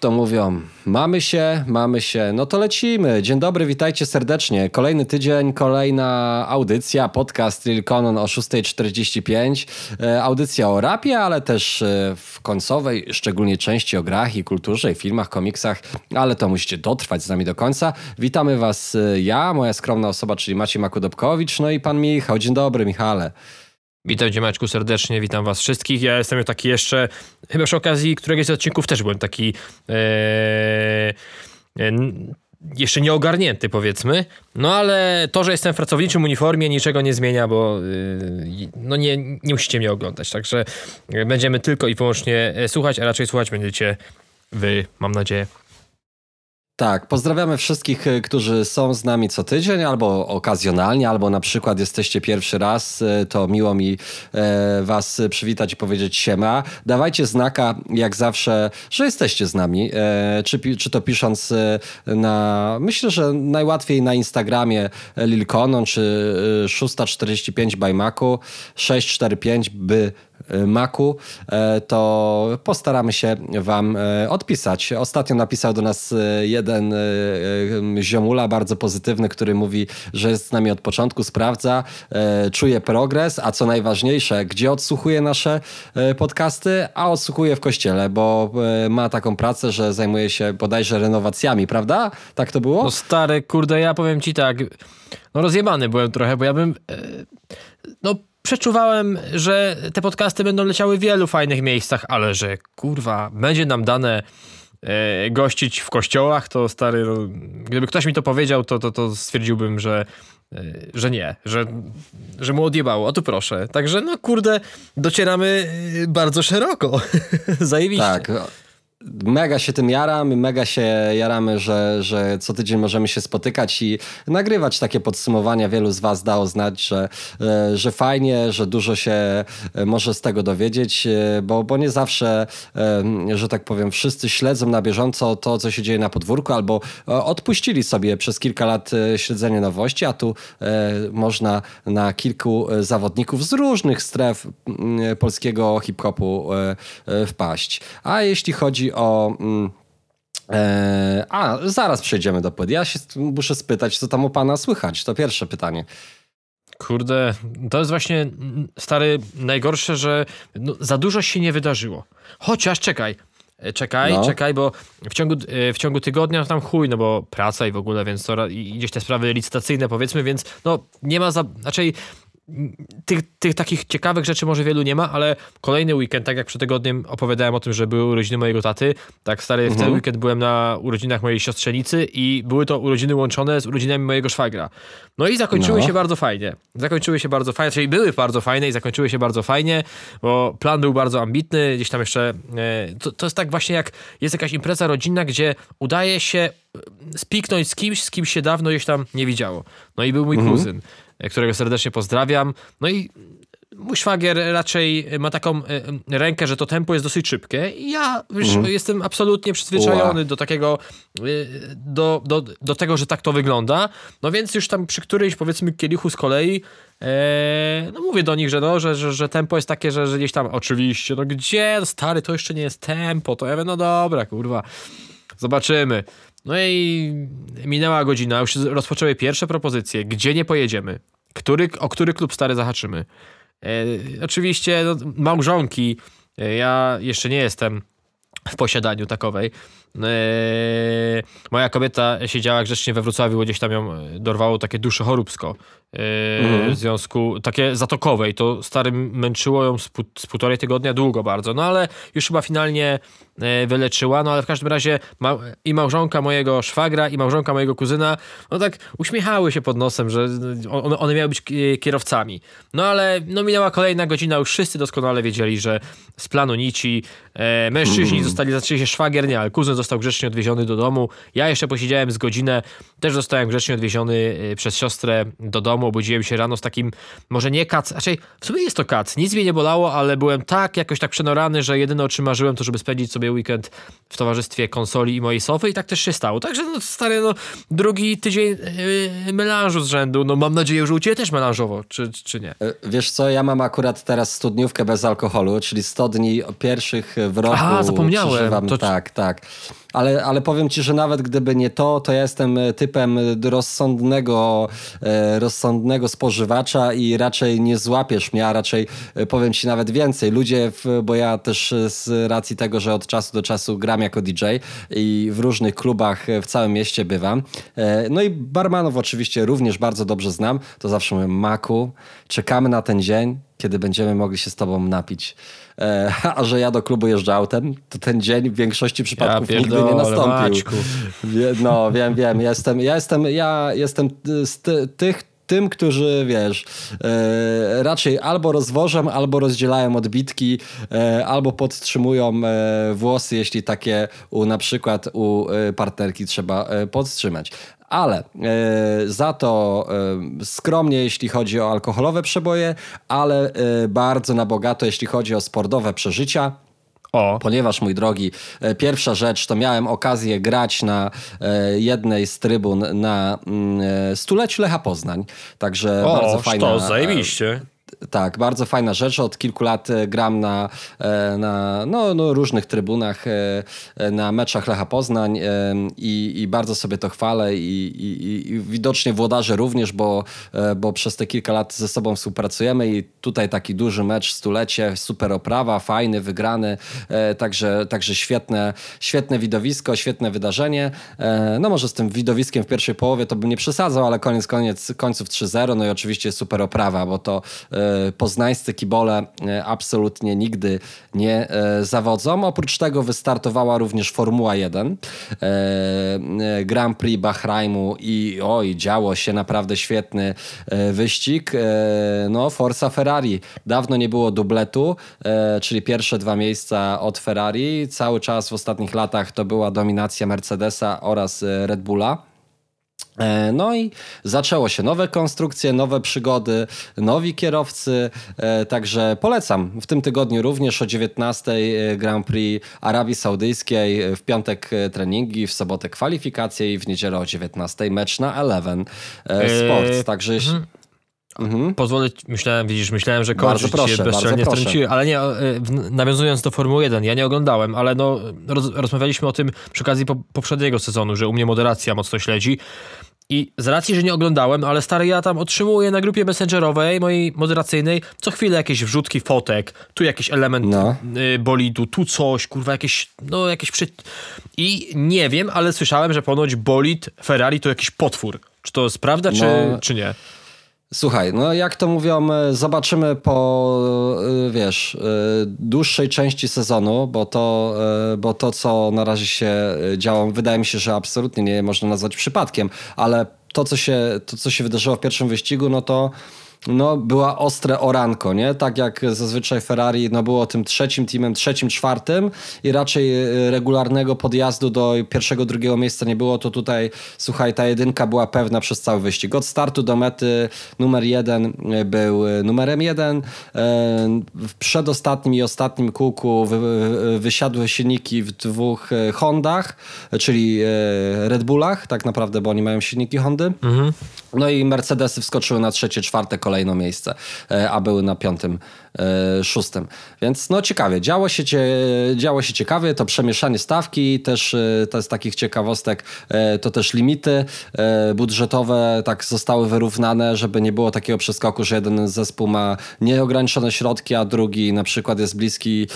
To mówią? Mamy się, mamy się. No to lecimy. Dzień dobry, witajcie serdecznie. Kolejny tydzień, kolejna audycja, podcast Lil Conon o 6.45. E, audycja o rapie, ale też e, w końcowej, szczególnie części o grach i kulturze, i filmach, komiksach, ale to musicie dotrwać z nami do końca. Witamy was e, ja, moja skromna osoba, czyli Maciej Makudobkowicz, no i pan Michał. Dzień dobry, Michale. Witam Cię Maćku serdecznie, witam Was wszystkich. Ja jestem taki jeszcze, chyba przy okazji któregoś z odcinków też byłem taki e, e, jeszcze nieogarnięty powiedzmy. No ale to, że jestem w pracowniczym uniformie niczego nie zmienia, bo e, no nie, nie musicie mnie oglądać. Także będziemy tylko i wyłącznie słuchać, a raczej słuchać będziecie Wy, mam nadzieję. Tak, pozdrawiamy wszystkich, y, którzy są z nami co tydzień, albo okazjonalnie, albo na przykład jesteście pierwszy raz, y, to miło mi e, was przywitać i powiedzieć siema. Dawajcie znaka, jak zawsze, że jesteście z nami, e, czy, czy to pisząc e, na, myślę, że najłatwiej na Instagramie Lilkonon, czy 645 by Macu, 645 by Y, Macu, e, to postaramy się Wam e, odpisać. Ostatnio napisał do nas e, jeden ziomula bardzo pozytywny, który mówi, że jest z nami od początku, sprawdza, czuje progres, a co najważniejsze, gdzie odsłuchuje nasze podcasty, a odsłuchuje w kościele, bo ma taką pracę, że zajmuje się bodajże renowacjami, prawda? Tak to było? No stary, kurde, ja powiem Ci tak, no rozjebany byłem trochę, bo ja bym, no przeczuwałem, że te podcasty będą leciały w wielu fajnych miejscach, ale że kurwa, będzie nam dane e, gościć w kościołach, to stary, no, gdyby ktoś mi to powiedział, to, to, to stwierdziłbym, że, e, że nie, że, że mu odjebało. O tu proszę. Także no kurde, docieramy e, bardzo szeroko. Zajebiście. Tak mega się tym jaram, mega się jaramy, że, że co tydzień możemy się spotykać i nagrywać takie podsumowania. Wielu z Was dało znać, że, e, że fajnie, że dużo się e, może z tego dowiedzieć, e, bo, bo nie zawsze, że tak powiem, wszyscy śledzą na bieżąco to, co się dzieje na podwórku, albo odpuścili sobie przez kilka lat śledzenie nowości, a tu można na kilku zawodników z różnych stref polskiego hip-hopu wpaść. A jeśli chodzi o. Mm, e, a, zaraz przejdziemy do płyt. Ja się muszę spytać, co tam u pana słychać. To pierwsze pytanie. Kurde, to jest właśnie stary najgorsze, że no, za dużo się nie wydarzyło. Chociaż czekaj, e, czekaj, no. czekaj, bo w ciągu, e, w ciągu tygodnia tam chuj, no bo praca i w ogóle, więc to i gdzieś te sprawy licytacyjne powiedzmy, więc no nie ma za, raczej tych, tych takich ciekawych rzeczy może wielu nie ma, ale kolejny weekend, tak jak przed tygodniem opowiadałem o tym, że były urodziny mojego taty, tak stary, mhm. w ten mhm. weekend byłem na urodzinach mojej siostrzenicy i były to urodziny łączone z urodzinami mojego szwagra. No i zakończyły no. się bardzo fajnie. Zakończyły się bardzo fajnie, czyli były bardzo fajne i zakończyły się bardzo fajnie, bo plan był bardzo ambitny, gdzieś tam jeszcze, e, to, to jest tak właśnie jak jest jakaś impreza rodzinna, gdzie udaje się e, spiknąć z kimś, z kim się dawno gdzieś tam nie widziało. No i był mój mhm. kuzyn którego serdecznie pozdrawiam. No i mój szwagier raczej ma taką e, rękę, że to tempo jest dosyć szybkie i ja już mhm. jestem absolutnie przyzwyczajony do takiego, e, do, do, do tego, że tak to wygląda. No więc już tam przy którejś powiedzmy kielichu z kolei e, no mówię do nich, że, no, że, że, że tempo jest takie, że, że gdzieś tam oczywiście, no gdzie, no stary, to jeszcze nie jest tempo, to ja mówię, no dobra, kurwa, zobaczymy. No i minęła godzina, już rozpoczęły pierwsze propozycje, gdzie nie pojedziemy, który, o który klub stary zahaczymy. E, oczywiście no, małżonki, e, ja jeszcze nie jestem w posiadaniu takowej. E, moja kobieta siedziała grzecznie we Wrocławiu, gdzieś tam ją dorwało takie dusze choróbsko mhm. w związku, takie zatokowej. To starym męczyło ją z, z półtorej tygodnia długo bardzo, no ale już chyba finalnie E, wyleczyła, no ale w każdym razie ma, i małżonka mojego szwagra i małżonka mojego kuzyna, no tak uśmiechały się pod nosem, że one, one miały być kierowcami. No ale no minęła kolejna godzina, już wszyscy doskonale wiedzieli, że z planu nici e, mężczyźni mm. zostali, zaczęli się szwagier, nie, ale kuzyn został grzecznie odwieziony do domu. Ja jeszcze posiedziałem z godzinę, też zostałem grzecznie odwieziony e, przez siostrę do domu, obudziłem się rano z takim, może nie kac, raczej w sumie jest to kac, nic mnie nie bolało, ale byłem tak jakoś tak przenorany, że jedyne o czym marzyłem to, żeby spędzić sobie weekend w towarzystwie konsoli i mojej sofy i tak też się stało. Także no stary, no drugi tydzień yy, melanżu z rzędu. No mam nadzieję, że u Ciebie też melanżowo, czy, czy nie? E, wiesz co, ja mam akurat teraz studniówkę bez alkoholu, czyli 100 dni pierwszych w roku. A, zapomniałem. To... Tak, tak. Ale, ale powiem ci, że nawet gdyby nie to, to ja jestem typem rozsądnego, rozsądnego spożywacza i raczej nie złapiesz mnie, a raczej powiem ci nawet więcej. Ludzie, w, bo ja też z racji tego, że od czasu do czasu gram jako DJ i w różnych klubach w całym mieście bywam. No i barmanów oczywiście również bardzo dobrze znam. To zawsze mówię, Maku, czekamy na ten dzień, kiedy będziemy mogli się z tobą napić. E, a że ja do klubu jeżdżę autem, to ten dzień w większości przypadków ja nigdy nie nastąpił. Maćku. No, wiem, wiem. Jestem, ja jestem, ja jestem z ty, tych, tym, którzy, wiesz, e, raczej albo rozwożą, albo rozdzielają odbitki, e, albo podtrzymują e, włosy, jeśli takie u na przykład u e, partnerki trzeba e, podtrzymać ale e, za to e, skromnie, jeśli chodzi o alkoholowe przeboje, ale e, bardzo na bogato, jeśli chodzi o sportowe przeżycia. O. Ponieważ, mój drogi, pierwsza rzecz to miałem okazję grać na jednej z trybun na mm, stuleciu Lecha Poznań. Także o, bardzo fajna. To zajebiście tak, bardzo fajna rzecz. Od kilku lat e, gram na, e, na no, no różnych trybunach, e, na meczach Lecha Poznań i, i bardzo sobie to chwalę i, i, i, widocznie włodarze również, bo, bo przez te kilka lat ze sobą współpracujemy i tutaj taki duży mecz, stulecie, super oprawa, fajny, wygrany, także, także świetne, świetne widowisko, świetne wydarzenie. No może z tym widowiskiem w pierwszej połowie to bym nie przesadzał, ale koniec, koniec końców 3-0, no i oczywiście super oprawa, bo to poznańscy kibole e, absolutnie nigdy nie e, zawodzą. Oprócz tego wystartowała również Formuła 1, Grand Prix Bahrajmu i oj, działo się naprawdę świetny wyścig. No, Forza Ferrari. Dawno nie było dubletu, czyli pierwsze dwa miejsca od Ferrari. Cały czas w ostatnich latach to była dominacja Mercedesa oraz Red Bulla. E, no i zaczęło się nowe konstrukcje, nowe przygody, nowi kierowcy, e, także polecam. W tym tygodniu również o 19 e, Grand Prix Arabii Saudyjskiej, w piątek treningi, w sobotę kwalifikacje i w niedzielę o 19 mecz na Eleven Sports. Także mhm. Mhm. Pozwolę, myślałem, widzisz, myślałem, że kończysz proszę, bezczelnie wtrąciłem, ale nie, nawiązując do Formuły 1, ja nie oglądałem, ale no, roz, rozmawialiśmy o tym przy okazji po, poprzedniego sezonu, że u mnie moderacja mocno śledzi i z racji, że nie oglądałem, ale stary, ja tam otrzymuję na grupie messengerowej, mojej moderacyjnej, co chwilę jakieś wrzutki fotek, tu jakiś element no. Y, bolidu, tu coś, kurwa, jakieś, no jakieś przy... I nie wiem, ale słyszałem, że ponoć bolid Ferrari to jakiś potwór. Czy to jest prawda, no. czy, czy nie? Słuchaj, no jak to mówią, e, zobaczymy po, e, wiesz, e, dłuższej części sezonu, bo to, bo to co na razie się działo, wydaje mi się, że absolutnie nie można nazwać przypadkiem, ale to, co się, to, co się wydarzyło w pierwszym wyścigu, no to no, była ostre oranko, nie? Tak jak zazwyczaj Ferrari no, było tym trzecim teamem, trzecim, czwartym i raczej e, regularnego podjazdu do pierwszego, drugiego miejsca nie było, to tutaj, słuchaj, ta jedynka była pewna przez cały wyścig. Od startu do mety numer jeden e, był e, numerem jeden. W przedostatnim i ostatnim kółku wysiadły silniki w dwóch Hondach, czyli Red Bullach, tak naprawdę, bo oni mają silniki Hondy. Mhm. No i Mercedesy wskoczyły na trzecie, czwarte kolejne miejsce, e, a były na piątym, e, szóstym. Więc no ciekawie, działo się, działo się ciekawie, to przemieszanie stawki, też e, to z takich ciekawostek, to też limity budżetowe tak zostały wyrównane, żeby nie było takiego przeskoku, że jeden zespół ma nieograniczone środki, a drugi na przykład jest bliski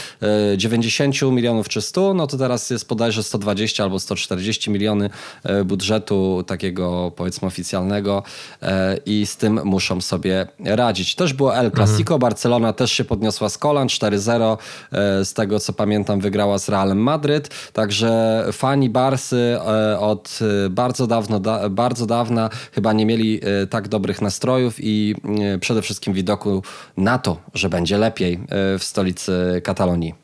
90 milionów czy 100, no to teraz jest bodajże 120 albo 140 miliony budżetu takiego powiedzmy oficjalnego i z tym muszą sobie radzić. Też było El Clasico, mhm. Barcelona też się podniosła z kolan 4-0, e, z tego co pamiętam wygrała z Realem Madryt, także fani Barsy e, od e, bardzo dawno, bardzo dawna chyba nie mieli tak dobrych nastrojów i przede wszystkim widoku na to, że będzie lepiej w stolicy Katalonii.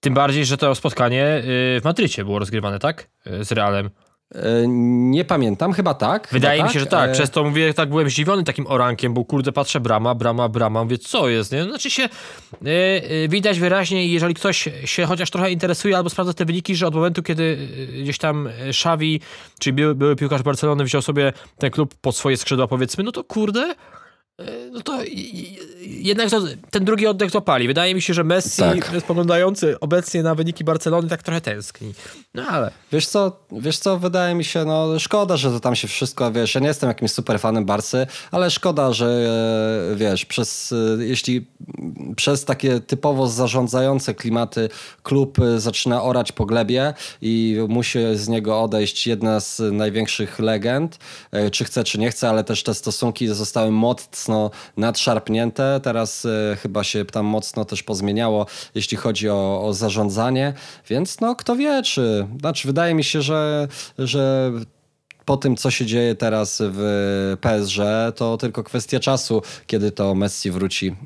Tym bardziej, że to spotkanie w Madrycie było rozgrywane, tak? Z Realem. E, nie pamiętam, chyba tak. Wydaje chyba mi się, tak. że tak. E, Przez to mówię, tak byłem zdziwiony takim orankiem, bo kurde, patrzę, brama, brama, brama, mówię, co jest, nie? Znaczy się yy, widać wyraźnie, jeżeli ktoś się chociaż trochę interesuje albo sprawdza te wyniki, że od momentu, kiedy gdzieś tam Xavi, czyli były, były piłkarz Barcelony, wziął sobie ten klub pod swoje skrzydła, powiedzmy, no to kurde, no to jednak to, ten drugi oddech złapali. Wydaje mi się, że Messi, tak. spoglądający obecnie na wyniki Barcelony, tak trochę tęskni. No ale... Wiesz co, wiesz co, wydaje mi się, no szkoda, że to tam się wszystko, wiesz, ja nie jestem jakimś super fanem Barcy, ale szkoda, że e, wiesz, przez, e, jeśli przez takie typowo zarządzające klimaty klub e, zaczyna orać po glebie i musi z niego odejść jedna z największych legend, czy chce, czy nie chce, ale też te stosunki zostały mocno nadszarpnięte. Teraz y, chyba się tam mocno też pozmieniało, jeśli chodzi o, o zarządzanie, więc no kto wie, czy, znaczy wydaje mi się, że, że po tym, co się dzieje teraz w PSG, to tylko kwestia czasu, kiedy to Messi wróci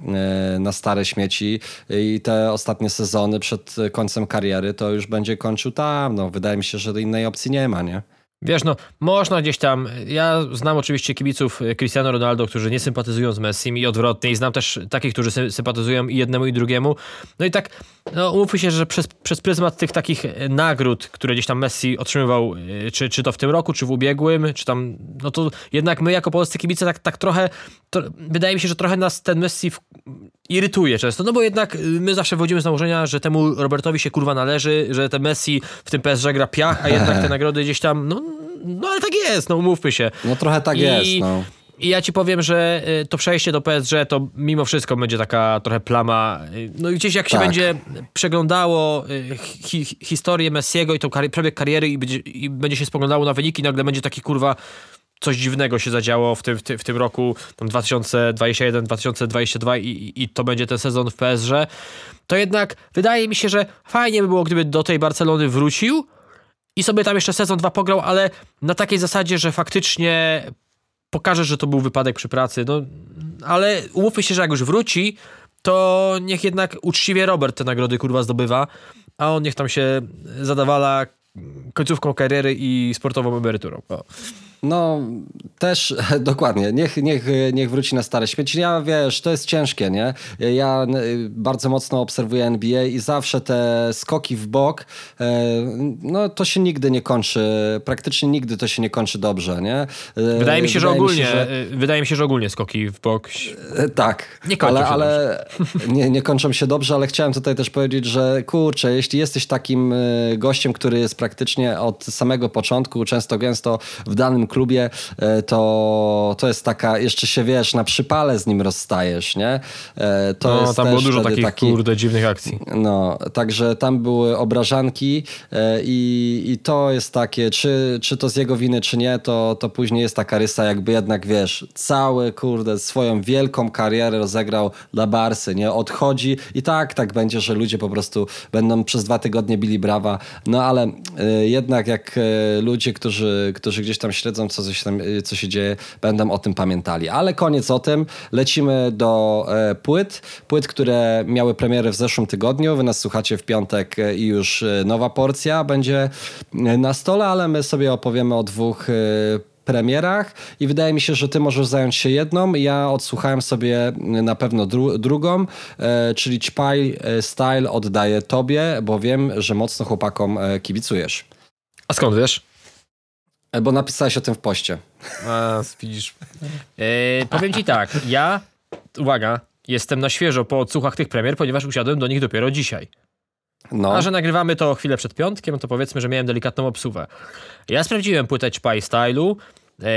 y, na stare śmieci i te ostatnie sezony przed końcem kariery to już będzie kończył tam. No, wydaje mi się, że innej opcji nie ma, nie? Wiesz, no, można gdzieś tam. Ja znam oczywiście kibiców e, Cristiano Ronaldo, którzy nie sympatyzują z Messim i odwrotnie, i znam też takich, którzy sympatyzują i jednemu, i drugiemu. No i tak, no, umówmy się, że przez, przez pryzmat tych takich e, nagród, które gdzieś tam Messi otrzymywał, e, czy, czy to w tym roku, czy w ubiegłym, czy tam, no to jednak my jako polscy kibice tak, tak trochę, to, wydaje mi się, że trochę nas ten Messi w, irytuje często, no bo jednak my zawsze wchodzimy z założenia, że temu Robertowi się kurwa należy, że ten Messi w tym PSG gra piach, a jednak te nagrody gdzieś tam, no no ale tak jest, no umówmy się. No trochę tak I, jest, no. I ja ci powiem, że y, to przejście do PSG to mimo wszystko będzie taka trochę plama. Y, no i gdzieś jak się tak. będzie przeglądało y, hi, historię Messiego i tą kari przebieg kariery i będzie, i będzie się spoglądało na wyniki, nagle będzie taki kurwa coś dziwnego się zadziało w tym, w w tym roku, tam 2021, 2022 i, i to będzie ten sezon w PSG, to jednak wydaje mi się, że fajnie by było, gdyby do tej Barcelony wrócił, i sobie tam jeszcze sezon dwa pograł, ale na takiej zasadzie, że faktycznie pokaże, że to był wypadek przy pracy. No, ale umówmy się, że jak już wróci, to niech jednak uczciwie Robert te nagrody kurwa zdobywa, a on niech tam się zadawala końcówką kariery i sportową emeryturą. O. No, też dokładnie. Niech, niech, niech wróci na stare śmieci. Ja wiesz, to jest ciężkie, nie? Ja bardzo mocno obserwuję NBA i zawsze te skoki w bok, e, no to się nigdy nie kończy. Praktycznie nigdy to się nie kończy dobrze, nie? E, wydaje mi się, wydaje że ogólnie, się, że... wydaje mi się, że ogólnie skoki w bok. E, tak. Nie kończą ale, się ale nie, nie kończą się dobrze, ale chciałem tutaj też powiedzieć, że kurczę, jeśli jesteś takim gościem, który jest praktycznie od samego początku, często gęsto w danym klubie, e, to, to jest taka, jeszcze się wiesz, na przypale z nim rozstajesz, nie? E, to no, jest tam było dużo takich, taki, kurde, dziwnych akcji. No, także tam były obrażanki e, i, i to jest takie, czy, czy to z jego winy, czy nie, to, to później jest taka rysa, jakby jednak, wiesz, cały, kurde, swoją wielką karierę rozegrał dla Barsy, nie? Odchodzi i tak, tak będzie, że ludzie po prostu będą przez dwa tygodnie bili brawa, no ale jednak jak ludzie, którzy, którzy gdzieś tam śledzą wiedzą, co, się tam, y, co się dzieje, będą o tym pamiętali. Ale koniec o tym. Lecimy do e, płyt. Płyt, które miały premierę w zeszłym tygodniu. Wy nas słuchacie w piątek e, i już e, nowa porcja będzie na stole, ale my sobie opowiemy o dwóch premierach i wydaje mi się, że ty możesz zająć się jedną. Ja odsłuchałem sobie na pewno dru drugą, e, czyli Ćpaj Style oddaję tobie, bo wiem, że mocno chłopakom e, kibicujesz. A skąd wiesz? Bo napisałeś o tym w poście. A, widzisz. E, powiem ci tak, ja, uwaga, jestem na świeżo po odsłuchach tych premier, ponieważ usiadłem do nich dopiero dzisiaj. No. A że nagrywamy to chwilę przed piątkiem, to powiedzmy, że miałem delikatną obsuwę. Ja sprawdziłem płytę Chpai Stylu,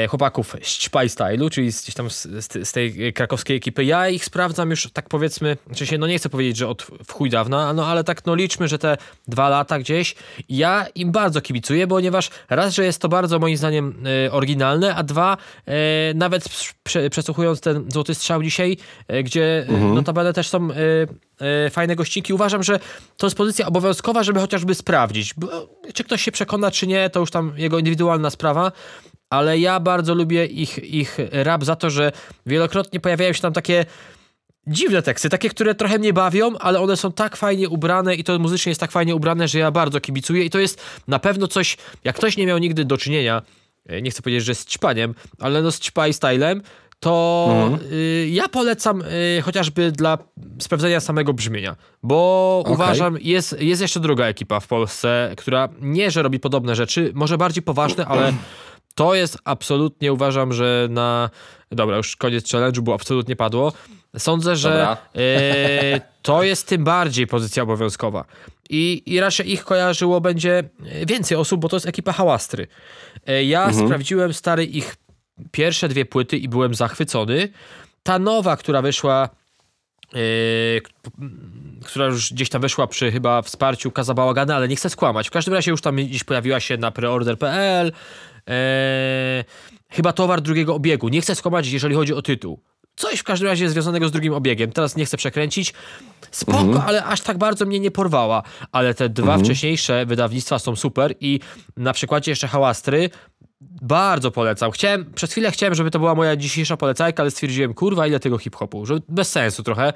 chłopaków z Ćpaj Stylu, czyli z, gdzieś tam z, z, tej krakowskiej ekipy. Ja ich sprawdzam już tak powiedzmy, znaczy się, no nie chcę powiedzieć, że od w chuj dawna, no ale tak no liczmy, że te dwa lata gdzieś. Ja im bardzo kibicuję, ponieważ raz, że jest to bardzo moim zdaniem e, oryginalne, a dwa, e, nawet prze, przesłuchując ten Złoty Strzał dzisiaj, e, gdzie e, mhm. notabene też są e, fajne gościki. Uważam, że to jest pozycja obowiązkowa, żeby chociażby sprawdzić. Czy ktoś się przekona, czy nie, to już tam jego indywidualna sprawa ale ja bardzo lubię ich, ich rap za to, że wielokrotnie pojawiają się tam takie dziwne teksty, takie, które trochę mnie bawią, ale one są tak fajnie ubrane i to muzycznie jest tak fajnie ubrane, że ja bardzo kibicuję i to jest na pewno coś, jak ktoś nie miał nigdy do czynienia, e, nie chcę powiedzieć, że z ćpaniem, ale no z ćpaj stylem, to mhm. y, ja polecam y, chociażby dla sprawdzenia samego brzmienia, bo okay. uważam, jest, jest jeszcze druga ekipa w Polsce, która nie, że robi podobne rzeczy, może bardziej poważne, ale To jest absolutnie, uważam, że na... Dobra, już koniec challenge'u, bo absolutnie padło. Sądzę, że e, to jest tym bardziej pozycja obowiązkowa. I, I raczej ich kojarzyło będzie więcej osób, bo to jest ekipa Hałastry. E, ja mhm. sprawdziłem stary ich pierwsze dwie płyty i byłem zachwycony. Ta nowa, która wyszła Yy, która już gdzieś tam wyszła przy chyba wsparciu Kaza Bałagana, ale nie chcę skłamać. W każdym razie już tam gdzieś pojawiła się na preorder.pl. Yy, chyba towar drugiego obiegu. Nie chcę skłamać, jeżeli chodzi o tytuł. Coś w każdym razie związanego z drugim obiegiem. Teraz nie chcę przekręcić. Spoko, mhm. ale aż tak bardzo mnie nie porwała. Ale te dwa mhm. wcześniejsze wydawnictwa są super i na przykładzie jeszcze Hałastry bardzo polecam. Chciałem, przez chwilę chciałem, żeby to była moja dzisiejsza polecajka, ale stwierdziłem, kurwa, ile tego hip-hopu, że bez sensu trochę.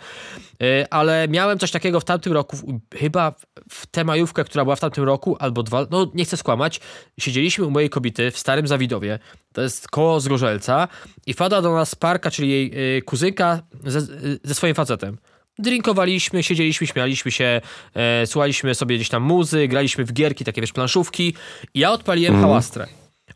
Yy, ale miałem coś takiego w tamtym roku, chyba w tę majówkę, która była w tamtym roku, albo dwa, no nie chcę skłamać, siedzieliśmy u mojej kobiety w Starym Zawidowie, to jest koło Zgorzelca i wpada do nas Parka, czyli jej yy, kuzynka ze, yy, ze swoim facetem drinkowaliśmy, siedzieliśmy, śmialiśmy się, e, słuchaliśmy sobie gdzieś tam muzy, graliśmy w gierki, takie wiesz, planszówki i ja odpaliłem mm. hałastrę.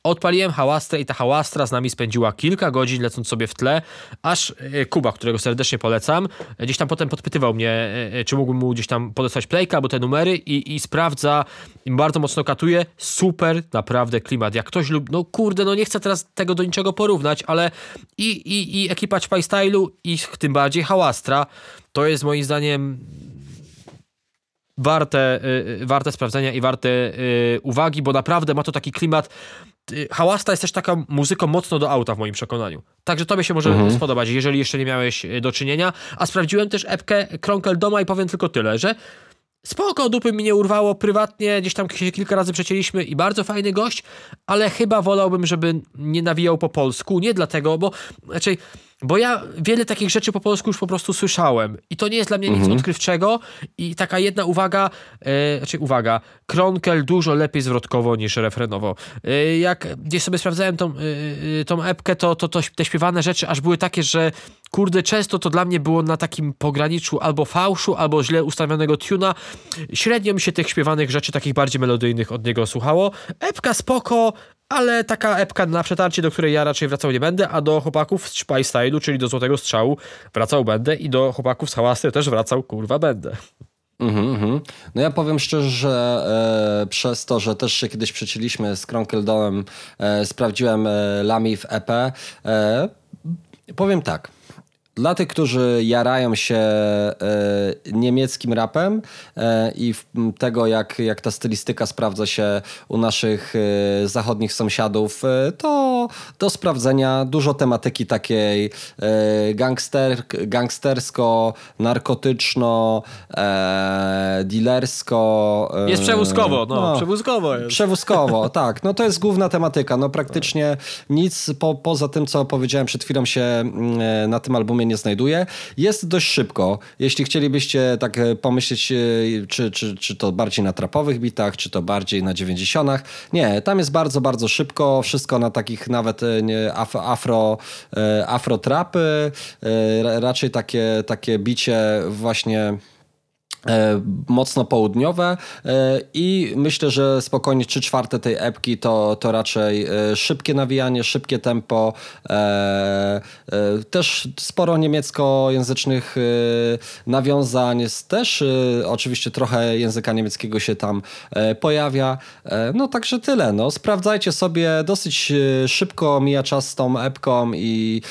Odpaliłem hałastrę i ta hałastra z nami spędziła kilka godzin, lecąc sobie w tle, aż e, Kuba, którego serdecznie polecam, gdzieś tam potem podpytywał mnie, e, e, czy mógłbym mu gdzieś tam podesłać playka albo te numery i, i sprawdza, bardzo mocno katuje. Super, naprawdę klimat. Jak ktoś lub, no kurde, no nie chcę teraz tego do niczego porównać, ale i, i, i ekipa Ćpaj Stylu i tym bardziej hałastra, to jest moim zdaniem warte, warte sprawdzenia i warte uwagi, bo naprawdę ma to taki klimat Y, hałasta jest też taką muzyką mocno do auta w moim przekonaniu. Także tobie się może mhm. spodobać, jeżeli jeszcze nie miałeś y, do czynienia. A sprawdziłem też epkę Kronkel Doma i powiem tylko tyle, że spoko, dupy mi nie urwało, prywatnie gdzieś tam się kilka razy przecięliśmy i bardzo fajny gość, ale chyba wolałbym, żeby nie nawijał po polsku, nie dlatego, bo raczej... Bo ja wiele takich rzeczy po polsku już po prostu słyszałem i to nie jest dla mnie nic mhm. odkrywczego i taka jedna uwaga, e, znaczy uwaga, Kronkel dużo lepiej zwrotkowo niż refrenowo. E, jak gdzieś sobie sprawdzałem tą, e, tą epkę, to, to, to te śpiewane rzeczy aż były takie, że kurde, często to dla mnie było na takim pograniczu albo fałszu, albo źle ustawionego tuna. Średnio mi się tych śpiewanych rzeczy, takich bardziej melodyjnych od niego słuchało. Epka spoko, ale taka epka na przetarcie, do której ja raczej wracał nie będę, a do chłopaków z Spy Stylu, czyli do Złotego Strzału wracał będę i do chłopaków z Hałasy też wracał, kurwa, będę. Mm -hmm. No ja powiem szczerze, że e, przez to, że też się kiedyś przecięliśmy z Kronkeldomem, e, sprawdziłem e, Lami w EP. E, powiem tak. Dla tych, którzy jarają się e, niemieckim rapem e, i tego, jak, jak ta stylistyka sprawdza się u naszych e, zachodnich sąsiadów, to do sprawdzenia dużo tematyki takiej gangster, gangstersko, narkotyczno, dealersko. Jest przewózkowo, no, no przewózkowo jest. Przewózkowo, tak. No to jest główna tematyka. No praktycznie nic po, poza tym, co powiedziałem przed chwilą się na tym albumie nie znajduje. Jest dość szybko. Jeśli chcielibyście tak e, pomyśleć, e, czy, czy, czy to bardziej na trapowych bitach, czy to bardziej na dziewięćdziesiątach. Nie, tam jest bardzo, bardzo szybko. Wszystko na takich nawet e, afro, afro trapy. Raczej takie, takie bicie właśnie mocno południowe e, i myślę, że spokojnie 3 czwarte tej epki to, to raczej e, szybkie nawijanie, szybkie tempo, też sporo niemieckojęzycznych nawiązań, jest też oczywiście trochę języka niemieckiego się tam pojawia, no także tyle, no. Sprawdzajcie sobie, dosyć szybko mija czas z tą epką i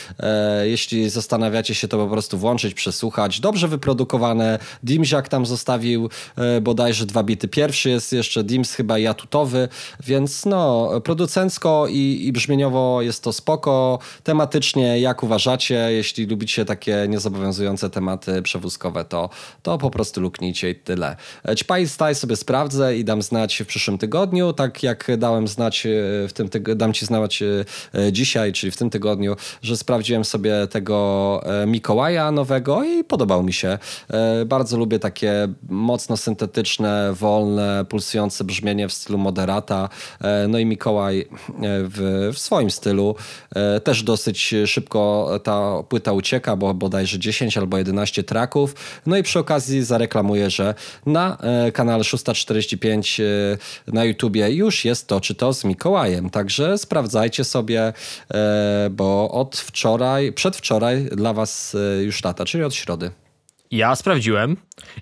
jeśli zastanawiacie się to po prostu włączyć, przesłuchać, dobrze wyprodukowane, Dimziak tam tam zostawił e, bodajże dwa bity. Pierwszy jest jeszcze Dims chyba i atutowy, więc no, producencko i, i brzmieniowo jest to spoko. Tematycznie, jak uważacie, jeśli lubicie takie niezobowiązujące tematy przewózkowe, to, to po prostu luknijcie i tyle. E, Ćpaj Staj sobie sprawdzę i dam znać w przyszłym tygodniu, tak jak dałem znać e, w tym tygodniu, dam ci znać dzisiaj, czyli w tym tygodniu, że sprawdziłem sobie tego Mikołaja nowego i podobał mi się. Bardzo lubię takie takie mocno syntetyczne, wolne, pulsujące brzmienie w stylu moderata. No i Mikołaj w, w swoim stylu. Też dosyć szybko ta płyta ucieka, bo bodajże 10 albo 11 traków. No i przy okazji zareklamuję, że na kanale 645 na YouTubie już jest to czy to z Mikołajem. Także sprawdzajcie sobie, bo od wczoraj, przedwczoraj dla Was już lata, czyli od środy. Ja sprawdziłem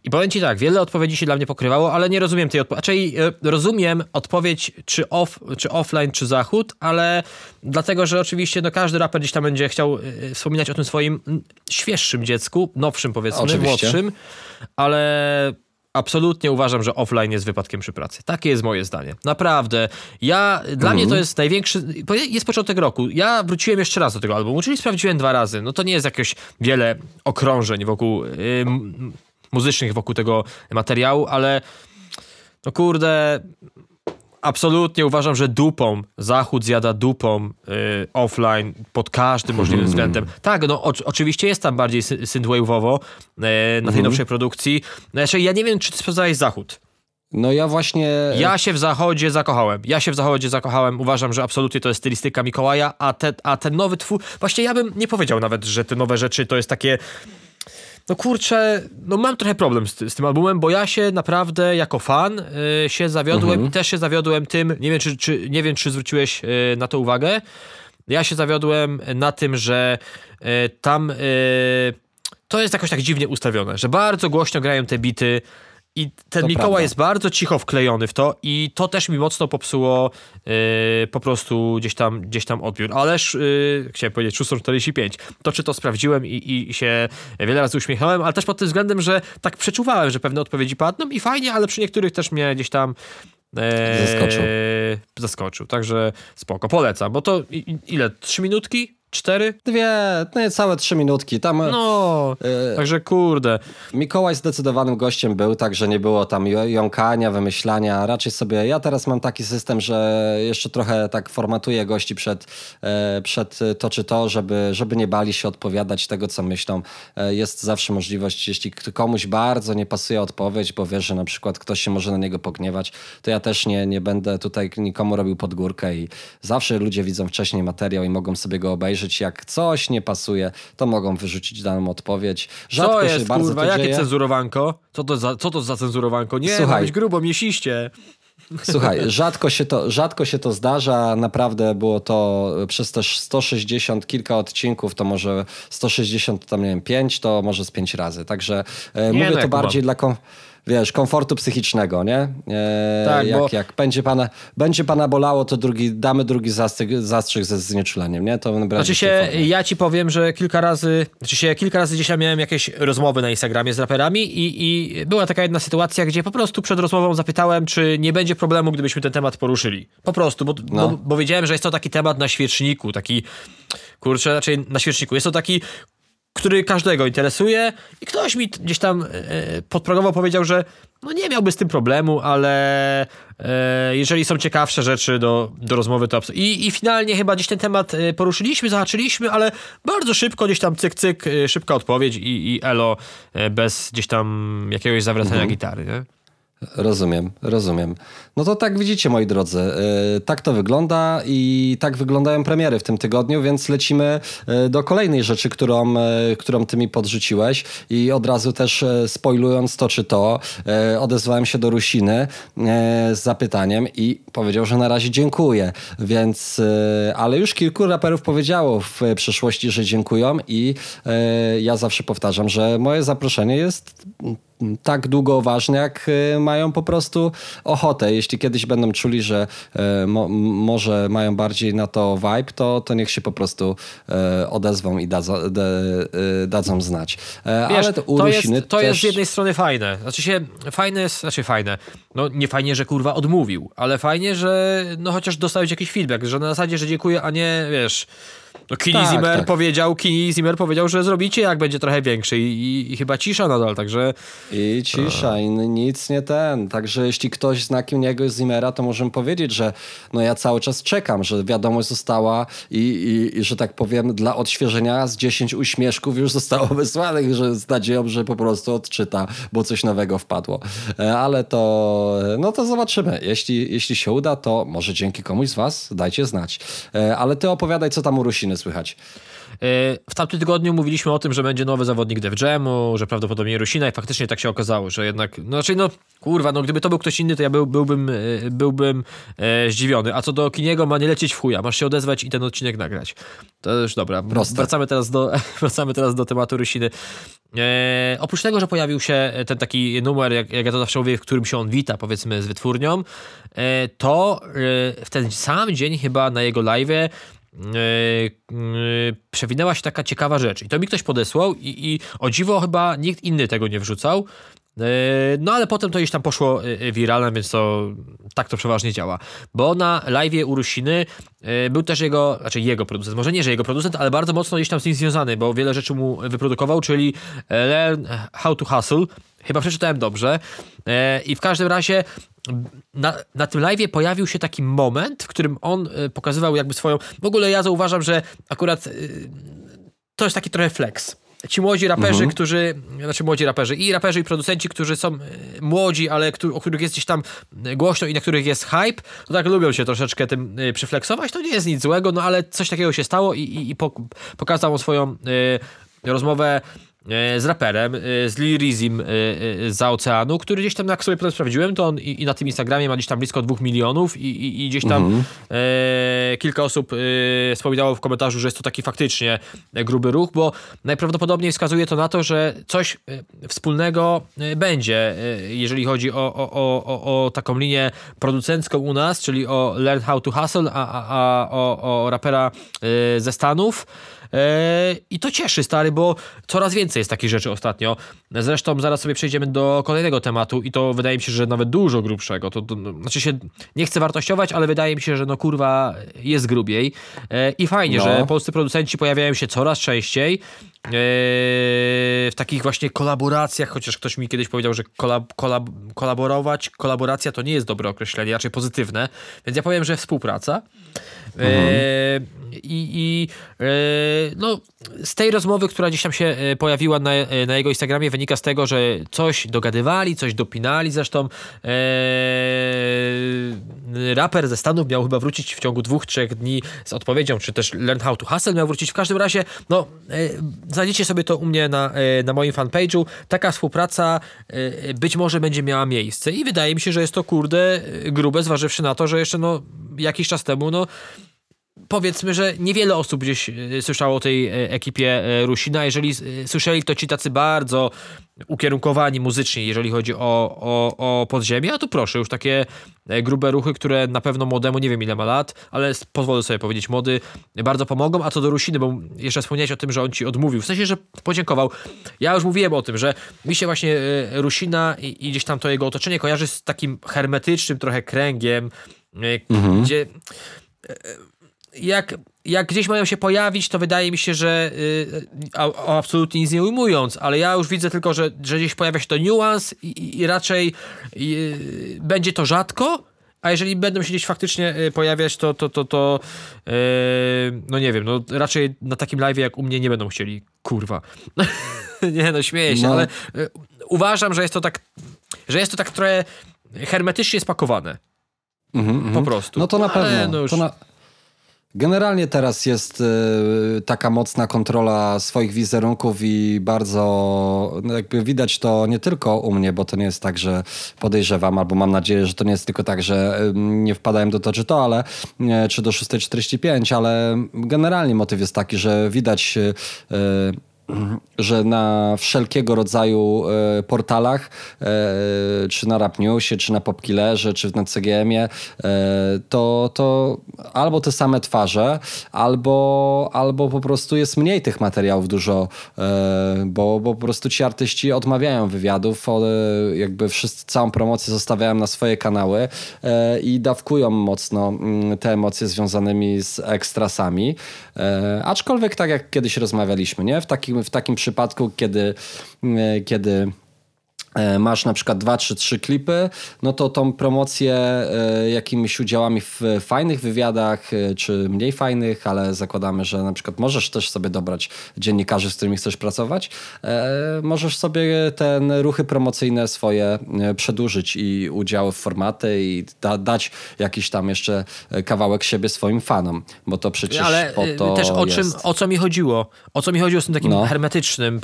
i powiem ci tak, wiele odpowiedzi się dla mnie pokrywało, ale nie rozumiem tej odpowiedzi. E, rozumiem odpowiedź czy, off, czy offline, czy zachód, ale dlatego, że oczywiście no, każdy raper gdzieś tam będzie chciał e, wspominać o tym swoim świeższym dziecku, nowszym powiedzmy, oczywiście. młodszym, ale absolutnie uważam, że offline jest wypadkiem przy pracy. Takie jest moje zdanie. Naprawdę. Ja, dla mnie to mhm. jest największy, jest początek roku. Ja wróciłem jeszcze raz do tego albumu, czyli sprawdziłem dwa razy. No to nie jest jakieś wiele okrążeń wokół, yy, muzycznych wokół tego materiału, ale no kurde, absolutnie uważam, że dupą, Zachód zjada dupą y, offline pod każdym możliwym hmm. względem. Tak, no o, oczywiście jest tam bardziej synthwave'owo y, na tej hmm. nowszej produkcji. Znaczy, ja nie wiem, czy ty sprawdzałeś Zachód. No ja właśnie... Ja się w Zachodzie zakochałem. Ja się w Zachodzie zakochałem. Uważam, że absolutnie to jest stylistyka Mikołaja, a, te, a ten nowy twór... Właśnie ja bym nie powiedział nawet, że te nowe rzeczy to jest takie no kurczę, no mam trochę problem z, z tym albumem, bo ja się naprawdę jako fan y, się zawiodłem mhm. i też się zawiodłem tym, nie wiem czy, czy, nie wiem, czy zwróciłeś y, na to uwagę, ja się zawiodłem na tym, że y, tam y, to jest jakoś tak dziwnie ustawione, że bardzo głośno grają te bity, i ten to Mikołaj prawda. jest bardzo cicho wklejony w to i to też mi mocno popsuło yy, po prostu gdzieś tam, gdzieś tam odbiór. Ależ yy, chciałem powiedzieć 645. To czy to sprawdziłem i, i się wiele razy uśmiechałem, ale też pod tym względem, że tak przeczuwałem, że pewne odpowiedzi padną i fajnie, ale przy niektórych też mnie gdzieś tam Eee, zaskoczył. Zaskoczył, także spoko, polecam, bo to ile? Trzy minutki? Cztery? Dwie, no całe trzy minutki. Tam, no, e, także kurde. Mikołaj zdecydowanym gościem był, także nie było tam jąkania, wymyślania. Raczej sobie, ja teraz mam taki system, że jeszcze trochę tak formatuję gości przed, e, przed to czy to, żeby, żeby nie bali się odpowiadać tego, co myślą. E, jest zawsze możliwość, jeśli komuś bardzo nie pasuje odpowiedź, bo wiesz, że na przykład ktoś się może na niego pogniewać, to ja też nie, nie będę tutaj nikomu robił podgórkę i zawsze ludzie widzą wcześniej materiał i mogą sobie go obejrzeć obejrzeć, jak coś nie pasuje, to mogą wyrzucić daną odpowiedź. Rzadko co jest, się bardzo kurwa, jakie dzieje. cenzurowanko? Co to, za, co to za cenzurowanko? Nie, Słuchaj, ma być grubo, miesiście. Słuchaj, rzadko się, to, rzadko się to zdarza. Naprawdę było to przez też 160 kilka odcinków, to może 160, tam nie wiem, 5, to może z 5 razy. Także e, mówię no, to bardziej mam. dla wiesz, komfortu psychicznego, nie? E, tak, jak, bo... jak będzie pana, będzie pana bolało, to drugi, damy drugi zastrzyk, zastrzyk ze znieczuleniem, nie? To znaczy się, ja ci powiem, że kilka razy, znaczy się, kilka razy dzisiaj miałem jakieś rozmowy na Instagramie z raperami i, i była taka jedna sytuacja, gdzie po prostu przed rozmową zapytałem, czy nie będzie problemu, gdybyśmy ten temat poruszyli. Po prostu, bo, no. bo, bo wiedziałem, że jest to taki temat na świeczniku, taki, kurczę, raczej na świeczniku. Jest to taki który każdego interesuje i ktoś mi gdzieś tam e, podprogowo powiedział, że no nie miałby z tym problemu, ale e, jeżeli są ciekawsze rzeczy do, do rozmowy, to I, I finalnie chyba gdzieś ten temat e, poruszyliśmy, zahaczyliśmy, ale bardzo szybko gdzieś tam cyk, cyk, szybka odpowiedź i, i elo bez gdzieś tam jakiegoś zawracania mhm. gitary, nie? Rozumiem, rozumiem. No to tak widzicie, moi drodzy, yy, tak to wygląda i tak wyglądają premiery w tym tygodniu, więc lecimy yy, do kolejnej rzeczy, którą, yy, którą ty mi podrzuciłeś i od razu też spoilując to czy to, odezwałem się do Rusiny z zapytaniem i powiedział, że na razie dziękuję, więc, ale już kilku raperów powiedziało w przeszłości, że dziękują i ja zawsze powtarzam, że moje zaproszenie jest tak długo ważne, jak e, mają po prostu ochotę. Jeśli kiedyś będą czuli, że e, mo, może mają bardziej na to vibe, to, to niech się po prostu e, odezwą i dadzą, dadzą znać. Wiesz, Ale to, to, jest, to też... jest z jednej strony fajne. Znaczy się, fajne jest, znaczy fajne. No nie fajnie, że kurwa odmówił, ale fajnie, że no chociaż dostałeś jakiś feedback, że na zasadzie, że dziękuję, a nie, wiesz No Kini tak, Zimmer tak. powiedział, Kini Zimmer powiedział, że zrobicie jak będzie trochę większy i, i, i chyba cisza nadal, także... I cisza, i nic nie ten. Także jeśli ktoś zna Kiniego Zimmera, to możemy powiedzieć, że no ja cały czas czekam, że wiadomość została i, i, i że tak powiem dla odświeżenia z 10 uśmieszków już zostało wysłanych, że z nadzieją, że po prostu odczyta, bo coś nowego wpadło. E, ale to, no to zobaczymy. Jeśli, jeśli się uda, to może dzięki komuś z was dajcie znać. E, ale ty opowiadaj, co tam u Rusiny słychać. W tamtym tygodniu mówiliśmy o tym, że będzie nowy zawodnik Dev Jamu, że prawdopodobnie Rusina i faktycznie tak się okazało, że jednak, no znaczy no kurwa, no gdyby to był ktoś inny, to ja był, byłbym, e, byłbym e, zdziwiony. A co do Kiniego, ma nie lecieć w chuja, masz się odezwać i ten odcinek nagrać. To już dobra. Proste. Wracamy teraz do, wracamy teraz do tematu Rusiny. E, oprócz tego, że pojawił się ten taki numer, jak, jak ja to zawsze mówię, w którym się on wita, powiedzmy, z wytwórnią, e, to e, w ten sam dzień chyba na jego live'ie Yy, yy, przewinęła się taka ciekawa rzecz. I to mi ktoś podesłał i, i o dziwo chyba nikt inny tego nie wrzucał. Yy, no ale potem to gdzieś tam poszło wiralne, więc to tak to przeważnie działa. Bo na live'ie u Rusiny był też jego, znaczy jego producent, może nie, że jego producent, ale bardzo mocno gdzieś tam z nim związany, bo wiele rzeczy mu wyprodukował, czyli Learn How to Hustle. Chyba przeczytałem dobrze. I w każdym razie na, na tym live pojawił się taki moment, w którym on y, pokazywał jakby swoją. W ogóle ja zauważam, że akurat y, to jest taki trochę flex. Ci młodzi raperzy, mhm. którzy, znaczy młodzi raperzy i raperzy i producenci, którzy są y, młodzi, ale o których jest gdzieś tam głośno i na których jest hype, to tak lubią się troszeczkę tym przyflexować. To nie jest nic złego, no ale coś takiego się stało i, i, i pokazał swoją rozmowę E, z raperem, e, z Lil Rizim e, z oceanu, który gdzieś tam, jak sobie potem sprawdziłem, to on i, i, na tym Instagramie ma gdzieś tam blisko dwóch milionów i, i, i gdzieś tam mhm. e, kilka osób e, wspominało w komentarzu, że jest to taki faktycznie gruby ruch, bo najprawdopodobniej wskazuje to na to, że coś wspólnego będzie, jeżeli chodzi o, o, o, o taką linię producencką u nas, czyli o Learn How to Hustle, a, a, a o, o rapera ze Stanów. E, I to cieszy, stary, bo coraz więcej jest takich rzeczy ostatnio. Zresztą zaraz sobie przejdziemy do kolejnego tematu i to wydaje mi się, że nawet dużo grubszego. To, to no, znaczy się, nie chcę wartościować, ale wydaje mi się, że no kurwa jest grubiej. E, I fajnie, no. że polscy producenci pojawiają się coraz częściej e, w takich właśnie kolaboracjach, chociaż ktoś mi kiedyś powiedział, że kolab, kolab, kolaborować, kolaboracja to nie jest dobre określenie, raczej pozytywne, więc ja powiem, że współpraca. Mhm. I, i no, z tej rozmowy, która gdzieś tam się e, pojawiła na, e, na jego Instagramie, wynika z tego, że coś dogadywali, coś dopinali. Zresztą e, raper ze Stanów miał chyba wrócić w ciągu dwóch, trzech dni z odpowiedzią, czy też Learn How to Hustle miał wrócić. W każdym razie, no, e, znajdziecie sobie to u mnie na, e, na moim fanpage'u. Taka współpraca e, być może będzie miała miejsce i wydaje mi się, że jest to kurde grube, zważywszy na to, że jeszcze no, jakiś czas temu, no, powiedzmy, że niewiele osób gdzieś e, słyszało o tej e, ekipie e, Rusina. Jeżeli słyszeli, to ci tacy bardzo ukierunkowani muzycznie, jeżeli chodzi o, o, o podziemie, a tu proszę, już takie grube ruchy, które na pewno młodemu, nie wiem ile ma lat, ale pozwolę sobie powiedzieć, młody bardzo pomogą, a co do Rusiny, bo jeszcze wspomniałeś o tym, że on ci odmówił, w sensie, że podziękował. Ja już mówiłem o tym, że mi się właśnie Rusina i, i gdzieś tam to jego otoczenie kojarzy z takim hermetycznym trochę kręgiem, mhm. gdzie jak, jak gdzieś mają się pojawić, to wydaje mi się, że yy, absolutnie nic nie ujmując, ale ja już widzę tylko, że, że gdzieś pojawia się to niuans i, i raczej yy, będzie to rzadko, a jeżeli będą się gdzieś faktycznie y, pojawiać, to, to, to, to yy, no nie wiem, no raczej na takim live jak u mnie nie będą chcieli, kurwa. nie no, śmieję się, no. ale yy, uważam, że jest to tak, że jest to tak trochę hermetycznie spakowane. Mm -hmm, po prostu. No to na pewno. No już... to na Generalnie teraz jest y, taka mocna kontrola swoich wizerunków i bardzo no jakby widać to nie tylko u mnie, bo to nie jest tak, że podejrzewam, albo mam nadzieję, że to nie jest tylko tak, że y, nie wpadałem do to czy to, ale czy do 645, ale generalnie motyw jest taki, że widać y, że na wszelkiego rodzaju e, portalach, e, czy na Rap Newsie, czy na Popkillerze, czy na CGM-ie, e, to, to albo te same twarze, albo, albo po prostu jest mniej tych materiałów dużo, bo, bo po prostu ci artyści odmawiają wywiadów, jakby wszyscy, całą promocję zostawiają na swoje kanały i dawkują mocno mm, te emocje związanymi z ekstrasami. Aczkolwiek tak jak kiedyś rozmawialiśmy, nie? W takim, w takim przypadku, kiedy, e, kiedy masz na przykład dwa czy trzy klipy, no to tą promocję e, jakimiś udziałami w fajnych wywiadach, e, czy mniej fajnych, ale zakładamy, że na przykład możesz też sobie dobrać dziennikarzy, z którymi chcesz pracować, możesz sobie te ruchy promocyjne swoje przedłużyć i udział w formaty i da, dać jakiś tam jeszcze kawałek siebie swoim fanom, bo to przecież ale po to też o, jest. czym, o co mi chodziło? O co mi chodziło z tym takim no. hermetycznym,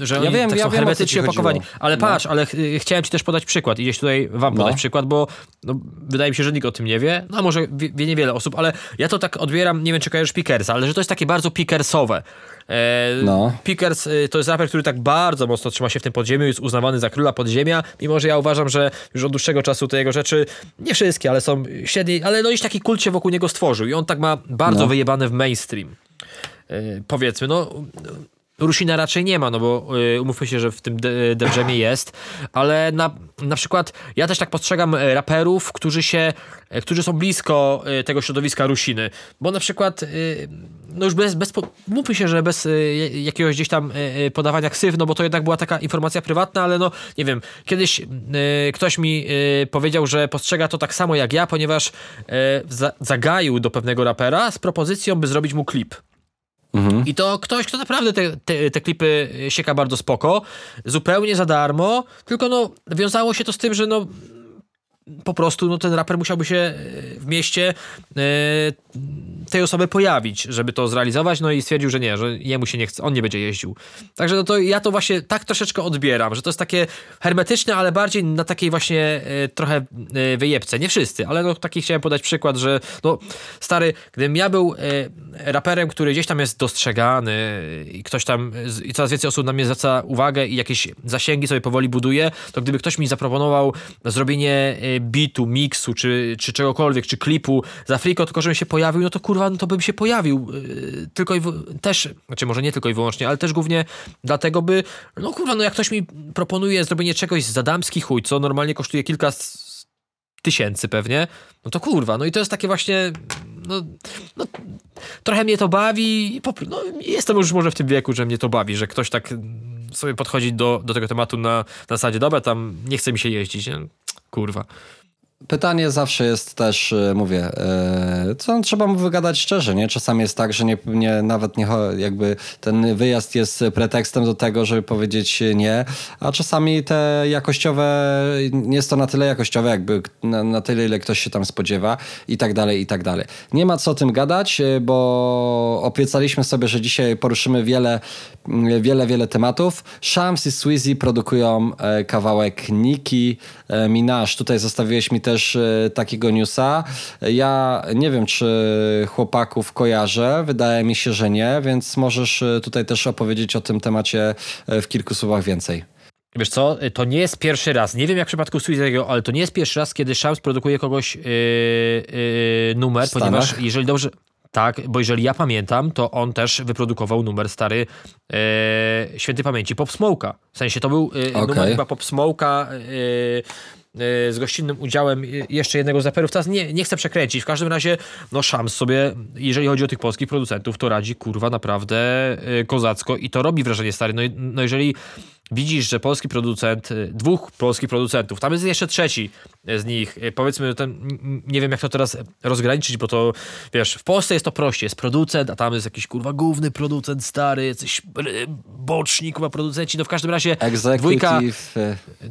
że ja wiem, tak ja są wiem, hermetycznie opakowani, ale. Patrz, ale ch chciałem ci też podać przykład i gdzieś tutaj wam podać no. przykład, bo no, wydaje mi się, że nikt o tym nie wie, no a może wie, wie niewiele osób, ale ja to tak odbieram, nie wiem czy kojarzysz Pickersa, ale że to jest takie bardzo Pickersowe. E, no. Pickers y, to jest raper, który tak bardzo mocno trzyma się w tym podziemiu, jest uznawany za króla podziemia, mimo że ja uważam, że już od dłuższego czasu te jego rzeczy, nie wszystkie, ale są średnie, ale no już taki kult się wokół niego stworzył i on tak ma bardzo no. wyjebany w mainstream. E, powiedzmy, no Rusina raczej nie ma, no bo yy, umówmy się, że w tym Devjamie jest, ale na, na przykład ja też tak postrzegam e, raperów, którzy się, e, którzy są blisko y, tego środowiska Rusiny, bo na przykład y, no już bez, bez mówmy się, że bez y, jakiegoś gdzieś tam podawania ksyw, no bo to jednak była taka informacja prywatna, ale no nie wiem, kiedyś ktoś mi powiedział, że postrzega to tak samo jak ja, ponieważ za, zagaił do pewnego rapera z propozycją, by zrobić mu klip. Mhm. I to ktoś, kto naprawdę te, te, te, klipy sieka bardzo spoko, zupełnie za darmo, tylko no wiązało się to z tym, że no po prostu no, ten raper musiałby się e, w mieście e, tej osoby pojawić, żeby to zrealizować, no i stwierdził, że nie, że jemu się nie chce, on nie będzie jeździł. Także no to ja to właśnie tak troszeczkę odbieram, że to jest takie hermetyczne, ale bardziej na takiej właśnie e, trochę e, wyjebce. Nie wszyscy, ale no taki chciałem podać przykład, że no stary, gdybym ja był e, raperem, który gdzieś tam jest dostrzegany i ktoś tam, i coraz więcej osób na mnie zwraca uwagę i jakieś zasięgi sobie powoli buduje, to gdyby ktoś mi zaproponował zrobienie bitu, miksu, czy, czy czegokolwiek, czy klipu z Afriko, tylko żebym się pojawił, no to kurwa, no to bym się pojawił. Yy, tylko i też, znaczy może nie tylko i wyłącznie, ale też głównie dlatego, by, no kurwa, no jak ktoś mi proponuje zrobienie czegoś za damski chuj, co normalnie kosztuje kilka tysięcy pewnie, no to kurwa, no i to jest takie właśnie, no, no trochę mnie to bawi, no, jestem już może w tym wieku, że mnie to bawi, że ktoś tak sobie podchodzi do, do tego tematu na, na zasadzie, dobra, tam nie chce mi się jeździć, nie? kurwa. Pytanie zawsze jest też, e, mówię, e, co trzeba mu wygadać szczerze, nie? Czasami jest tak, że nie, nie, nawet nie, jakby ten wyjazd jest pretekstem do tego, żeby powiedzieć nie, a czasami te jakościowe, nie jest to na tyle jakościowe, jakby na, na tyle, ile ktoś się tam spodziewa i tak dalej, i tak dalej. Nie ma co o tym gadać, e, bo obiecaliśmy sobie, że dzisiaj poruszymy wiele, wiele, wiele tematów. Shams i Sweezy produkują kawałek Niki Minaj. Tutaj zostawiłeś mi też e, takiego newsa. Ja nie wiem, czy chłopaków kojarzę, wydaje mi się, że nie, więc możesz e, tutaj też opowiedzieć o tym temacie e, w kilku słowach więcej. Wiesz co, to nie jest pierwszy raz. Nie wiem jak w przypadku Suiziego, ale to nie jest pierwszy raz, kiedy Shams produkuje kogoś yy, yy, numer, ponieważ jeżeli dobrze. Tak, bo jeżeli ja pamiętam, to on też wyprodukował numer stary yy, świętej pamięci Pop Smoke'a. W sensie to był yy, okay. numer chyba Pop Smoke'a. Yy, z gościnnym udziałem jeszcze jednego z raperów. Teraz nie, nie chcę przekręcić. W każdym razie, no Shams sobie, jeżeli chodzi o tych polskich producentów, to radzi kurwa naprawdę kozacko i to robi wrażenie stary. No, no jeżeli widzisz, że polski producent, y, dwóch polskich producentów, tam jest jeszcze trzeci z nich, y, powiedzmy, ten, nie wiem jak to teraz rozgraniczyć, bo to, wiesz, w Polsce jest to prościej, jest producent, a tam jest jakiś kurwa główny producent stary, jacyś y, boczni kurwa producenci, no w każdym razie Executive. dwójka,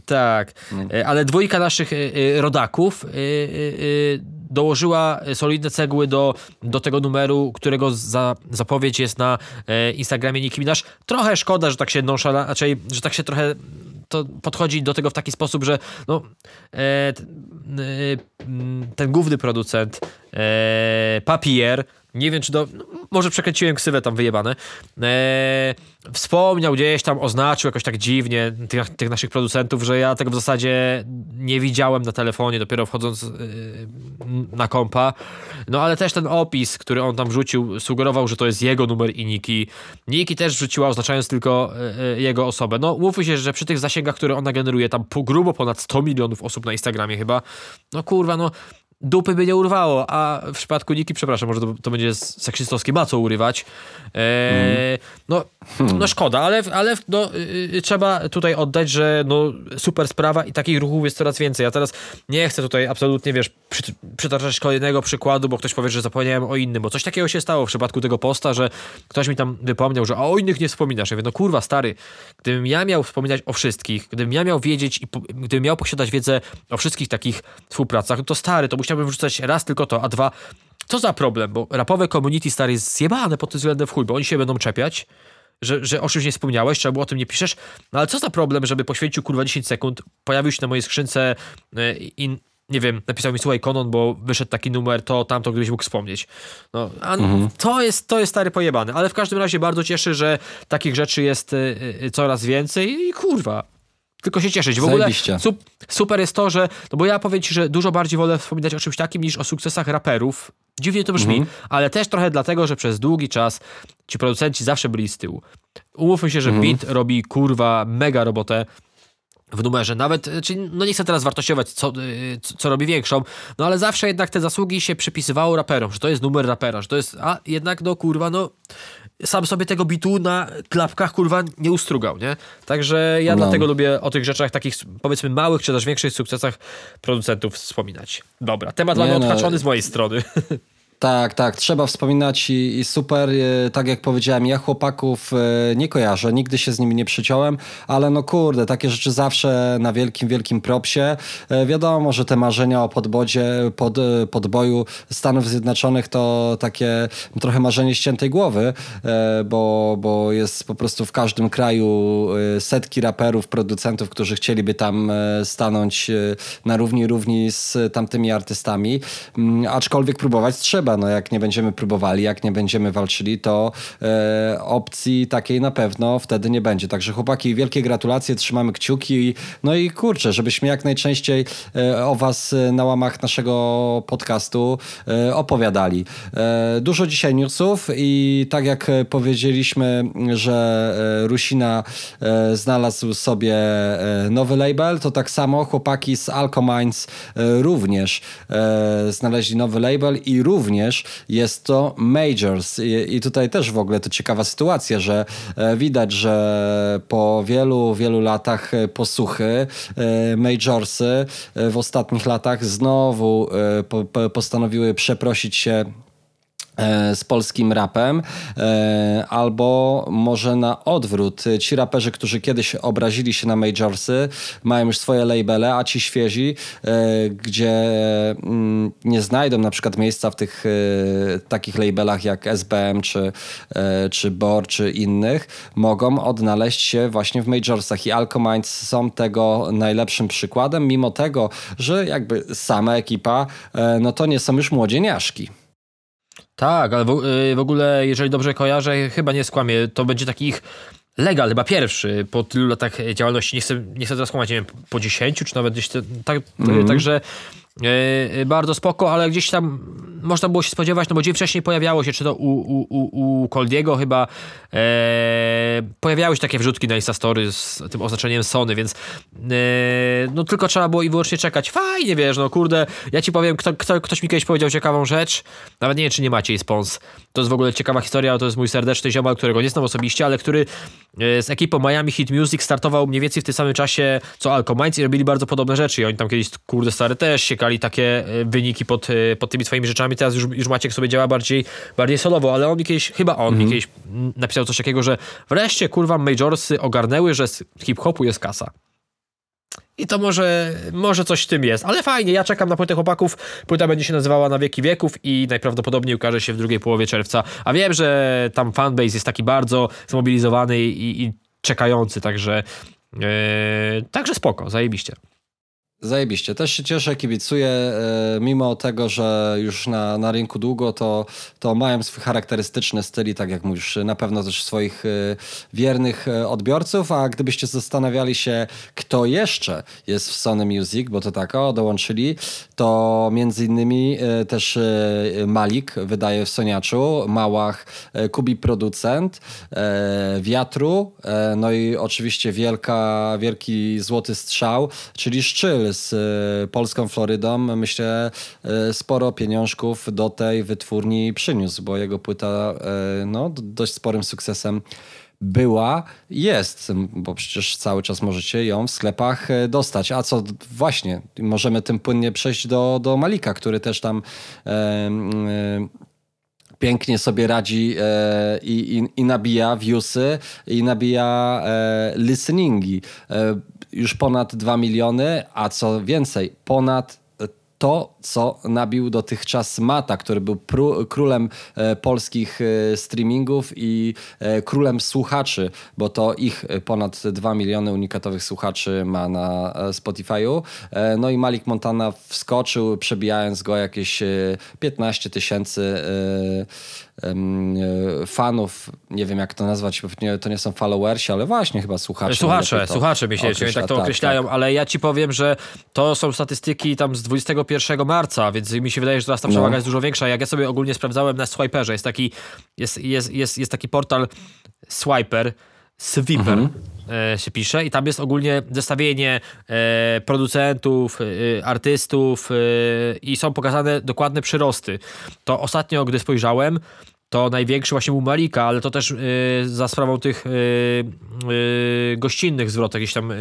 tak, mm. ale dwójka naszych rodaków dołożyła solidne cegły do, do tego numeru, którego za, zapowiedź jest na e, Instagramie Nicki Minaj. Trochę szkoda, że tak się nonszala, raczej, że tak się trochę to podchodzi do tego w taki sposób, że no, e, e, ten główny producent e, Papier nie wiem czy do, no, może przekręciłem ksywę tam wyjebane, e, wspomniał gdzieś tam, oznaczył jakoś tak dziwnie tych, tych, naszych producentów, że ja tego w zasadzie nie widziałem na telefonie, dopiero wchodząc yy, na kompa. No ale też ten opis, który on tam wrzucił, sugerował, że to jest jego numer i Niki. Niki też wrzuciła, oznaczając tylko yy, jego osobę. No mówmy się, że przy tych zasięgach, które ona generuje, tam po, grubo ponad 100 milionów osób na Instagramie chyba, no kurwa, no dupy by nie urwało, a w przypadku Niki, przepraszam, może to, to będzie seksistowskie, ma co urywać. Eee, no, no szkoda, ale, ale no, yy, trzeba tutaj oddać, że no, super sprawa i takich ruchów jest coraz więcej. Ja teraz nie chcę tutaj absolutnie, wiesz, przy, przytaczać kolejnego przykładu, bo ktoś powie, że zapomniałem o innym, bo coś takiego się stało w przypadku tego posta, że ktoś mi tam wypomniał, że o innych nie wspominasz. Ja mówię, no kurwa, stary, gdybym ja miał wspominać o wszystkich, gdybym ja miał wiedzieć i po, gdybym miał posiadać wiedzę o wszystkich takich współpracach, no to stary, to musiałbym wrzucać raz tylko to, a dwa, co za problem, bo rapowe community stary jest zjebane pod tym względem w chuj, bo oni się będą czepiać, że, że o czymś nie wspomniałeś, trzeba było o tym nie piszesz, no ale co za problem, żeby poświęcił kurwa 10 sekund, pojawił się na mojej skrzynce e, i nie wiem, napisał mi słuchaj Konon, bo wyszedł taki numer, to tamto gdybyś mógł wspomnieć. No, mhm. to, jest, to jest stary pojebany, ale w każdym razie bardzo cieszy, że takich rzeczy jest y, y, coraz więcej i kurwa, tylko się cieszyć. W ogóle super jest to, że, no bo ja powiem ci, że dużo bardziej wolę wspominać o czymś takim niż o sukcesach raperów. Dziwnie to brzmi, mhm. ale też trochę dlatego, że przez długi czas ci producenci zawsze byli z tyłu. Umówmy się, że mhm. Beat robi kurwa mega robotę w numerze. Nawet, y, czyli no nie chcę teraz wartościować, co, y, co, co robi większą, no ale zawsze jednak te zasługi się przypisywało raperom, że to jest numer rapera, że to jest, a jednak no kurwa, no sam sobie tego bitu na klapkach kurwa nie ustrugał, nie? Także ja no. dlatego lubię o tych rzeczach takich powiedzmy małych czy też większych sukcesach producentów wspominać. Dobra, temat mamy no. odhaczony z mojej strony. Tak, tak, trzeba wspominać i, i, super. E, tak jak powiedziałem, ja chłopaków e, nie kojarzę, nigdy się z nimi nie przyciąłem, ale no kurde, takie rzeczy zawsze na wielkim, wielkim propsie. E, wiadomo, że te marzenia o podbodzie, pod, podboju Stanów Zjednoczonych to takie trochę marzenie ściętej głowy, bo, bo jest po prostu w każdym kraju setki raperów, producentów, którzy chcieliby tam stanąć na równi równi z tamtymi artystami, mm, aczkolwiek próbować trzeba No jak nie będziemy próbowali, jak nie będziemy walczyli, to e, opcji takiej na pewno wtedy nie będzie. Także chłopaki, wielkie gratulacje, trzymamy kciuki. No i kurczę, żebyśmy jak najczęściej e, o was e, na łamach naszego podcastu e, opowiadali. E, dużo dzisiaj newsów i tak jak powiedzieliśmy, że e, Rusina znalazł sobie nowy label, to tak samo chłopaki z Alcomines również znaleźli nowy label i również również jest to Majors. I, I, tutaj też w ogóle to ciekawa sytuacja, że e, widać, że po wielu, wielu latach e, posłuchy e, Majorsy w ostatnich latach znowu postanowiły przeprosić się z polskim rapem, e, albo może na odwrót. Ci raperzy, którzy kiedyś obrazili się na majorsy, mają już swoje labele, a ci świezi, e, gdzie mm, nie znajdą na przykład miejsca w tych takich labelach jak SBM, czy, czy BOR, czy innych, mogą odnaleźć się właśnie w majorsach i Alcominds są tego najlepszym przykładem, mimo tego, że jakby sama ekipa, no to nie są już młodzieniaszki. Tak, ale w, y, w, ogóle, jeżeli dobrze kojarzę, chyba nie skłamię, to będzie taki ich legal, chyba pierwszy po tylu latach działalności. Nie chcę, nie chcę teraz kłamać, nie wiem, po 10 czy nawet gdzieś te, tak, mm -hmm. także Yy, bardzo spoko, ale gdzieś tam można było się spodziewać, no bo dzień wcześniej pojawiało się, czy to u, u, u, u Coldiego chyba, e, pojawiały się takie wrzutki na Instastory z tym oznaczeniem Sony, więc e, no tylko trzeba było i wyłącznie czekać. Fajnie, wiesz, no kurde, ja ci powiem, kto, kto, ktoś mi kiedyś powiedział ciekawą rzecz, nawet nie wiem, czy nie macie jej spons. To jest w ogóle ciekawa historia, to jest mój serdeczny ziomal, którego nie znam osobiście, ale który z ekipą Miami Hit Music startował mniej więcej w tym samym czasie co Alco Minds i robili bardzo podobne rzeczy i oni tam kiedyś, kurde stary, też się osiągali takie e, wyniki pod, e, pod tymi swoimi rzeczami. Teraz już, już Maciek sobie działa bardziej, bardziej solowo, ale on mi kiedyś, chyba on mi mhm. kiedyś napisał coś takiego, że wreszcie kurwa Majorsy ogarnęły, że z hip-hopu jest kasa. I to może, może coś w tym jest, ale fajnie, ja czekam na płytę chłopaków. Płyta będzie się nazywała Na wieki wieków i najprawdopodobniej ukaże się w drugiej połowie czerwca. A wiem, że tam fanbase jest taki bardzo zmobilizowany i, i czekający, także, yy, także spoko, zajebiście. Zajebiście. Też się cieszę, kibicuję. E, mimo tego, że już na, na rynku długo, to, to mają swój charakterystyczny styl i tak jak mówisz, na pewno też swoich e, wiernych e, odbiorców. A gdybyście zastanawiali się, kto jeszcze jest w Sony Music, bo to tak, o, dołączyli, to między innymi też Malik wydaje w Soniaczu, Małach, Kubi producent, Wiatru, no i oczywiście wielka, wielki złoty strzał, czyli Szczyl z e, polską Florydą, myślę, e, sporo pieniążków do tej wytwórni przyniósł, bo jego płyta e, no, dość sporym sukcesem była, jest, bo przecież cały czas możecie ją w sklepach dostać. A co właśnie, możemy tym płynnie przejść do, do Malika, który też tam e, e, pięknie sobie radzi e, i, i, nabija viewsy i nabija listeningi. Już ponad 2 miliony, a co więcej, ponad to, co nabił dotychczas Mata, który był królem e, polskich e, streamingów i e, królem słuchaczy, bo to ich ponad 2 miliony unikatowych słuchaczy ma na Spotify'u. No i Malik Montana wskoczył, przebijając go jakieś 15 tysięcy fanów, nie wiem jak to nazwać, to nie są followersi, ale właśnie chyba słuchacze. Słuchacze, to słuchacze myślę, tak to tak, określają, tak. ale ja ci powiem, że to są statystyki tam z 21 marca, więc mi się wydaje, że teraz ta przewaga no. jest dużo większa. Jak ja sobie ogólnie sprawdzałem na Swiperze, jest taki, jest, jest, jest, jest taki portal Swiper, Swiper mhm. E, się pisze i tam jest ogólnie zestawienie e, producentów, e, artystów i są pokazane dokładne przyrosty. To ostatnio, gdy spojrzałem, to największy właśnie był Malika, ale to też za sprawą tych gościnnych zwrotów, jakichś tam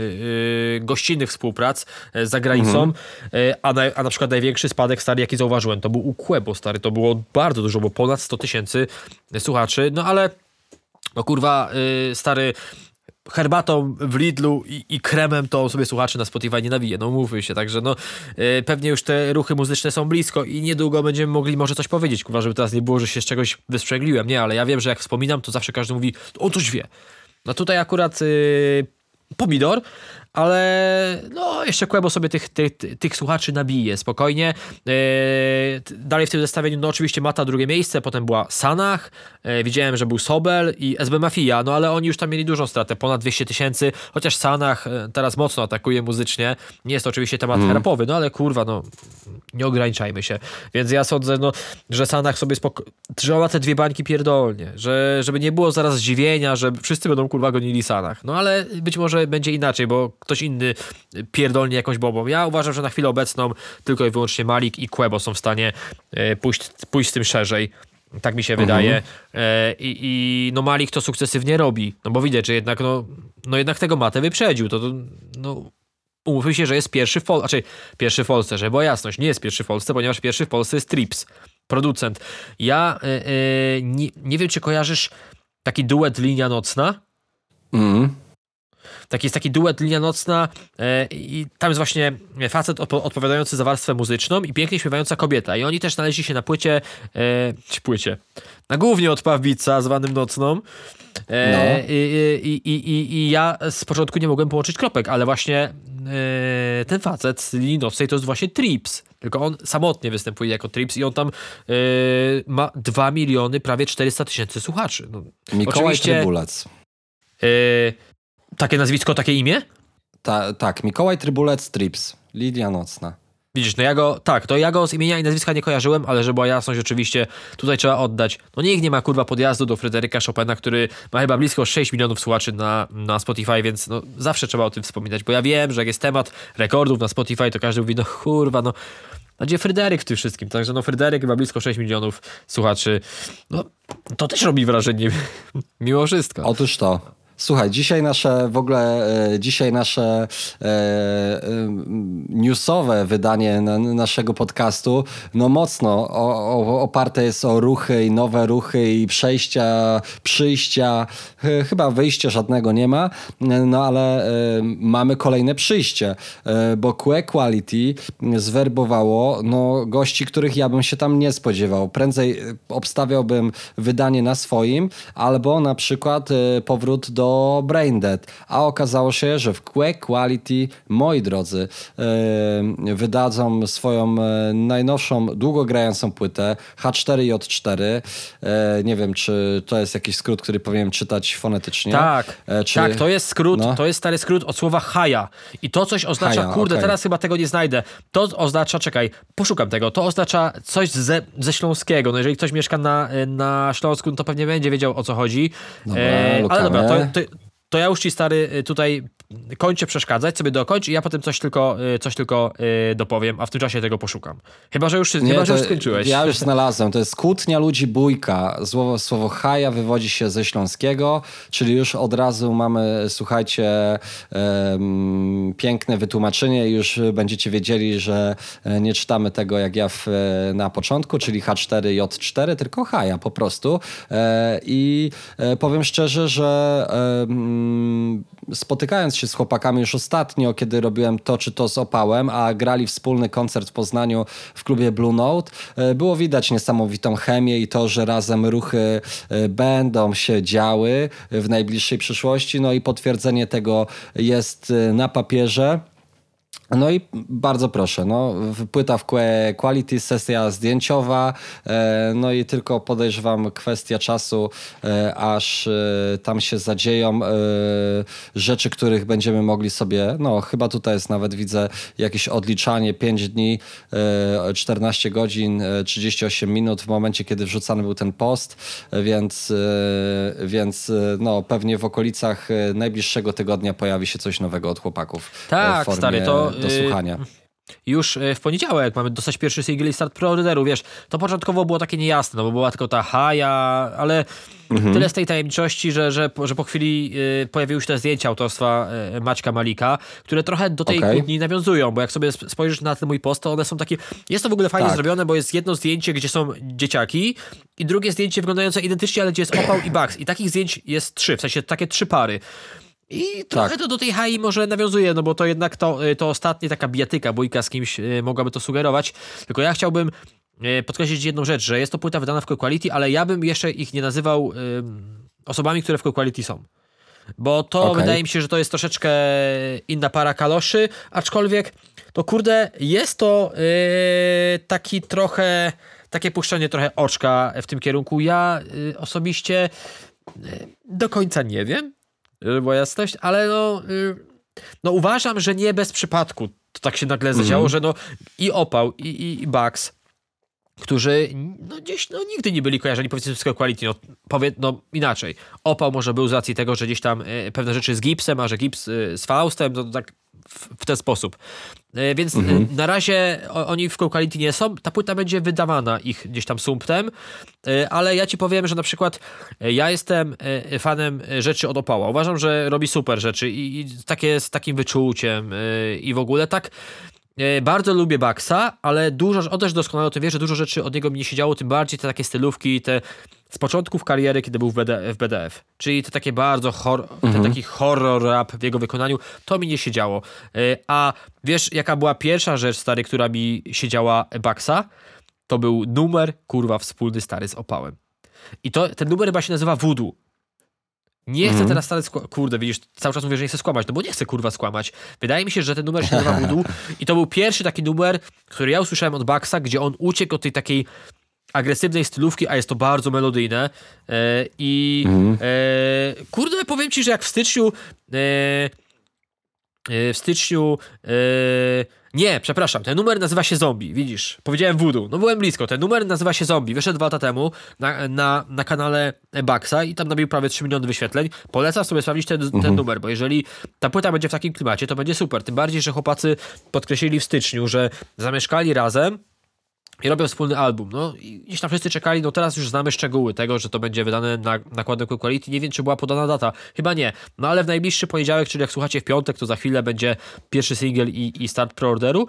gościnnych współprac za granicą, mhm. a, na, a na przykład największy spadek stary, jaki zauważyłem, to był u Quebo, stary, to było bardzo dużo, bo ponad 100 tysięcy słuchaczy, no ale no kurwa, stary herbatą w Lidlu i, i, kremem to sobie słuchacze na Spotify nie nawije, no mówmy się, także no yy, pewnie już te ruchy muzyczne są blisko i niedługo będziemy mogli może coś powiedzieć, kurwa, żeby teraz nie było, że się z czegoś wysprzęgliłem, nie, ale ja wiem, że jak wspominam, to zawsze każdy mówi, on coś wie. No tutaj akurat yy, pomidor, ale no, jeszcze Kłebo sobie tych, tych, tych słuchaczy nabije spokojnie. Yy, dalej w tym zestawieniu, no oczywiście Mata drugie miejsce, potem była Sanach, yy, widziałem, że był Sobel i SB Mafia, no ale oni już tam mieli dużą stratę, ponad 200 tysięcy, chociaż Sanach yy, teraz mocno atakuje muzycznie. Nie jest to oczywiście temat mm. rapowy, no ale kurwa, no nie ograniczajmy się. Więc ja sądzę, no, że Sanach sobie spokojnie, że ona te dwie bańki pierdolnie, że, żeby nie było zaraz zdziwienia, że wszyscy będą kurwa gonili Sanach. No ale być może będzie inaczej, bo ktoś inny pierdolnie jakąś bobą. Ja uważam, że na chwilę obecną tylko i wyłącznie Malik i Quebo są w stanie e, pójść, pójść z tym szerzej. Tak mi się mhm. wydaje. E, I, I, no Malik to sukcesywnie robi. No bo widać, że jednak, no, no jednak tego matę wyprzedził. To, to no, umówmy się, że jest pierwszy w Polsce, znaczy pierwszy w Polsce, żeby była jasność, nie jest pierwszy w Polsce, ponieważ pierwszy w Polsce jest Trips, producent. Ja yy, nie, nie wiem, czy kojarzysz taki duet Linia Nocna? Mhm. Taki jest taki duet Linia Nocna e, i tam jest właśnie facet odpowiadający za warstwę muzyczną i pięknie śpiewająca kobieta. I oni też znaleźli się na płycie, e, płycie, na głównie od Pawbica zwanym Nocną. E, no. i, i, i, I ja z początku nie mogłem połączyć kropek, ale właśnie e, ten facet z linii nocnej to jest właśnie Trips. Tylko on samotnie występuje jako Trips i on tam e, ma 2 miliony, prawie 400 tysięcy słuchaczy. No, Mikołaj oczywiście, Trybulac. E, takie nazwisko, takie imię? Ta, tak, Mikołaj Trybulec Trips. Lidia Nocna. Widzisz, no ja go, tak, to ja go z imienia i nazwiska nie kojarzyłem, ale żeby była jasność, oczywiście tutaj trzeba oddać. No nikt nie ma kurwa podjazdu do Fryderyka Chopina, który ma chyba blisko 6 milionów słuchaczy na, na Spotify, więc no zawsze trzeba o tym wspominać, bo ja wiem, że jak jest temat rekordów na Spotify, to każdy mówi, no kurwa, no a gdzie Fryderyk w tym wszystkim? Także no Fryderyk ma blisko 6 milionów słuchaczy. No to też robi wrażenie mimo wszystko. Otóż to. Słuchaj, dzisiaj nasze w ogóle, e, dzisiaj nasze e, e, newsowe wydanie na, naszego podcastu, no mocno o, o, oparte jest o ruchy i nowe ruchy i przejścia, przyjścia, chyba wyjścia żadnego nie ma, no ale e, mamy kolejne przyjście, e, bo QE Quality zwerbowało no, gości, których ja bym się tam nie spodziewał. Prędzej obstawiałbym wydanie na swoim, albo na przykład e, powrót do Braindead. A okazało się, że w Quake Quality, moi drodzy, yy, wydadzą swoją e, najnowszą, długo grającą płytę H4J4. Yy, nie wiem, czy to jest jakiś skrót, który powinienem czytać fonetycznie. Tak, E, czy- tak, to jest skrót, No. to jest stary skrót od słowa haja. I to coś oznacza, Haja, kurde, okej. teraz chyba tego nie znajdę. To oznacza, czekaj, poszukam tego, to oznacza coś ze, ze śląskiego. No jeżeli ktoś mieszka na, na Śląsku, no to pewnie będzie wiedział o co chodzi. Dobra, ale lukamy. dobra, to, to, to ja już ci stary y, tutaj kończę przeszkadzać, sobie dokończ i ja potem coś tylko, y, coś tylko y, dopowiem, a w tym czasie tego poszukam. Chyba, że już, chyba, że to już skończyłeś. Ja już znalazłem. To jest kłótnia ludzi bójka. Słowo, słowo haja wywodzi się ze śląskiego, czyli już od razu mamy, słuchajcie, em, piękne wytłumaczenie i już będziecie wiedzieli, że e, nie czytamy tego jak ja w, e, na początku, czyli H4J4, tylko haja po prostu. E, I e, powiem szczerze, że spotykając się z chłopakami już ostatnio, kiedy robiłem to czy to z opałem, a grali wspólny koncert w Poznaniu w klubie Blue Note, e, było widać niesamowitą chemię i to, że razem ruchy e, będą się działy w najbliższej przyszłości. No i potwierdzenie tego jest e, na papierze. No i bardzo proszę, no, płyta w quality, sesja zdjęciowa, e, no i tylko podejrzewam kwestia czasu, e, aż e, tam się zadzieją rzeczy, których będziemy mogli sobie, no chyba tutaj jest nawet widzę jakieś odliczanie 5 dni, e, 14 godzin, e, 38 minut w momencie, kiedy wrzucany był ten post, więc, więc no pewnie w okolicach najbliższego tygodnia pojawi się coś nowego od chłopaków. Tak, stary, to, do y, słuchania. już e, w poniedziałek mamy dostać pierwszy single i start preorderu, wiesz, to początkowo było takie niejasne, no bo była tylko ta haja, ale Mhm. tyle z tej tajemniczości, że, że, po- że po chwili e, pojawiły się te zdjęcia autorstwa e, Maćka Malika, które trochę do tej Okej. kłótni nawiązują, bo jak sobie sp- spojrzysz na ten mój post, to one są takie, jest to w ogóle fajnie Tak. zrobione, bo jest jedno zdjęcie, gdzie są dzieciaki i drugie zdjęcie wyglądające identycznie, ale gdzie jest opał i Bugs i takich zdjęć jest trzy, w sensie takie trzy pary. I trochę Tak. to do tej hai może nawiązuje, no bo to jednak to, y, to ostatnie taka bijatyka, bójka z kimś y, mogłaby to sugerować. Tylko ja chciałbym y, podkreślić jedną rzecz, że jest to płyta wydana w Core Quality, ale ja bym jeszcze ich nie nazywał osobami, które w Core Quality są. Bo to Okej. wydaje mi się, że to jest troszeczkę inna para kaloszy, aczkolwiek to kurde, jest to y, taki trochę, takie puszczenie trochę oczka w tym kierunku. Ja y, osobiście y, do końca nie wiem, była jasność, ale no, y, no uważam, że nie bez przypadku to tak się nagle zadziało, że no i Opał, i, i, i Bugs, którzy no gdzieś no, nigdy nie byli kojarzeni powiedzmy z quality, no, powie, no inaczej. Opał może był z racji tego, że gdzieś tam e, pewne rzeczy z Gipsem, a że Gips e, z Faustem, to tak w, w ten sposób. E, więc e, na razie oni w quality nie są, ta płyta będzie wydawana ich gdzieś tam sumptem, e, ale ja ci powiem, że na przykład ja jestem fanem rzeczy od Opała. Uważam, że robi super rzeczy i, i takie z takim wyczuciem i w ogóle tak Bardzo lubię Baxa, ale dużo, on też doskonale o tym wie, że dużo rzeczy od niego mi nie siedziało, tym bardziej te takie stylówki, te z początków kariery, kiedy był w, BD, w BDF. Czyli te takie bardzo hor, ten taki horror rap w jego wykonaniu, to mi nie siedziało. E, A wiesz, jaka była pierwsza rzecz, stary, która mi siedziała Baxa? To był numer, kurwa, wspólny stary z opałem. I to, ten numer chyba się nazywa Voodoo. Nie chcę teraz stale skła- Kurde, widzisz, cały czas mówię, że nie chcę skłamać, no bo nie chcę kurwa skłamać. Wydaje mi się, że ten numer się nazywa Voodoo i to był pierwszy taki numer, który ja usłyszałem od Baxa, gdzie on uciekł od tej takiej agresywnej stylówki, a jest to bardzo melodyjne. E, I e, kurde, powiem ci, że jak w styczniu e, w styczniu nie, przepraszam, ten numer nazywa się Zombie, widzisz, powiedziałem Voodoo, no byłem blisko, ten numer nazywa się Zombie, wyszedł dwa lata temu na, na, na kanale Baxa i tam nabił prawie 3 miliony wyświetleń, polecam sobie sprawdzić ten, ten numer, bo jeżeli ta płyta będzie w takim klimacie, to będzie super, tym bardziej, że chłopacy podkreślili w styczniu, że zamieszkali razem, i robią wspólny album. No i gdzieś tam wszyscy czekali, no teraz już znamy szczegóły tego, że to będzie wydane na nakładem Quick Quality. Nie wiem, czy była podana data. Chyba nie. No ale w najbliższy poniedziałek, czyli jak słuchacie w piątek, to za chwilę będzie pierwszy singiel i, i start preorderu.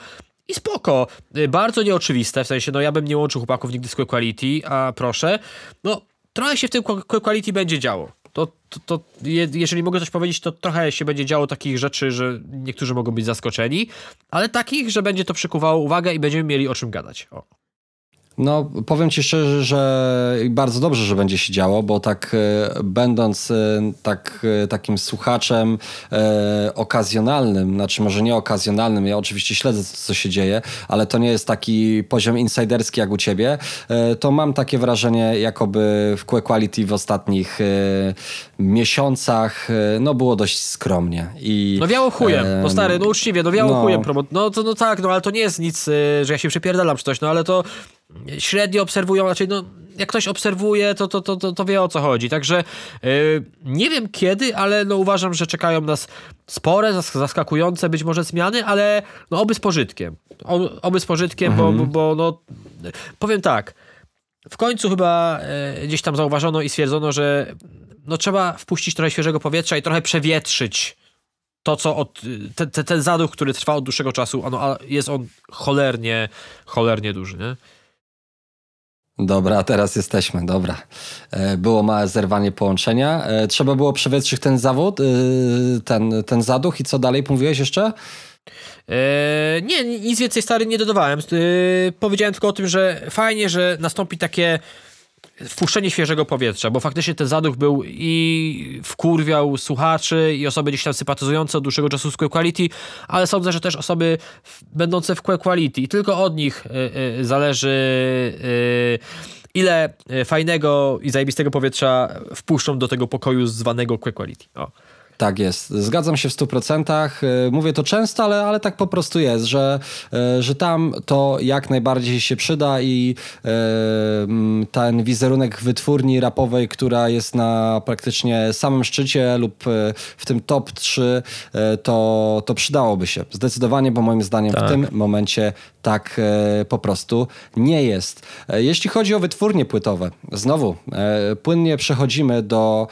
I spoko. Y, Bardzo nieoczywiste, w sensie, no ja bym nie łączył chłopaków nigdy z Quick Quality, a proszę. No, trochę się w tym Quick Quality będzie działo. To, to, to je, jeżeli mogę coś powiedzieć, to trochę się będzie działo takich rzeczy, że niektórzy mogą być zaskoczeni, ale takich, że będzie to przykuwało uwagę i będziemy mieli o czym gadać. O. No, powiem ci szczerze, że bardzo dobrze, że będzie się działo, bo tak e, będąc e, tak, e, takim słuchaczem e, okazjonalnym, znaczy może nie okazjonalnym, ja oczywiście śledzę, co się dzieje, ale to nie jest taki poziom insiderski jak u ciebie, e, to mam takie wrażenie, jakoby w Que Quality w ostatnich e, miesiącach no było dość skromnie. I, no wiało chujem, no stary, no uczciwie, no wiało no, chujem. No, to, no tak, no ale to nie jest nic, że ja się przepierdalam czy coś, no ale to średnio obserwują, raczej no, jak ktoś obserwuje, to, to, to, to, wie o co chodzi. Także yy, nie wiem kiedy, ale no, uważam, że czekają nas spore, zaskakujące być może zmiany, ale no, oby z pożytkiem. oby z pożytkiem, mhm. bo, bo, no, powiem tak, w końcu chyba yy, gdzieś tam zauważono i stwierdzono, że no, trzeba wpuścić trochę świeżego powietrza i trochę przewietrzyć to, co od, ten, ten zaduch, który trwa od dłuższego czasu, ono, jest on cholernie, cholernie duży, nie? Dobra, teraz jesteśmy, dobra. E, było małe zerwanie połączenia. E, trzeba było przewietrzyć ten zawód, e, ten, ten zaduch i co dalej mówiłeś jeszcze? Eee, nie, nic więcej stary nie dodawałem. Eee, powiedziałem tylko o tym, że fajnie, że nastąpi takie wpuszczenie świeżego powietrza, bo faktycznie ten zaduch był i wkurwiał słuchaczy i osoby gdzieś tam sympatyzujące od dłuższego czasu z Quality, ale sądzę, że też osoby będące w Quality i tylko od nich y, y, zależy y, ile fajnego i zajebistego powietrza wpuszczą do tego pokoju zwanego Quality. O. Tak jest. Zgadzam się w 100%. E, mówię to często, ale, ale tak po prostu jest, że, e, że tam to jak najbardziej się przyda i e, ten wizerunek wytwórni rapowej, która jest na praktycznie samym szczycie lub w tym top 3, to, to przydałoby się. Zdecydowanie, bo moim zdaniem tak. w tym momencie tak po prostu nie jest. Jeśli chodzi o wytwórnie płytowe, znowu płynnie przechodzimy do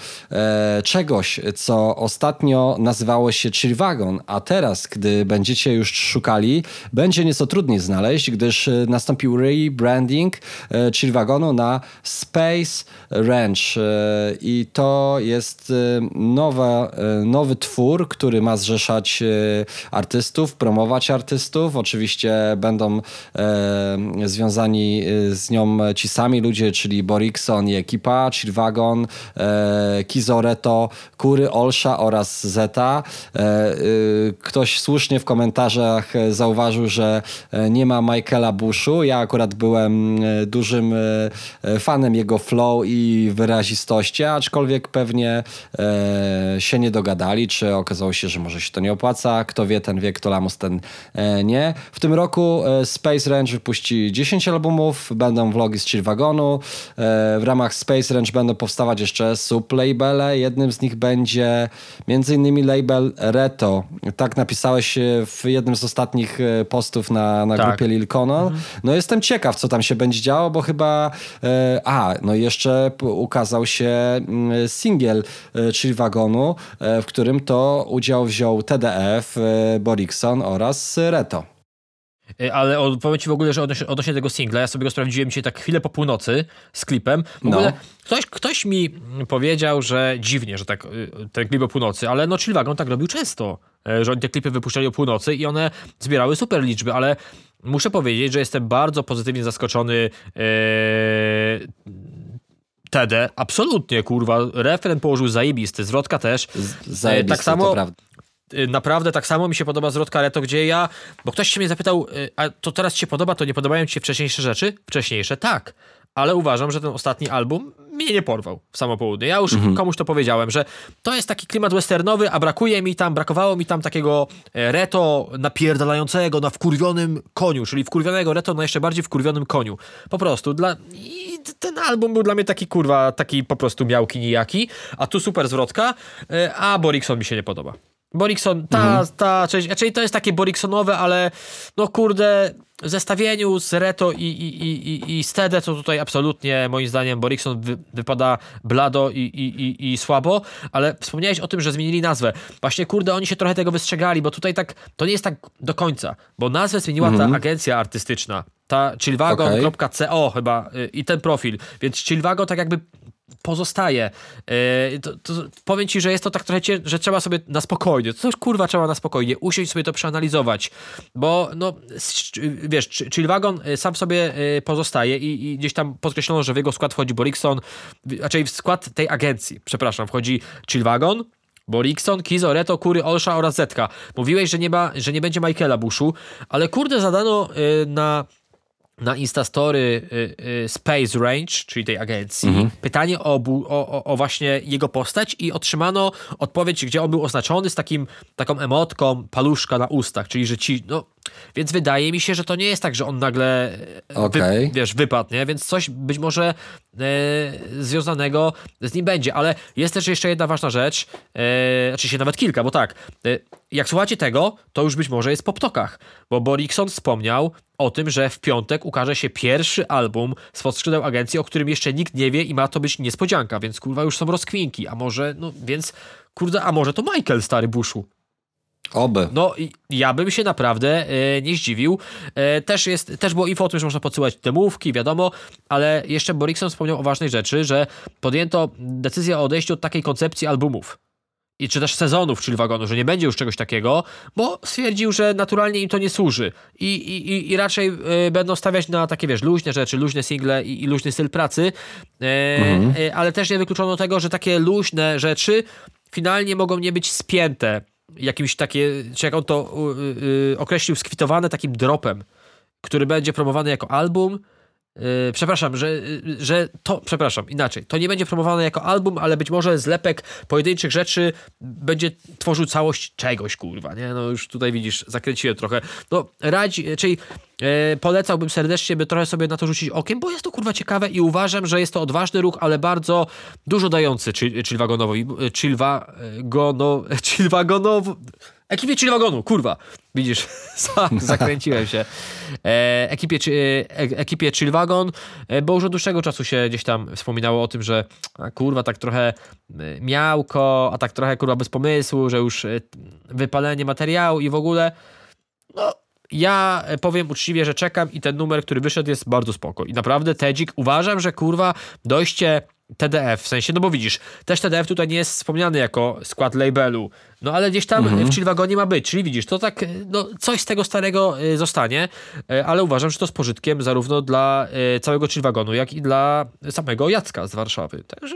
czegoś, co ostatnio ostatnio nazywało się Chill Wagon, a teraz, gdy będziecie już szukali, będzie nieco trudniej znaleźć, gdyż e, nastąpił rebranding e, Chill Wagonu na Space Ranch e, i to jest nowy twór, który ma zrzeszać artystów, promować artystów. Oczywiście będą związani z nią ci sami ludzie, czyli Borikson i ekipa, Chill Wagon, Kizoreto, Kury, Olsza oraz Zeta. E, y, ktoś słusznie w komentarzach zauważył, że e, nie ma Michaela Bushu. Ja akurat byłem e, dużym fanem jego flow i wyrazistości, aczkolwiek pewnie się nie dogadali, czy okazało się, że może się to nie opłaca. Kto wie, ten wie, kto lamus, ten nie. W tym roku Space Range wypuści 10 albumów, będą vlogi z Chill Wagonu. W ramach Space Range będą powstawać jeszcze sublabele. Jednym z nich będzie Między innymi label Reto. Tak napisałeś e, w jednym z ostatnich e, postów na, na tak. grupie Lil. Mhm. No jestem ciekaw, co tam się będzie działo, bo chyba e, a, no jeszcze ukazał się mm, singiel Chill Wagonu, w którym to udział wziął TDF, Borikson oraz Reto. E, ale powiem ci w ogóle, że odnośnie, odnośnie tego singla, ja sobie go sprawdziłem dzisiaj tak chwilę po północy z klipem. W no. ogóle ktoś, ktoś mi powiedział, że dziwnie, że tak y, ten klip o północy, ale no Chillwagon tak robił często, e, że oni te klipy wypuszczali o północy i one zbierały super liczby, ale muszę powiedzieć, że jestem bardzo pozytywnie zaskoczony ee, TD, absolutnie, kurwa, refren położył zajebisty, zwrotka też. Zajebisty, tak samo, to prawda. Y, naprawdę tak samo mi się podoba zwrot Kareto, gdzie ja, bo ktoś się mnie zapytał, y, a to teraz ci się podoba, to nie podobają ci się wcześniejsze rzeczy? Wcześniejsze, tak. Ale uważam, że ten ostatni album mnie nie porwał w samo południe. Ja już mhm. komuś to powiedziałem, że to jest taki klimat westernowy, a brakuje mi tam, brakowało mi tam takiego e, reto napierdalającego na wkurwionym koniu, czyli wkurwionego reto na jeszcze bardziej wkurwionym koniu. Po prostu. Dla... I ten album był dla mnie taki kurwa, taki po prostu miałki nijaki, a tu super zwrotka, e, a Borikson mi się nie podoba. Borikson, ta, mhm. ta część, czyli to jest takie Boriksonowe, ale no kurde, w zestawieniu z Reto i, i, i, i Stede to tutaj absolutnie moim zdaniem Borikson wy, wypada blado i, i, i, i słabo, ale wspomniałeś o tym, że zmienili nazwę. Właśnie kurde, oni się trochę tego wystrzegali, bo tutaj tak, to nie jest tak do końca, bo nazwę zmieniła mhm. ta agencja artystyczna, ta chillwagon.co okay. chyba y, i ten profil, więc Chillwagon tak jakby pozostaje. Yy, to, to, powiem ci, że jest to tak trochę, że trzeba sobie na spokojnie, to już kurwa trzeba na spokojnie, usiąść sobie to przeanalizować, bo no, wiesz, Chillwagon sam w sobie pozostaje i, i, gdzieś tam podkreślono, że w jego skład wchodzi Borikson, raczej w skład tej agencji, przepraszam, wchodzi Chillwagon, Borikson, Kizo, Reto, Kury, Olsza oraz Zetka. Mówiłeś, że nie, ma, że nie będzie Michaela Bushu, ale kurde zadano y, na na Instastory y, y, Space Range, czyli tej agencji, mhm. pytanie o, o, o, właśnie jego postać i otrzymano odpowiedź, gdzie on był oznaczony z takim, taką emotką paluszka na ustach, czyli że ci, no, więc wydaje mi się, że to nie jest tak, że on nagle okay. wy, wiesz, wypadł, nie? Więc coś być może związanego z nim będzie, ale jest też jeszcze jedna ważna rzecz, e, znaczy się nawet kilka, bo tak, e, jak słuchacie tego, to już być może jest po ptokach, bo Borikson wspomniał o tym, że w piątek ukaże się pierwszy album z podskrzydeł agencji, o którym jeszcze nikt nie wie i ma to być niespodzianka, więc kurwa już są rozkwinki, a może, no więc, kurde, a może to Michael, stary Bushu. Oby. No, ja bym się naprawdę e, nie zdziwił. E, też, jest, też było info o tym, że można podsyłać demówki, wiadomo, ale jeszcze Borikson wspomniał o ważnej rzeczy, że podjęto decyzję o odejściu od takiej koncepcji albumów i czy też sezonów, czyli wagonu, że nie będzie już czegoś takiego, bo stwierdził, że naturalnie im to nie służy i, i, i raczej y, będą stawiać na takie, wiesz, luźne rzeczy, luźne single i, i luźny styl pracy, e, mhm. e, ale też nie wykluczono tego, że takie luźne rzeczy finalnie mogą nie być spięte jakimś takie, czy jak on to y, y, określił, skwitowane takim dropem, który będzie promowany jako album, Yy, przepraszam, że, yy, że to, przepraszam, inaczej. To nie będzie promowane jako album, ale być może zlepek pojedynczych rzeczy będzie tworzył całość czegoś, kurwa, nie? No już tutaj widzisz, zakręciłem trochę. No, radzi, czyli yy, polecałbym serdecznie, by trochę sobie na to rzucić okiem, bo jest to, kurwa, ciekawe i uważam, że jest to odważny ruch, ale bardzo dużo dający Chillwagonowi, Chillwagono, Chillwagonowi, Ekipie chill wagonu, kurwa. Widzisz, zakręciłem się. E, ekipie, e, ekipie chill wagon, e, bo już od dłuższego czasu się gdzieś tam wspominało o tym, że a, kurwa tak trochę e, miałko, a tak trochę kurwa bez pomysłu, że już e, wypalenie materiału i w ogóle. No, ja powiem uczciwie, że czekam i ten numer, który wyszedł jest bardzo spoko. I naprawdę Tedzik uważam, że kurwa dojście TDF, w sensie, no bo widzisz, też TDF tutaj nie jest wspomniany jako skład labelu, no ale gdzieś tam mhm. w Chillwagonie ma być, czyli widzisz, to tak, no coś z tego starego y, zostanie, y, ale uważam, że to z pożytkiem zarówno dla y, całego Chillwagonu, jak i dla samego Jacka z Warszawy, także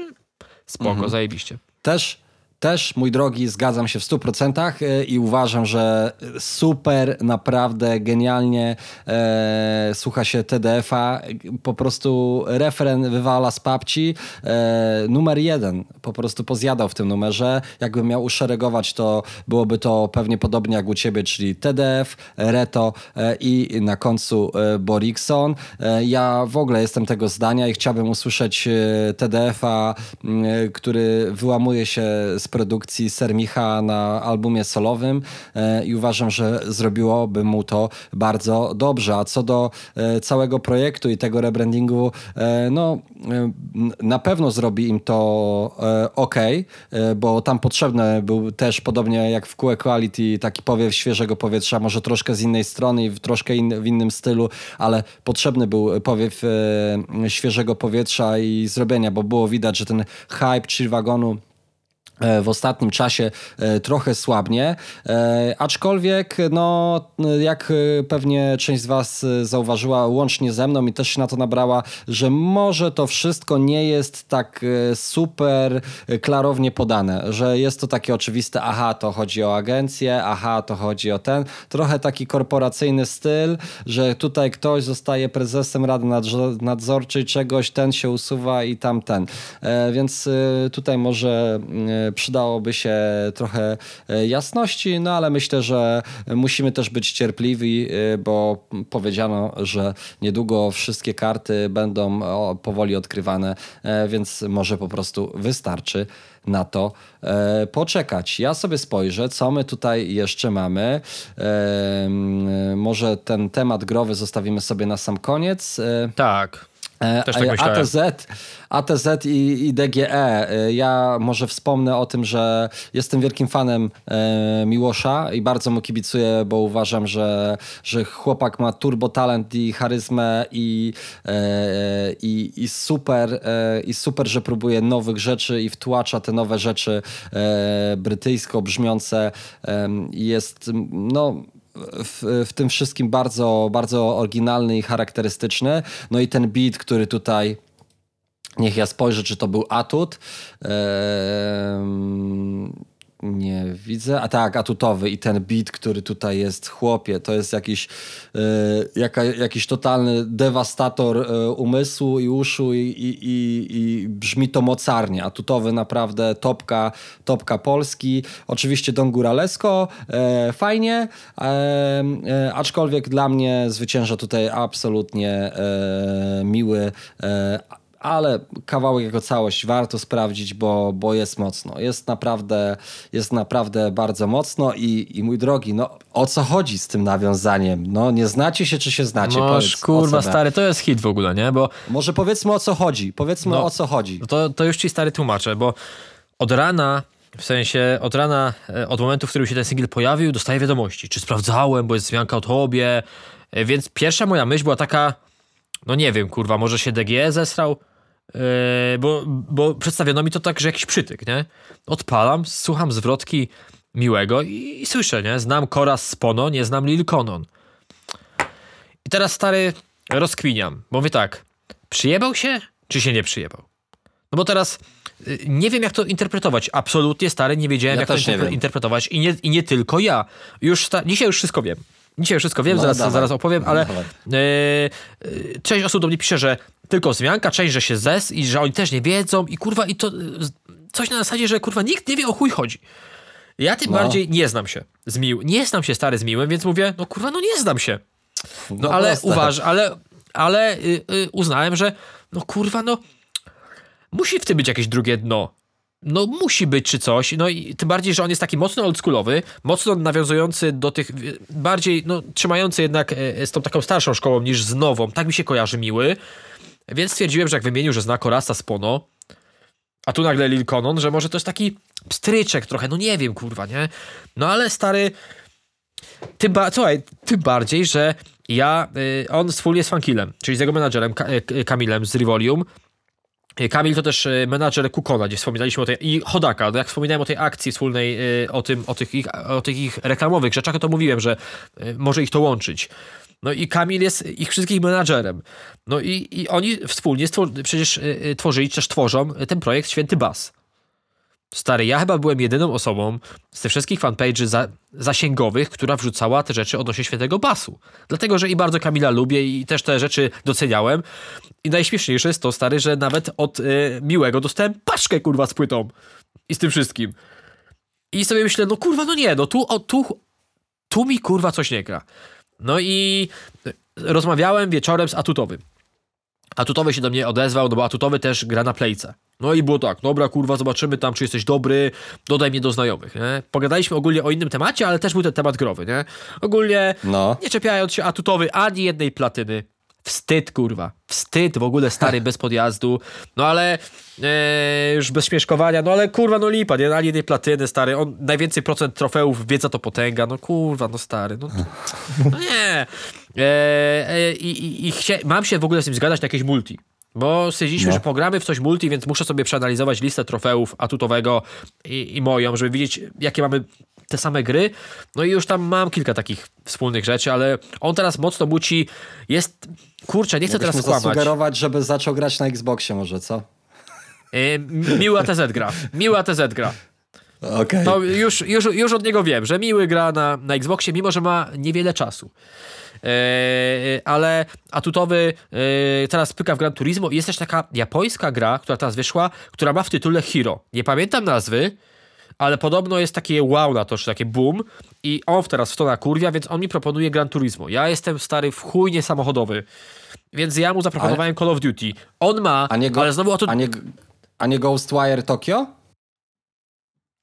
spoko, mhm. zajebiście. Też też, mój drogi, zgadzam się w 100% e, i uważam, że super, naprawdę genialnie e, słucha się TDF-a. Po prostu referen wywala z papci. E, numer jeden po prostu pozjadał w tym numerze. Jakbym miał uszeregować, to byłoby to pewnie podobnie jak u ciebie, czyli TDF, Reto e, i na końcu e, Borikson. E, ja w ogóle jestem tego zdania i chciałbym usłyszeć TDF-a, który wyłamuje się z produkcji Sermicha na albumie solowym e, i uważam, że zrobiłoby mu to bardzo dobrze. A co do e, całego projektu i tego rebrandingu, e, no na pewno zrobi im to ok, bo tam potrzebny był też podobnie jak w QE Quality taki powiew świeżego powietrza, może troszkę z innej strony i troszkę in, w innym stylu, ale potrzebny był powiew świeżego powietrza i zrobienia, bo było widać, że ten hype chill wagonu w ostatnim czasie e, trochę słabnie, e, aczkolwiek no, jak pewnie część z Was zauważyła łącznie ze mną i też się na to nabrała, że może to wszystko nie jest tak super klarownie podane, że jest to takie oczywiste, aha, to chodzi o agencję, aha, to chodzi o ten, trochę taki korporacyjny styl, że tutaj ktoś zostaje prezesem Rady Nadzorczej czegoś, ten się usuwa i tamten. Więc tutaj może przydałoby się trochę e, jasności, no ale myślę, że musimy też być cierpliwi, e, bo powiedziano, że niedługo wszystkie karty będą powoli odkrywane, e, więc może po prostu wystarczy na to poczekać. Ja sobie spojrzę, co my tutaj jeszcze mamy. może ten temat growy zostawimy sobie na sam koniec. Tak. E, Też tak myślałem. ATZ, ATZ i, i DGE. E, Ja może wspomnę o tym, że jestem wielkim fanem e, Miłosza i bardzo mu kibicuję, bo uważam, że, że chłopak ma turbo talent i charyzmę i, i, i super, i super, że próbuje nowych rzeczy i wtłacza te nowe rzeczy brytyjsko brzmiące. Jest no w, w tym wszystkim bardzo, bardzo oryginalny i charakterystyczny. No i ten beat, który tutaj. Niech ja spojrzę, czy to był atut. Ehm, nie widzę. A tak, atutowy i ten beat, który tutaj jest, chłopie, to jest jakiś, e, jaka, jakiś totalny dewastator e, umysłu i uszu i, i, i, i brzmi to mocarnie. Atutowy naprawdę topka, topka Polski. Oczywiście Don Góralesko, e, fajnie, aczkolwiek dla mnie zwycięża tutaj absolutnie miły ale kawałek jako całość warto sprawdzić, bo, bo jest mocno. Jest naprawdę, jest naprawdę bardzo mocno i, i mój drogi, no o co chodzi z tym nawiązaniem? No nie znacie się, czy się znacie? Noż, Powiedz, kurwa, stary, to jest hit w ogóle, nie? Bo Może powiedzmy o co chodzi. Powiedzmy No. o co chodzi. To, to już ci stary tłumaczę, bo od rana, w sensie od rana, e, od momentu, w którym się ten singiel pojawił, dostaję wiadomości, czy sprawdzałem, bo jest zmianka o tobie, E, więc pierwsza moja myśl była taka, no nie wiem, kurwa, może się DG zesrał, E, bo, bo przedstawiono mi to tak, że jakiś przytyk, nie? Odpalam, słucham zwrotki miłego i, i słyszę, nie? Znam Koraz Spono, nie znam Lil Konon. I teraz stary rozkwiniam, bo mówię tak, przyjebał się, czy się nie przyjebał? No bo teraz y, nie wiem, jak to interpretować. Absolutnie stary, nie wiedziałem, Ja jak to interpre- interpretować. I nie, I nie tylko ja. Już sta- dzisiaj już wszystko wiem. Dzisiaj wszystko wiem, No, zaraz, dawaj. zaraz opowiem, ale e, część osób do mnie pisze, że tylko zmianka, część, że się zes i że oni też nie wiedzą i kurwa, i to e, coś na zasadzie, że kurwa nikt nie wie o chuj chodzi. Ja tym No. bardziej nie znam się z mił, nie znam się stary z miłym, więc mówię, no kurwa, no nie znam się. No, ale proste. uważ, ale, ale y, y, uznałem, że no kurwa, no musi w tym być jakieś drugie dno. No musi być czy coś, no i tym bardziej, że on jest taki mocno oldschoolowy, mocno nawiązujący do tych, y, bardziej, no trzymający jednak y, z tą taką starszą szkołą niż z nową, tak mi się kojarzy miły, więc stwierdziłem, że jak wymienił, że zna Korasa z Pono, a tu nagle Lil Conon, że może to jest taki pstryczek trochę, no nie wiem, kurwa, nie? No ale stary, tym, ba- słuchaj, tym bardziej, że ja, y, on z Funkilem, czyli z jego menadżerem Ka- y, Kamilem z Rivolium. Y, Kamil to też y, menadżer Kukona, gdzie wspominaliśmy o tej, i Hodaka, no jak wspominałem o tej akcji wspólnej, y, o, tym, o, tych ich, o tych ich reklamowych rzeczach, to mówiłem, że może ich to łączyć. No i Kamil jest ich wszystkich menadżerem. No i, i oni wspólnie stwor- przecież tworzyli, też tworzą ten projekt Święty Bas. Stary, ja chyba byłem jedyną osobą z tych wszystkich fanpage'y za, zasięgowych, która wrzucała te rzeczy odnośnie świętego basu. Dlatego, że i bardzo Kamila lubię i też te rzeczy doceniałem. I najśmieszniejsze jest to, stary, że nawet od y, Miłego dostałem paczkę, kurwa, z płytą. I z tym wszystkim. I sobie myślę, no kurwa, no nie, no tu, o, tu, tu mi kurwa coś nie gra. No i y, rozmawiałem wieczorem z Atutowym. Atutowy się do mnie odezwał, no bo Atutowy też gra na playce. No i było tak, dobra kurwa, zobaczymy tam, czy jesteś dobry, dodaj mnie do znajomych, nie? Pogadaliśmy ogólnie o innym temacie, ale też był ten temat growy, nie? Ogólnie, No. nie czepiając się Atutowy ani jednej platyny. Wstyd, kurwa. Wstyd w ogóle stary bez podjazdu. No ale e, już bez śmieszkowania, no ale kurwa, no lipa, nie? Ani jednej platyny, stary. On najwięcej procent trofeów, wiedza to potęga. No kurwa, no stary. No, no nie. E, e, I i, i mam się w ogóle z tym zgadać na jakieś multi. Bo stwierdziliśmy, No. że pogramy w coś multi, więc muszę sobie przeanalizować listę trofeów atutowego i, i moją, żeby widzieć, jakie mamy te same gry. No i już tam mam kilka takich wspólnych rzeczy, ale on teraz mocno muci. Jest. Kurczę, nie chcę Mógłbyś teraz mu skłamać. zasugerować, żeby zaczął grać na Xboxie może, co? E, miły ATZ gra. Miły ATZ gra. Okej. To już, już, już od niego wiem, że miły gra na, na Xboxie, mimo że ma niewiele czasu. E, ale atutowy e, teraz pyka w Gran Turismo i jest też taka japońska gra, która teraz wyszła, która ma w tytule Hero. Nie pamiętam nazwy, ale podobno jest takie wow na to, że takie boom i on teraz w to nakurwia, więc on mi proponuje Gran Turismo. Ja jestem stary w chuj niesamochodowy, więc ja mu zaproponowałem Call of Duty. On ma, A nie, go, ale znowu atut... a, nie, a nie Ghostwire Tokyo?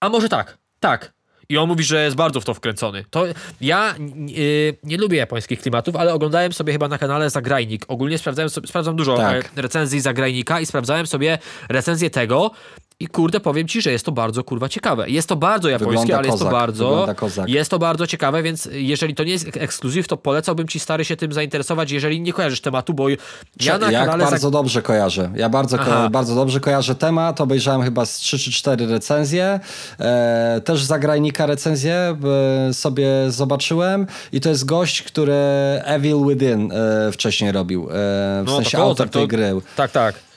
A może tak, tak. I on mówi, że jest bardzo w to wkręcony. To ja yy, nie lubię japońskich klimatów, ale oglądałem sobie chyba na kanale Zagrajnik. Ogólnie sprawdzałem sobie, sprawdzam dużo Tak. e, recenzji Zagrajnika i sprawdzałem sobie recenzję tego i kurde, powiem ci, że jest to bardzo kurwa ciekawe. Jest to bardzo japońskie, Wygląda ale jest to kozak, bardzo kozak. jest to bardzo ciekawe, więc jeżeli to nie jest ekskluzyw, to polecałbym ci stary się tym zainteresować, jeżeli nie kojarzysz tematu, bo ja na Jak kanale bardzo dobrze kojarzę. Ja bardzo, ko- bardzo dobrze kojarzę temat. Obejrzałem chyba z 3 czy 4 recenzje. E, też zagrajnika recenzję e, sobie zobaczyłem. I to jest gość, który Evil Within e, wcześniej robił. E, w No, sensie to autor tak, to- tej gry. Tak, tak.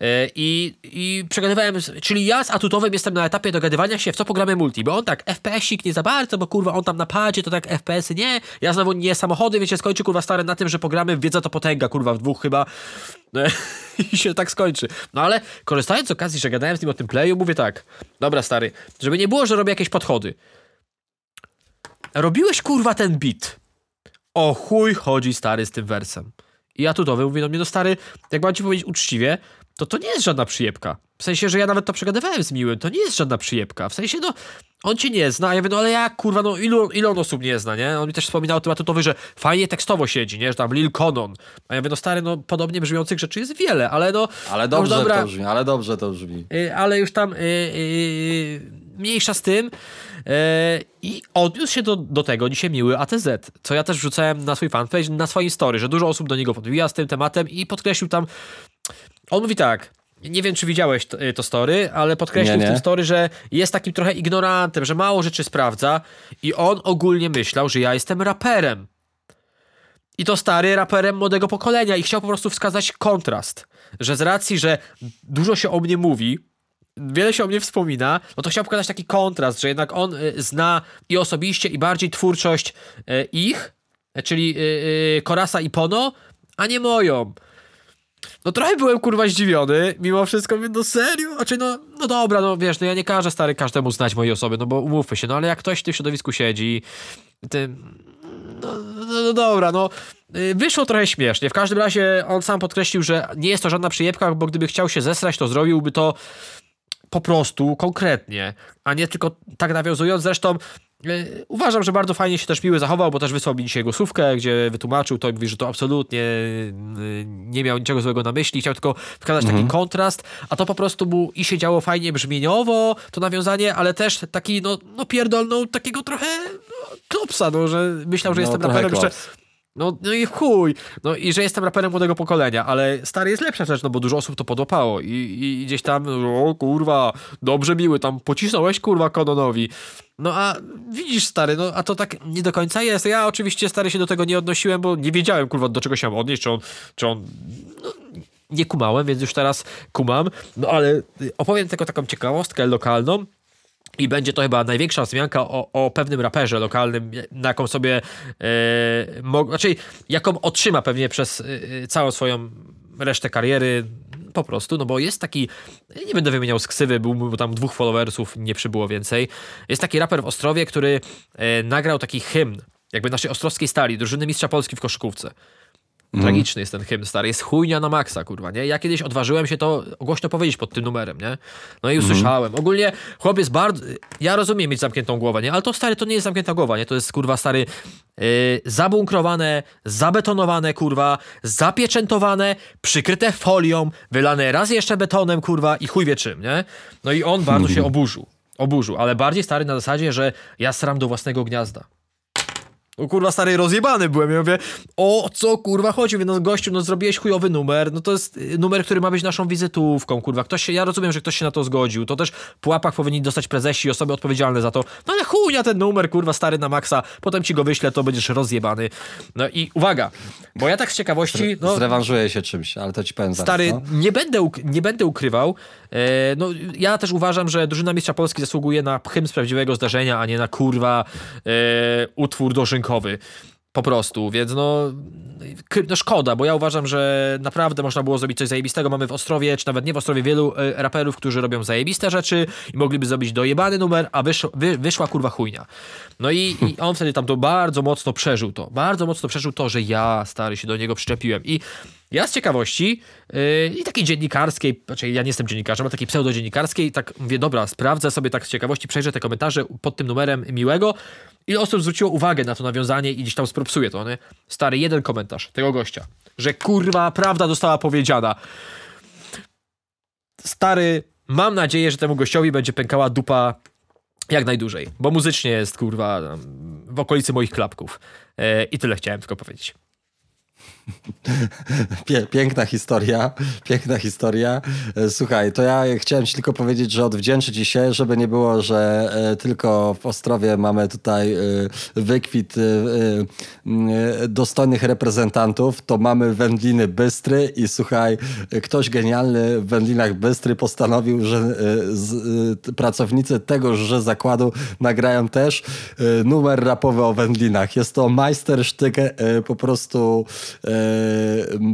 E, I, I przegadywałem, czyli ja z Atutowym jestem na etapie dogadywania się, w co pogramy multi, bo on tak FPS-ik nie za bardzo, bo kurwa on tam na padzie, to tak FPS-y nie, ja znowu nie samochody, więc się skończy kurwa stary na tym, że pogramy Wiedza to potęga, kurwa w dwóch chyba E, i się tak skończy. No ale korzystając z okazji, że gadałem z nim o tym playu, mówię tak, dobra stary, żeby nie było, że robię jakieś podchody. Robiłeś kurwa ten beat. O chuj chodzi stary z tym wersem. I ja tutowy mówię do mnie, no stary, jak mam ci powiedzieć uczciwie, to to nie jest żadna przyjebka. W sensie, że ja nawet to przegadywałem z Miłym, to nie jest żadna przyjebka. W sensie, no, on cię nie zna, a ja mówię, no ale jak, kurwa, no ilu, ilu on osób nie zna, nie? On mi też wspominał o tym atutowy, że fajnie tekstowo siedzi, nie? Że tam Lil Conon. A ja mówię, no stary, no podobnie brzmiących rzeczy jest wiele, ale no... Ale no dobrze dobra, to brzmi, ale dobrze to brzmi. Y, ale już tam y, y, mniejsza z tym. Y, I odniósł się do, do tego dzisiaj miły ATZ, co ja też wrzucałem na swój fanpage, na swoim story, że dużo osób do niego podbija z tym tematem i podkreślił tam. On mówi tak. Nie wiem, czy widziałeś to, to story, ale podkreślił Nie, w nie. tym story, że jest takim trochę ignorantem, że mało rzeczy sprawdza i on ogólnie myślał, że ja jestem raperem. I to stary raperem młodego pokolenia i chciał po prostu wskazać kontrast, że z racji, że dużo się o mnie mówi, wiele się o mnie wspomina, no to chciał pokazać taki kontrast, że jednak on y, zna i osobiście, i bardziej twórczość y, ich, y, czyli y, y, Korasa i Pono, a nie moją. No trochę byłem kurwa zdziwiony, mimo wszystko mówię, no serio? Znaczy no, no dobra, no wiesz, no ja nie każę stary każdemu znać mojej osoby, no bo umówmy się, no ale jak ktoś w tym środowisku siedzi, ty, no, no, no dobra, no y, wyszło trochę śmiesznie. W każdym razie on sam podkreślił, że nie jest to żadna przyjebka, bo gdyby chciał się zesrać, to zrobiłby to po prostu, konkretnie, a nie tylko tak nawiązując. Zresztą uważam, że bardzo fajnie się też Miły zachował, bo też wysłał mi dzisiaj głosówkę, gdzie wytłumaczył to i mówi, że to absolutnie y, nie miał niczego złego na myśli, chciał tylko wskazać taki kontrast, a to po prostu mu i się działo fajnie brzmieniowo, to nawiązanie, ale też taki, no, no pierdolną takiego trochę no, klopsa, no, że myślał, że No, jestem raperem jeszcze... No, no i chuj. No i że jestem raperem młodego pokolenia, ale stary jest lepsza rzecz, no bo dużo osób to podłapało i, i gdzieś tam, o kurwa, dobrze miły, tam pocisnąłeś kurwa Kononowi. No a widzisz stary, no a to tak nie do końca jest. Ja oczywiście stary się do tego nie odnosiłem, bo nie wiedziałem kurwa do czego się mam odnieść, czy on, czy on no, nie kumałem, więc już teraz kumam. No ale y, opowiem tylko taką ciekawostkę lokalną. I będzie to chyba największa wzmianka o, o pewnym raperze lokalnym, na jaką sobie, e, mo- znaczy, jaką otrzyma pewnie przez e, całą swoją resztę kariery, po prostu, no bo jest taki, nie będę wymieniał z ksywy, był mu tam dwóch followersów, nie przybyło więcej. Jest taki raper w Ostrowie, który e, nagrał taki hymn, jakby naszej ostrowskiej stali, drużyny mistrza Polski w koszykówce. Tragiczny jest ten hymn, stary. Jest chujnia na maksa, kurwa, nie? Ja kiedyś odważyłem się to głośno powiedzieć pod tym numerem, nie? No i usłyszałem. Ogólnie chłop jest bardzo... Ja rozumiem mieć zamkniętą głowę, nie? Ale to, stary, to nie jest zamknięta głowa, nie? To jest, kurwa, stary, yy, zabunkrowane, zabetonowane, kurwa, zapieczętowane, przykryte folią, wylane raz jeszcze betonem, kurwa, i chuj wie czym, nie? No i on bardzo się oburzył. Oburzył, ale bardziej, stary, na zasadzie, że ja sram do własnego gniazda. O kurwa stary rozjebany byłem. Ja mówię, o co kurwa chodzi? Mówię, no gościu, no zrobiłeś chujowy numer. No to jest y, numer, który ma być naszą wizytówką, kurwa. Ktoś się, ja rozumiem, że ktoś się na to zgodził. To też w pułapach powinni dostać prezesi i osoby odpowiedzialne za to. No ale chujnia ten numer, kurwa, stary na maksa. Potem ci go wyślę, to będziesz rozjebany. No i uwaga, bo ja tak z ciekawości... No, Zrewanżuję się czymś, ale to ci powiem zaraz. Stary, no. nie, będę, nie będę ukrywał. E, no, ja też uważam, że drużyna mistrza Polski zasługuje na hymn z prawdziwego zdarzenia, a nie na kurwa e, utwór dożynkowy. Po prostu, więc no, no szkoda, bo ja uważam, że naprawdę można było zrobić coś zajebistego. Mamy w Ostrowie, czy nawet nie w Ostrowie, wielu e, raperów, którzy robią zajebiste rzeczy i mogliby zrobić dojebany numer, a wy, wyszła kurwa chujnia. No i, i on wtedy tam to bardzo mocno przeżył to. Bardzo mocno przeżył to, że ja, stary, się do niego przyczepiłem. I Ja z ciekawości yy, i takiej dziennikarskiej, znaczy ja nie jestem dziennikarzem, ale takiej pseudodziennikarskiej, tak mówię, dobra, sprawdzę sobie tak z ciekawości, przejrzę te komentarze pod tym numerem miłego. Ile osób zwróciło uwagę na to nawiązanie i gdzieś tam spropsuje to, nie? Stary, jeden komentarz tego gościa, że kurwa, prawda została powiedziana. Stary, mam nadzieję, że temu gościowi będzie pękała dupa jak najdłużej, bo muzycznie jest kurwa w okolicy moich klapków. E, I tyle chciałem tylko powiedzieć. Piękna historia, piękna historia. E, słuchaj, to ja chciałem ci tylko powiedzieć, że odwdzięczę ci się, żeby nie było, że e, tylko w Ostrowie mamy tutaj e, wykwit dostojnych reprezentantów, to mamy wędliny Bystry i słuchaj, ktoś genialny w wędlinach Bystry postanowił, że pracownicy tegoż zakładu nagrają też numer rapowy o wędlinach. Jest to majstersztyk po prostu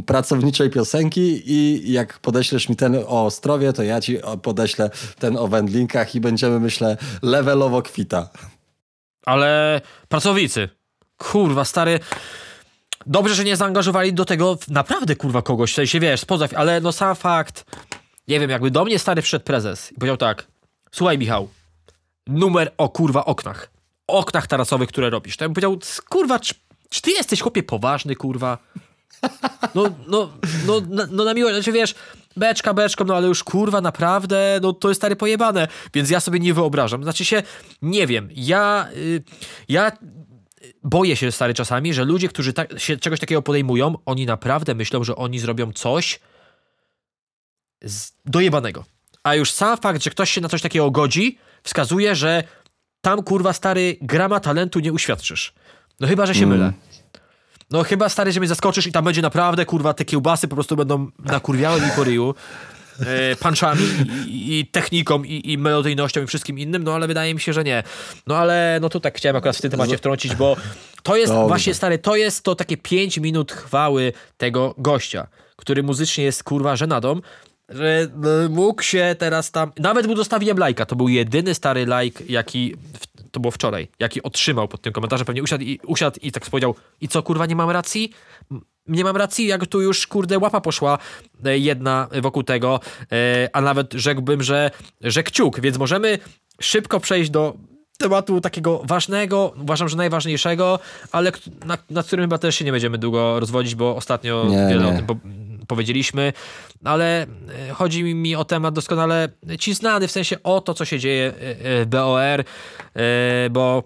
pracowniczej piosenki i jak podeślesz mi ten o Ostrowie, to ja ci podeślę ten o wędlinkach i będziemy, myślę, levelowo kwita. Ale pracownicy, kurwa, stary... Dobrze, że nie zaangażowali do tego naprawdę, kurwa, kogoś, w sensie, wiesz, spoza, ale no sam fakt, nie wiem, jakby do mnie stary wszedł prezes i powiedział tak, słuchaj Michał, numer o kurwa oknach, oknach tarasowych, które robisz. To ja bym powiedział, kurwa, czy, czy ty jesteś chłopie poważny, kurwa? No, no, no, no, no na miłość, znaczy wiesz, beczka beczką, no ale już kurwa naprawdę, no to jest stary pojebane, więc ja sobie nie wyobrażam. Znaczy się, nie wiem, ja, y, ja boję się stary czasami, że ludzie, którzy tak, się czegoś takiego podejmują, oni naprawdę myślą, że oni zrobią coś z, dojebanego. A już sam fakt, że ktoś się na coś takiego godzi, wskazuje, że tam kurwa stary grama talentu nie uświadczysz. No chyba, że się mm. mylę. No chyba stary, że mnie zaskoczysz i tam będzie naprawdę, kurwa, te kiełbasy po prostu będą nakurwiały mi po ryju. E, punchami i, i, techniką i, i melodyjnością i wszystkim innym, no ale wydaje mi się, że nie. No ale no tu tak chciałem akurat w tym temacie wtrącić, bo to jest właśnie stary, to jest to takie 5 minut chwały tego gościa, który muzycznie jest kurwa żenadą, że no, mógł się teraz tam. Nawet mu dostawiłem lajka. To był jedyny stary lajk, jaki to było wczoraj, jaki otrzymał pod tym komentarzem, pewnie usiadł i, usiadł i tak powiedział, i co kurwa, nie mam racji? Nie mam racji, jak tu już kurde łapa poszła e, jedna wokół tego, e, a nawet rzekłbym, że, że kciuk, więc możemy szybko przejść do tematu takiego ważnego, uważam, że najważniejszego, ale nad, nad którym chyba też się nie będziemy długo rozwodzić, bo ostatnio nie, wiele nie. o tym powiedzieliśmy, ale e, chodzi mi o temat doskonale ci znany, w sensie o to, co się dzieje w BOR, bo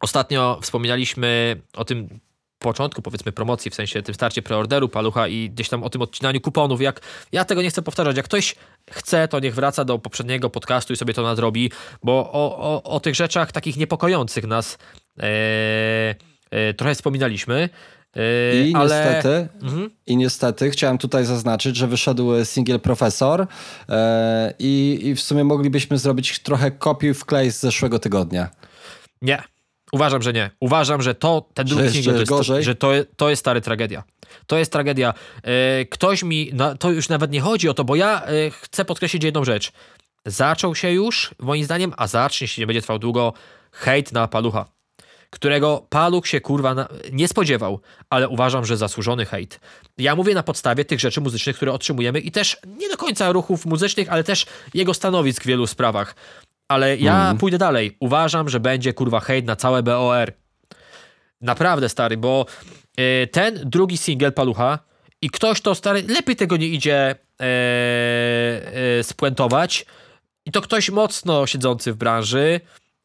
ostatnio wspominaliśmy o tym początku, powiedzmy, promocji, w sensie tym starcie preorderu palucha i gdzieś tam o tym odcinaniu kuponów. Jak ja tego nie chcę powtarzać, jak ktoś chce, to niech wraca do poprzedniego podcastu i sobie to nadrobi, bo o, o, o tych rzeczach takich niepokojących nas e, e, trochę wspominaliśmy. E, I, ale... niestety, mhm. I niestety chciałem tutaj zaznaczyć, że wyszedł single Profesor e, i, w sumie moglibyśmy zrobić trochę kopiuj wklej z zeszłego tygodnia. Nie, Uważam, że nie. Uważam, że to, ten drugi single, gorzej? że to, to jest stary tragedia. To jest tragedia. E, ktoś mi, no, to już nawet nie chodzi o to, bo ja chcę podkreślić jedną rzecz. Zaczął się już, moim zdaniem, a zacznie się, nie będzie trwał długo, hejt na Palucha, którego Paluch się kurwa na, nie spodziewał, ale uważam, że zasłużony hejt. Ja mówię na podstawie tych rzeczy muzycznych, które otrzymujemy i też nie do końca ruchów muzycznych, ale też jego stanowisk w wielu sprawach. Ale ja mm. pójdę dalej. Uważam, że będzie kurwa hejt na całe BOR. Naprawdę stary, bo y, ten drugi single Palucha i ktoś to stary, lepiej tego nie idzie e, e, spuentować. I to ktoś mocno siedzący w branży.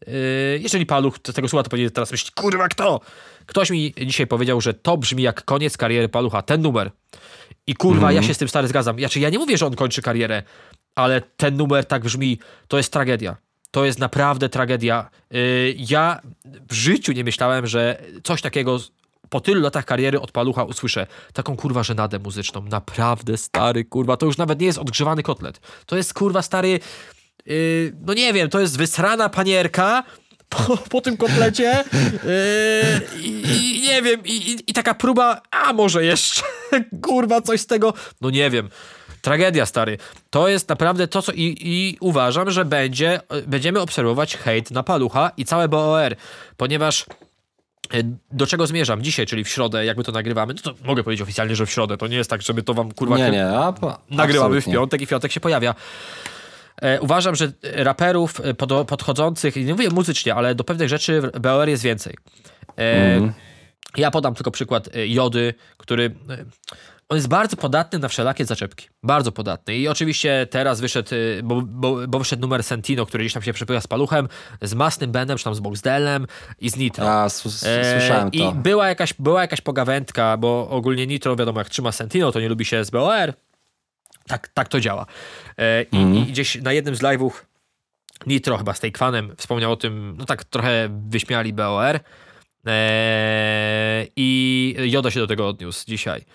E, jeżeli Paluch tego słucha, to powinien teraz myśleć, kurwa kto? Ktoś mi dzisiaj powiedział, że to brzmi jak koniec kariery Palucha, ten numer. I kurwa, mm. ja się z tym stary zgadzam. Znaczy, ja nie mówię, że on kończy karierę, ale ten numer tak brzmi, to jest tragedia. To jest naprawdę tragedia. Y, ja w życiu nie myślałem, że coś takiego po tylu latach kariery od palucha usłyszę taką kurwa żenadę muzyczną. Naprawdę stary, kurwa. To już nawet nie jest odgrzewany kotlet. To jest kurwa stary. Yy, no nie wiem, to jest wysrana panierka po, po tym kotlecie. Yy, i, nie wiem, i, i, taka próba, a może jeszcze kurwa coś z tego. No nie wiem. Tragedia, stary. To jest naprawdę to, co i, i uważam, że będzie, będziemy obserwować hejt na palucha i całe BOR, ponieważ do czego zmierzam dzisiaj, czyli w środę, jakby to nagrywamy, no to mogę powiedzieć oficjalnie, że w środę. To nie jest tak, żeby to wam kurwa nie, nie, a, nagrywamy w piątek i w piątek się pojawia. E, uważam, że raperów e, pod, podchodzących, nie mówię muzycznie, ale do pewnych rzeczy w BOR jest więcej. E, mm. Ja podam tylko przykład Jody, który on jest bardzo podatny na wszelakie zaczepki. Bardzo podatny. I oczywiście teraz wyszedł, bo, bo, bo wyszedł numer Sentino, który gdzieś tam się przepływa z paluchem, z Masnym Benem, czy tam z Boxdelem i z Nitro. A, słyszałem to. I była jakaś, była jakaś pogawędka, bo ogólnie Nitro, wiadomo, jak trzyma Sentino, to nie lubi się z BOR. Tak, tak to działa. E, i, mm. I gdzieś na jednym z live'ów Nitro chyba z Takefanem wspomniał o tym, no tak trochę wyśmiali BOR. Eee, I Joda się do tego odniósł dzisiaj.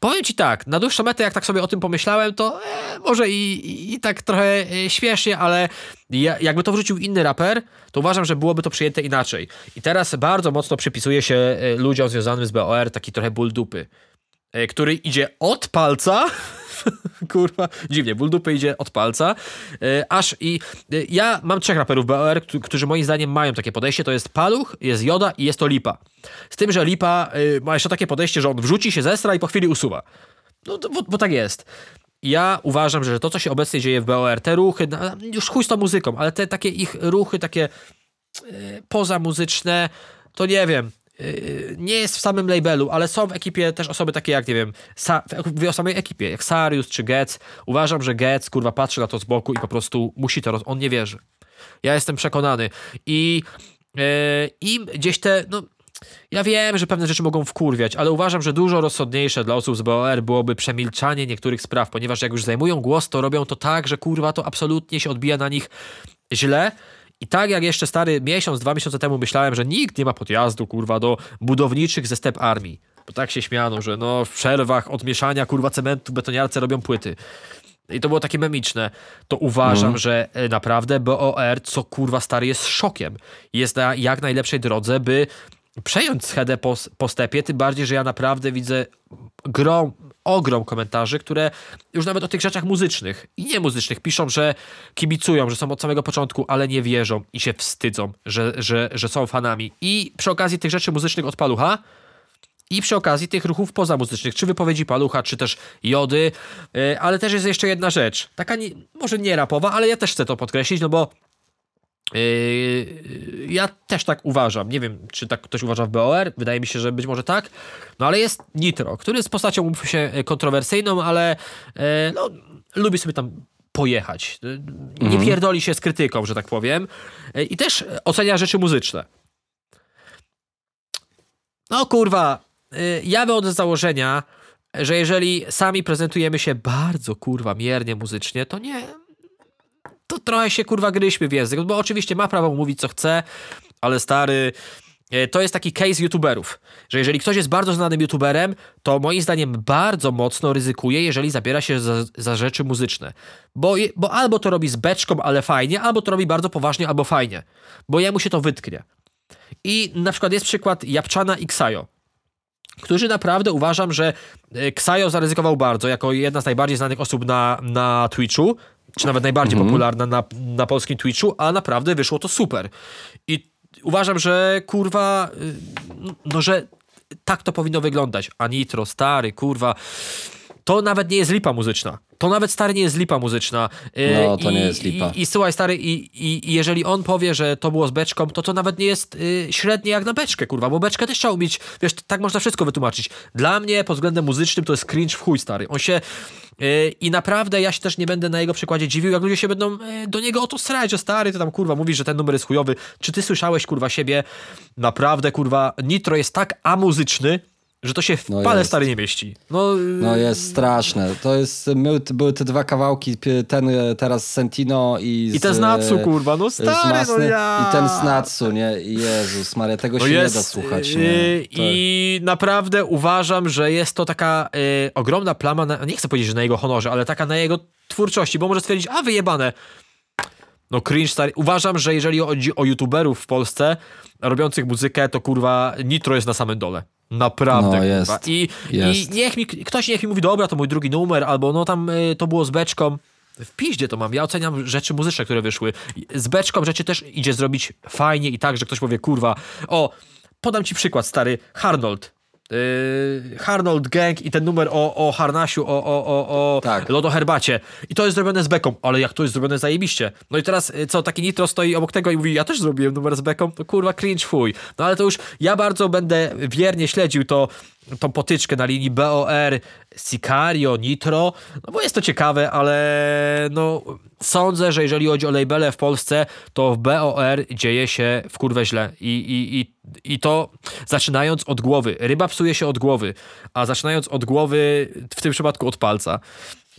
Powiem ci tak, na dłuższą metę, jak tak sobie o tym pomyślałem, to e, może i, i, i, tak trochę e, śmiesznie, ale ja, jakby to wrzucił inny raper, to uważam, że byłoby to przyjęte inaczej. I teraz bardzo mocno przypisuje się e, ludziom związanym z BOR taki trochę ból dupy, który idzie od palca kurwa, dziwnie, ból dupy idzie od palca, e, aż i e, ja mam trzech raperów BOR, którzy moim zdaniem mają takie podejście, to jest Paluch, jest Joda i jest to Lipa. Z tym, że Lipa e, ma jeszcze takie podejście, że on wrzuci się, zestra i po chwili usuwa. No, bo, bo tak jest. Ja uważam, że to, co się obecnie dzieje w BOR, te ruchy, no, już chuj z tą muzyką, ale te takie ich ruchy, takie pozamuzyczne, to nie wiem, nie jest w samym labelu, ale są w ekipie też osoby takie jak, nie wiem, w samej ekipie, jak Sarius czy Getz. Uważam, że Getz, kurwa, patrzy na to z boku i po prostu musi to, roz... on nie wierzy. Ja jestem przekonany. I yy, im gdzieś te, no, ja wiem, że pewne rzeczy mogą wkurwiać, ale uważam, że dużo rozsądniejsze dla osób z BOR byłoby przemilczanie niektórych spraw, ponieważ jak już zajmują głos, to robią to tak, że kurwa to absolutnie się odbija na nich źle i tak jak jeszcze stary miesiąc, dwa miesiące temu myślałem, że nikt nie ma podjazdu, kurwa, do budowniczych ze step armii. Bo tak się śmiano, że no w przerwach od mieszania, kurwa, cementu betoniarce robią płyty. I to było takie memiczne. To uważam, mm. że e, naprawdę BOR, co kurwa stary, jest szokiem. Jest na jak najlepszej drodze, by przejąć schedę po, po stepie, tym bardziej, że ja naprawdę widzę grom, ogrom komentarzy, które już nawet o tych rzeczach muzycznych i niemuzycznych piszą, że kibicują, że są od samego początku, ale nie wierzą i się wstydzą, że, że, że są fanami. I przy okazji tych rzeczy muzycznych od Palucha i przy okazji tych ruchów pozamuzycznych, czy wypowiedzi Palucha, czy też Jody, yy, ale też jest jeszcze jedna rzecz, taka nie, może nie rapowa, ale ja też chcę to podkreślić, no bo ja też tak uważam. Nie wiem, czy tak ktoś uważa w BOR. Wydaje mi się, że być może tak. No ale jest Nitro, który jest postacią, umówmy się, kontrowersyjną, ale yy, no, lubi sobie tam pojechać. Nie mhm. pierdoli się z krytyką, że tak powiem. Yy, I też ocenia rzeczy muzyczne. No kurwa, ja wychodzę z założenia, że jeżeli sami prezentujemy się bardzo kurwa miernie muzycznie, to nie, to trochę się kurwa gryźmy w język, bo oczywiście ma prawo mówić co chce, ale stary, e, to jest taki case youtuberów, że jeżeli ktoś jest bardzo znanym youtuberem, to moim zdaniem bardzo mocno ryzykuje, jeżeli zabiera się za, za rzeczy muzyczne. Bo, bo albo to robi z beczką, ale fajnie, albo to robi bardzo poważnie, albo fajnie. Bo jemu się to wytknie. I na przykład jest przykład Japczana i Ksajo, którzy naprawdę uważam, że e, Ksajo zaryzykował bardzo, jako jedna z najbardziej znanych osób na, na Twitchu, czy nawet najbardziej -hmm. popularna na, na polskim Twitchu, a naprawdę wyszło to super. I uważam, że kurwa, y, no że tak to powinno wyglądać. A Nitro, stary, kurwa, to nawet nie jest lipa muzyczna. To nawet stary nie jest lipa muzyczna. Y, no, to I, nie jest lipa. I, i słuchaj, stary, i, i, i, jeżeli on powie, że to było z beczką, to to nawet nie jest y, średnie jak na beczkę, kurwa, bo beczkę też trzeba umieć, wiesz, tak można wszystko wytłumaczyć. Dla mnie pod względem muzycznym to jest cringe w chuj, stary. On się y, i naprawdę ja się też nie będę na jego przykładzie dziwił, jak ludzie się będą y, do niego o to srać, że stary, to tam kurwa mówisz, że ten numer jest chujowy. Czy ty słyszałeś kurwa siebie? Naprawdę kurwa, Nitro jest tak amuzyczny, że to się w no pale stary nie mieści. No, no jest straszne. To jest, były, te dwa kawałki, ten e, teraz Sentino i z, I ten z Natsu, kurwa, no stary, Masny, no ja. I ten z Natsu, nie? Jezus Maria, tego no się jest, nie da słuchać. Nie? Yy, I naprawdę uważam, że jest to taka yy, ogromna plama, na, nie chcę powiedzieć, że na jego honorze, ale taka na jego twórczości, bo może stwierdzić, a wyjebane. No cringe stary. Uważam, że jeżeli chodzi o youtuberów w Polsce robiących muzykę, to kurwa Nitro jest na samym dole. Naprawdę, no, jest, I, jest. I niech mi, ktoś niech mi mówi, dobra, to mój drugi numer, albo no tam y, to było z beczką. W piździe to mam. Ja oceniam rzeczy muzyczne, które wyszły. Z beczką rzeczy też idzie zrobić fajnie i tak, że ktoś powie, kurwa, o, podam ci przykład, stary, Harnold. Yy, Harnold Gang i ten numer o, o harnasiu, o, o, o, o Tak. lodoherbacie. I to jest zrobione z beką, ale jak to jest zrobione zajebiście. No i teraz y, co, taki Nitro stoi obok tego i mówi, ja też zrobiłem numer z beką, to kurwa cringe fuj. No ale to już, ja bardzo będę wiernie śledził to, tą potyczkę na linii BOR, Sicario, Nitro, no bo jest to ciekawe, ale no sądzę, że jeżeli chodzi o labele w Polsce, to w BOR dzieje się w kurwę źle i, i, i, i to zaczynając od głowy. Ryba psuje się od głowy, a zaczynając od głowy, w tym przypadku od palca.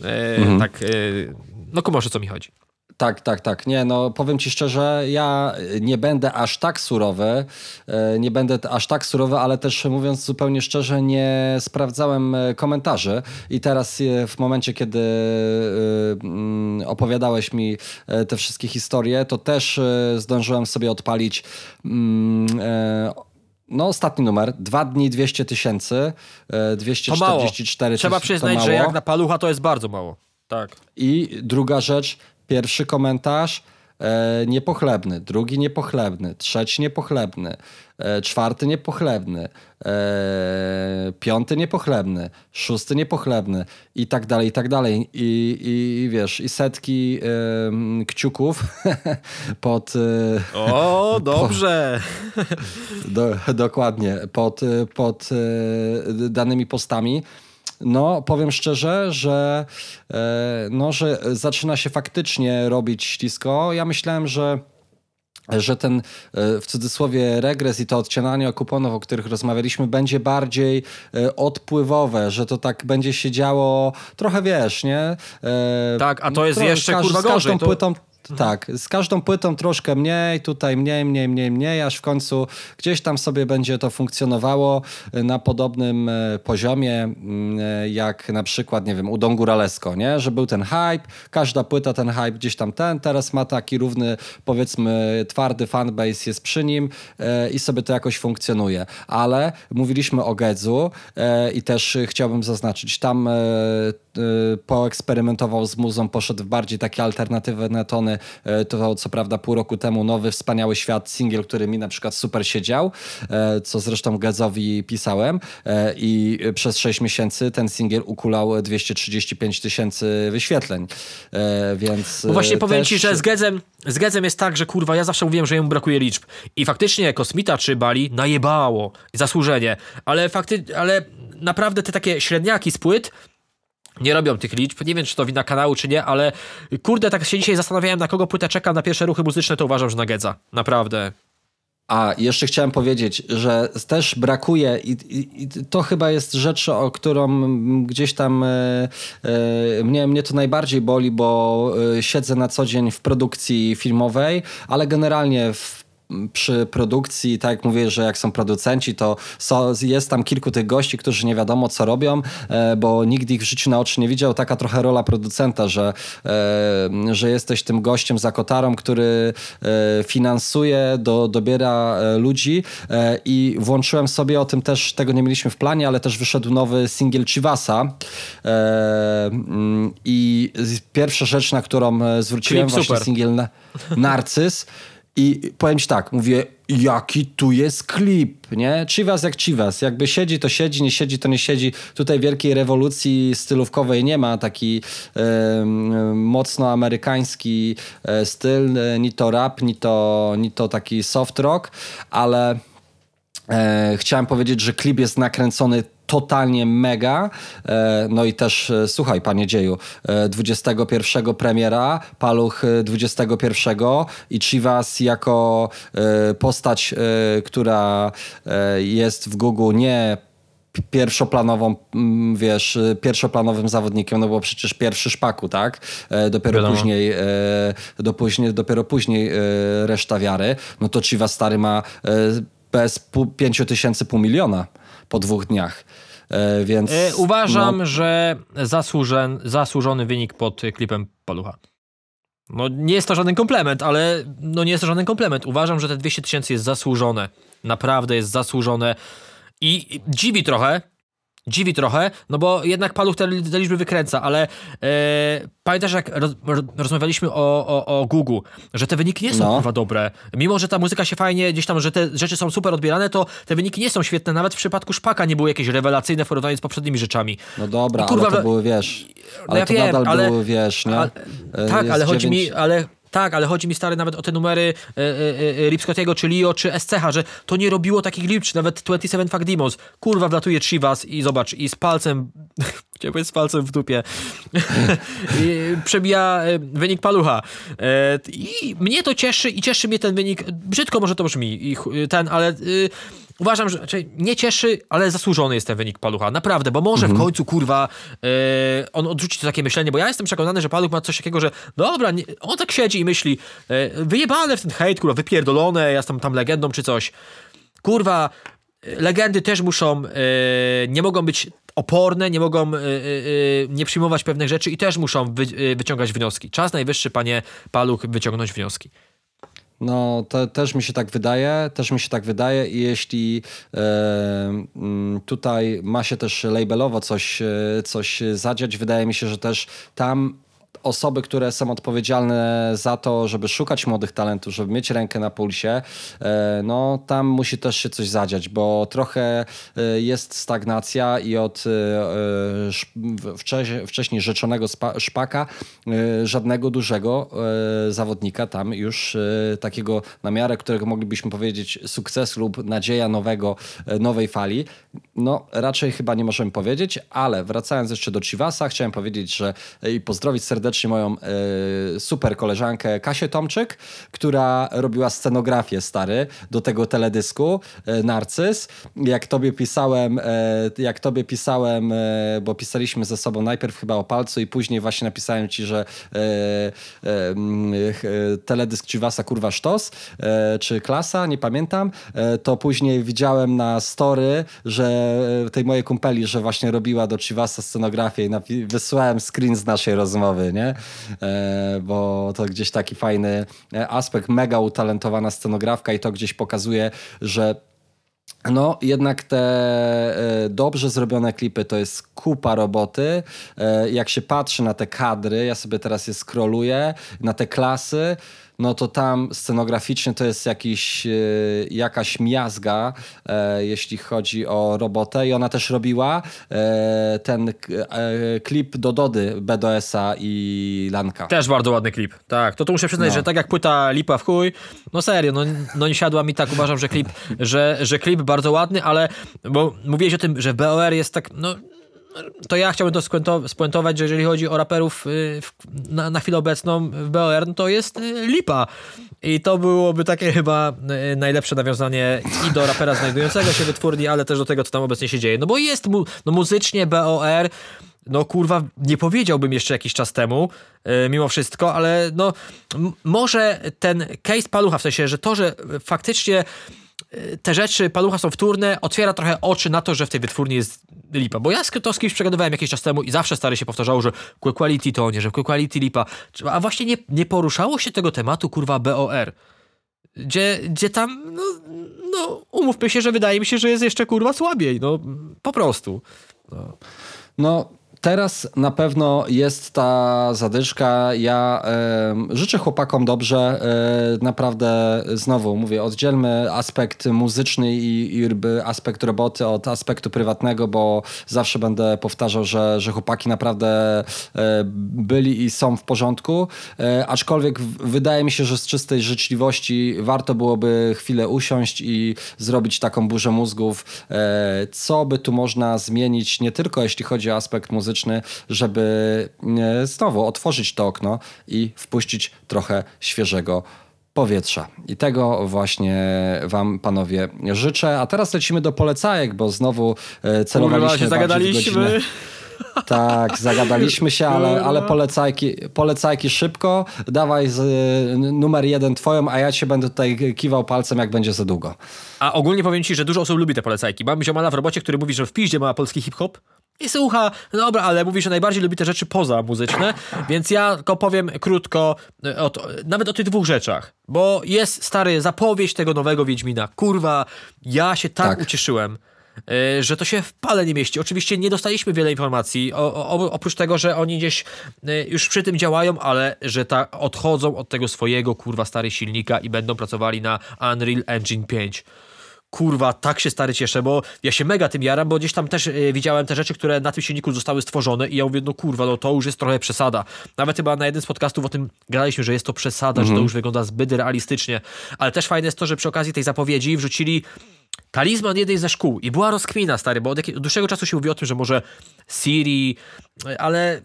E, Tak, e, no o co mi chodzi. Tak, tak, tak. Nie, no powiem ci szczerze, ja nie będę aż tak surowy, e, nie będę aż tak surowy, ale też mówiąc zupełnie szczerze, nie sprawdzałem e, komentarzy i teraz e, w momencie, kiedy mm, opowiadałeś mi te wszystkie historie, to też zdążyłem sobie odpalić mm, no, ostatni numer, dwa dni 200 tysięcy, e, To mało. 244 Trzeba tysiące, to przyznać, że jak na palucha to jest bardzo mało. Tak. I druga rzecz, pierwszy komentarz e, niepochlebny, drugi niepochlebny, trzeci niepochlebny, e, czwarty niepochlebny, e, piąty niepochlebny, szósty niepochlebny i tak dalej, i tak dalej. I, i wiesz, i setki kciuków pod... O, dobrze. do, dokładnie, pod, pod danymi postami. No, powiem szczerze, że, e, no, że zaczyna się faktycznie robić ślisko. Ja myślałem, że że ten e, w cudzysłowie regres i to odcinanie kuponów, o których rozmawialiśmy, będzie bardziej e, odpływowe, że to tak będzie się działo trochę wiesz, nie? Tak, a to jest trochę jeszcze, kurwa, z każdą gorzej, to- płytą tak, z każdą płytą troszkę mniej, tutaj mniej, mniej, mniej, mniej, aż w końcu gdzieś tam sobie będzie to funkcjonowało e, na podobnym e, poziomie, mm, e, jak na przykład, nie wiem, u Don Guralesco, nie? Że był ten hype, każda płyta ten hype gdzieś tam ten, teraz ma taki równy, powiedzmy, twardy fanbase jest przy nim i sobie to jakoś funkcjonuje. Ale mówiliśmy o Gedzu i też chciałbym zaznaczyć, tam poeksperymentował z muzą, poszedł w bardziej takie alternatywne tony. E, To co prawda pół roku temu nowy Wspaniały Świat, singiel, który mi na przykład super siedział, e, co zresztą Gedzowi pisałem i przez 6 miesięcy ten singiel ukulał 235 tysięcy wyświetleń, więc No właśnie e, powiem też... ci, że z Gedzem, z Gedzem jest tak, że kurwa, ja zawsze mówiłem, że jemu brakuje liczb. I faktycznie Kosmita czy Bali najebało. Zasłużenie. Ale fakty, ale naprawdę te takie średniaki z płyt nie robią tych liczb. Nie wiem, czy to wina kanału, czy nie, ale kurde, tak się dzisiaj zastanawiałem, na kogo płytę czekam na pierwsze ruchy muzyczne, to uważam, że na Gedza. Naprawdę. A, jeszcze chciałem powiedzieć, że też brakuje i, i, i to chyba jest rzecz, o którą gdzieś tam e, e, mnie, mnie to najbardziej boli, bo e, siedzę na co dzień w produkcji filmowej, ale generalnie w przy produkcji, tak jak mówię, że jak są producenci, to so, jest tam kilku tych gości, którzy nie wiadomo co robią, e, bo nikt ich w życiu na oczy nie widział. Taka trochę rola producenta, że, e, że jesteś tym gościem za kotarą, który e, finansuje, do, dobiera ludzi i włączyłem sobie, o tym też, tego nie mieliśmy w planie, ale też wyszedł nowy singiel Chivasa mm, i pierwsza rzecz, na którą zwróciłem, Klip właśnie super. singiel na, Narcyz i powiem ci tak, mówię, jaki tu jest klip, nie? Chivas jak Chivas, jakby siedzi to siedzi, nie siedzi to nie siedzi. Tutaj wielkiej rewolucji stylówkowej nie ma, taki em, mocno amerykański e, styl, e, ni to rap, ni to, ni to taki soft rock, ale E, chciałem powiedzieć, że klip jest nakręcony totalnie mega. E, no i też, e, słuchaj, panie dzieju, e, 21 premiera, Paluch e, 21 i Chivas jako e, postać, e, która e, jest w Google nie pierwszoplanową, wiesz, e, pierwszoplanowym zawodnikiem, no bo przecież pierwszy szpaku, tak? E, Dopiero Wiadomo. później, e, do później, dopiero później e, reszta wiary. No to Chivas stary ma e, bez pół, pięciu tysięcy, pół miliona po dwóch dniach. E, więc E, uważam, no, że zasłużen, zasłużony wynik pod klipem Palucha. No nie jest to żaden komplement, ale no nie jest to żaden komplement. Uważam, że te 200 tysięcy jest zasłużone. Naprawdę jest zasłużone. I dziwi trochę, dziwi trochę, no bo jednak Paluch te, te liczby wykręca, ale e, pamiętasz jak roz, rozmawialiśmy o, o, o Google, że te wyniki nie są No. kurwa dobre. Mimo, że ta muzyka się fajnie, gdzieś tam, że te rzeczy są super odbierane, to te wyniki nie są świetne. Nawet w przypadku Szpaka nie były jakieś rewelacyjne w porównaniu z poprzednimi rzeczami. No dobra, I kurwa, ale to były, wiesz, No ale ja to wiem, nadal ale- były, wiesz, nie? E, tak, ale chodzi dziewięć- mi, ale tak, ale chodzi mi stary nawet o te numery e, e, e, Ripscottiego, czy Lio, czy SCH, że to nie robiło takich liczb, czy nawet 27 Fuck Demons. Kurwa, wlatuje Chivas i zobacz, i z palcem, chciałem powiedzieć z palcem w dupie, przebija wynik palucha. I mnie to cieszy i cieszy mnie ten wynik, brzydko może to brzmi, ten, ale... Uważam, że znaczy nie cieszy, ale zasłużony jest ten wynik Palucha. Naprawdę, bo może w końcu, kurwa, e, on odrzuci to takie myślenie, bo ja jestem przekonany, że Paluch ma coś takiego, że dobra, nie, on tak siedzi i myśli, e, wyjebane w ten hejt, kurwa, wypierdolone, ja jestem tam legendą czy coś. Kurwa, legendy też muszą, e, nie mogą być oporne, nie mogą nie przyjmować pewnych rzeczy i też muszą wy, wyciągać wnioski. Czas najwyższy, panie Paluch, wyciągnąć wnioski. No, też mi się tak wydaje, też mi się tak wydaje i jeśli e, mm, tutaj ma się też labelowo coś, e, coś zadziać, wydaje mi się, że też tam osoby, które są odpowiedzialne za to, żeby szukać młodych talentów, żeby mieć rękę na pulsie, e, no tam musi też się coś zadziać, bo trochę e, jest stagnacja i od e, wcześniej, rzeczonego szpaka żadnego dużego zawodnika tam już takiego na miarę, którego moglibyśmy powiedzieć sukcesu lub nadzieja nowego, nowej fali, no raczej chyba nie możemy powiedzieć, ale wracając jeszcze do Chivasa, chciałem powiedzieć, że i pozdrowić serdecznie moją e, super koleżankę Kasię Tomczyk, która robiła scenografię stary do tego teledysku e, Narcyz. Jak tobie pisałem, e, jak tobie pisałem, bo pisaliśmy ze sobą najpierw chyba o palcu i później właśnie napisałem ci, że teledysk Chivasa kurwa sztos, czy klasa, nie pamiętam, to później widziałem na story, że tej mojej kumpeli, że właśnie robiła do Chivasa scenografię i wysłałem screen z naszej rozmowy, nie? E, bo to gdzieś taki fajny aspekt, mega utalentowana scenografka i to gdzieś pokazuje, że no, jednak te e, dobrze zrobione klipy to jest kupa roboty. E, jak się patrzy na te kadry, ja sobie teraz je scrolluję, na te klasy, no to tam scenograficznie to jest jakiś, e, jakaś miazga, e, jeśli chodzi o robotę. I ona też robiła e, ten klip do Dody, BDS-a i Lanka. Też bardzo ładny klip. Tak, to tu muszę przyznać, No. że tak jak płyta lipa w chuj, no serio, no, no nie siadła mi tak, uważam, że klip, że, że klip bardzo ładny, ale bo mówiłeś o tym, że BOR jest tak, no to ja chciałbym to spuento- spuentować, że jeżeli chodzi o raperów y, na, na chwilę obecną w BOR, no to jest y, lipa. I to byłoby takie chyba y, najlepsze nawiązanie i do rapera znajdującego się wytwórni, ale też do tego, co tam obecnie się dzieje. No bo jest mu, no muzycznie BOR, no kurwa, nie powiedziałbym jeszcze jakiś czas temu, mimo wszystko, ale no może ten case Palucha, w sensie, że to, że faktycznie te rzeczy Palucha są wtórne, otwiera trochę oczy na to, że w tej wytwórni jest lipa. Bo ja to z kimś przegadywałem jakiś czas temu i zawsze stary się powtarzało, że Quick Quality to nie, że Quick Quality lipa. A właśnie nie, nie poruszało się tego tematu, kurwa, BOR. Gdzie, gdzie tam, no, no, umówmy się, że wydaje mi się, że jest jeszcze kurwa słabiej, no, po prostu. No, teraz na pewno jest ta zadyszka. Ja em, życzę chłopakom dobrze. E, naprawdę, znowu mówię, oddzielmy aspekt muzyczny i, i aspekt roboty od aspektu prywatnego, bo zawsze będę powtarzał, że, że chłopaki naprawdę e, byli i są w porządku. E, aczkolwiek wydaje mi się, że z czystej życzliwości warto byłoby chwilę usiąść i zrobić taką burzę mózgów, co by tu można zmienić, nie tylko jeśli chodzi o aspekt muzyczny, żeby e, znowu otworzyć to okno i wpuścić trochę świeżego powietrza. I tego właśnie wam, panowie, życzę. A teraz lecimy do polecajek, bo znowu e, celowaliśmy się zagadaliśmy. Tak, zagadaliśmy się, ale, ale polecajki, polecajki szybko. Dawaj z, numer jeden twoją, a ja cię będę tutaj kiwał palcem, jak będzie za długo. A ogólnie powiem ci, że dużo osób lubi te polecajki. Mam ziomala w robocie, który mówi, że w piździe ma polski hip-hop i słucha, no dobra, ale mówi, że najbardziej lubi te rzeczy poza muzyczne, więc ja tylko powiem krótko e, o to, nawet o tych dwóch rzeczach, bo jest stary zapowiedź tego nowego Wiedźmina. Kurwa, ja się tak, Tak. ucieszyłem. e, że to się w pale nie mieści. Oczywiście nie dostaliśmy wiele informacji, o, o, oprócz tego, że oni gdzieś e, już przy tym działają, ale że ta, odchodzą od tego swojego kurwa stary silnika i będą pracowali na Unreal Engine 5 kurwa, tak się stary cieszę, bo ja się mega tym jaram, bo gdzieś tam też y, widziałem te rzeczy, które na tym silniku zostały stworzone i ja mówię, no kurwa, no to już jest trochę przesada. Nawet chyba na jeden z podcastów o tym gadaliśmy, że jest to przesada, że to mhm. już wygląda zbyt realistycznie, ale też fajne jest to, że przy okazji tej zapowiedzi wrzucili talizman jednej ze szkół i była rozkmina, stary, bo od, od dłuższego czasu się mówi o tym, że może Siri, ale y,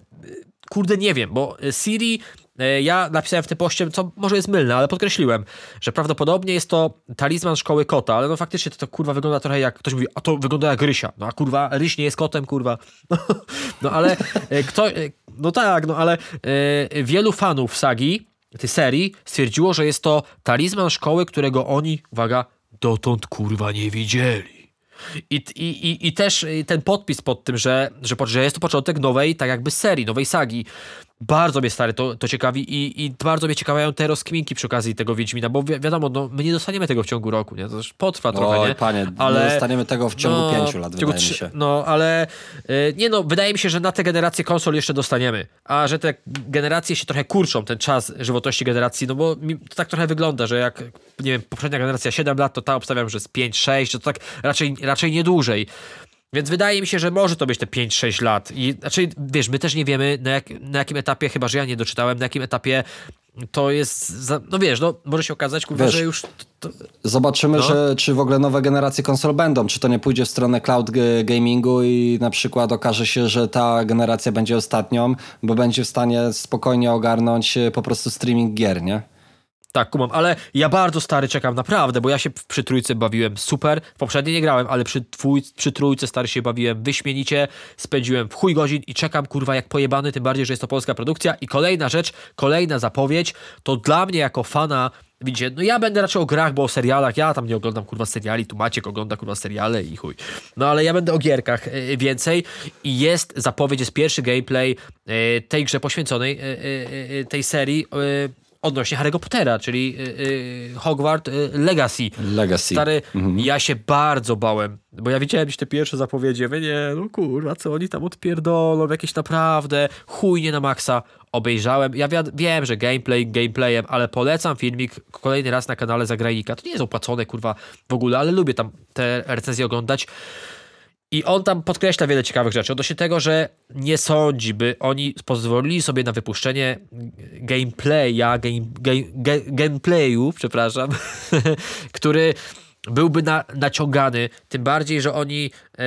kurde nie wiem, bo Siri E, ja napisałem w tym poście, co może jest mylne, ale podkreśliłem, że prawdopodobnie jest to talizman szkoły kota, ale no faktycznie to, to kurwa wygląda trochę jak, ktoś mówi, a to wygląda jak Rysia. No a kurwa, Ryś nie jest kotem, kurwa. No ale e, kto, e, no tak, no ale wielu fanów sagi, tej serii, stwierdziło, że jest to talizman szkoły, którego oni, uwaga, dotąd kurwa nie widzieli. I, i, I też ten podpis pod tym, że, że, że jest to początek nowej, tak jakby serii, nowej sagi. Bardzo mnie stary to, to ciekawi i, i bardzo mnie ciekawiają te rozkminki przy okazji tego Wiedźmina, bo wi wiadomo, no, my nie dostaniemy tego w ciągu roku, nie? To już potrwa trochę, Oj, nie? panie, ale dostaniemy tego w ciągu no, pięciu lat, wydaje mi się. No, ale y, nie no, wydaje mi się, że na te generacje konsol jeszcze dostaniemy, a że te generacje się trochę kurczą, ten czas żywotności generacji, no bo to tak trochę wygląda, że jak, nie wiem, poprzednia generacja 7 lat, to ta obstawiam, że jest 5, 6, to tak raczej, raczej nie dłużej. Więc wydaje mi się, że może to być te 5-6 lat. I znaczy, wiesz, my też nie wiemy na, jak, na jakim etapie, chyba że ja nie doczytałem, na jakim etapie to jest. Za, no wiesz, no może się okazać, kurwa, wiesz, że już. To, zobaczymy, no. że, czy w ogóle nowe generacje konsol będą. Czy to nie pójdzie w stronę cloud gamingu i na przykład okaże się, że ta generacja będzie ostatnią, bo będzie w stanie spokojnie ogarnąć e, po prostu streaming gier, nie? Tak, kumam, ale ja bardzo stary czekam, naprawdę, bo ja się przy trójce bawiłem super. W poprzedniej nie grałem, ale przy, twój, przy trójce stary się bawiłem wyśmienicie. Spędziłem w chuj godzin i czekam, kurwa, jak pojebany, tym bardziej, że jest to polska produkcja. I kolejna rzecz, kolejna zapowiedź, to dla mnie jako fana Widzicie, no ja będę raczej o grach, bo o serialach, ja tam nie oglądam kurwa seriali, tu Maciek ogląda kurwa seriale i chuj. No ale ja będę o gierkach y, więcej i jest zapowiedź, jest pierwszy gameplay y, tej grze poświęconej tej serii odnośnie Harry'ego Pottera, czyli yy, Hogwarts yy, Legacy. Legacy. Stary, mhm. ja się bardzo bałem, bo ja widziałem już te pierwsze zapowiedzi, mówię, nie, no kurwa, co oni tam odpierdolą, jakieś naprawdę chujnie na maksa. Obejrzałem, ja wiem, że gameplay gameplayem, ale polecam filmik kolejny raz na kanale Zagrajnika. To nie jest opłacone, kurwa, w ogóle, ale lubię tam te recenzje oglądać. I on tam podkreśla wiele ciekawych rzeczy. Odnośnie tego, że nie sądzi, by oni pozwolili sobie na wypuszczenie gameplaya, game, game, gameplayu, przepraszam, który byłby na, naciągany. Tym bardziej, że oni e,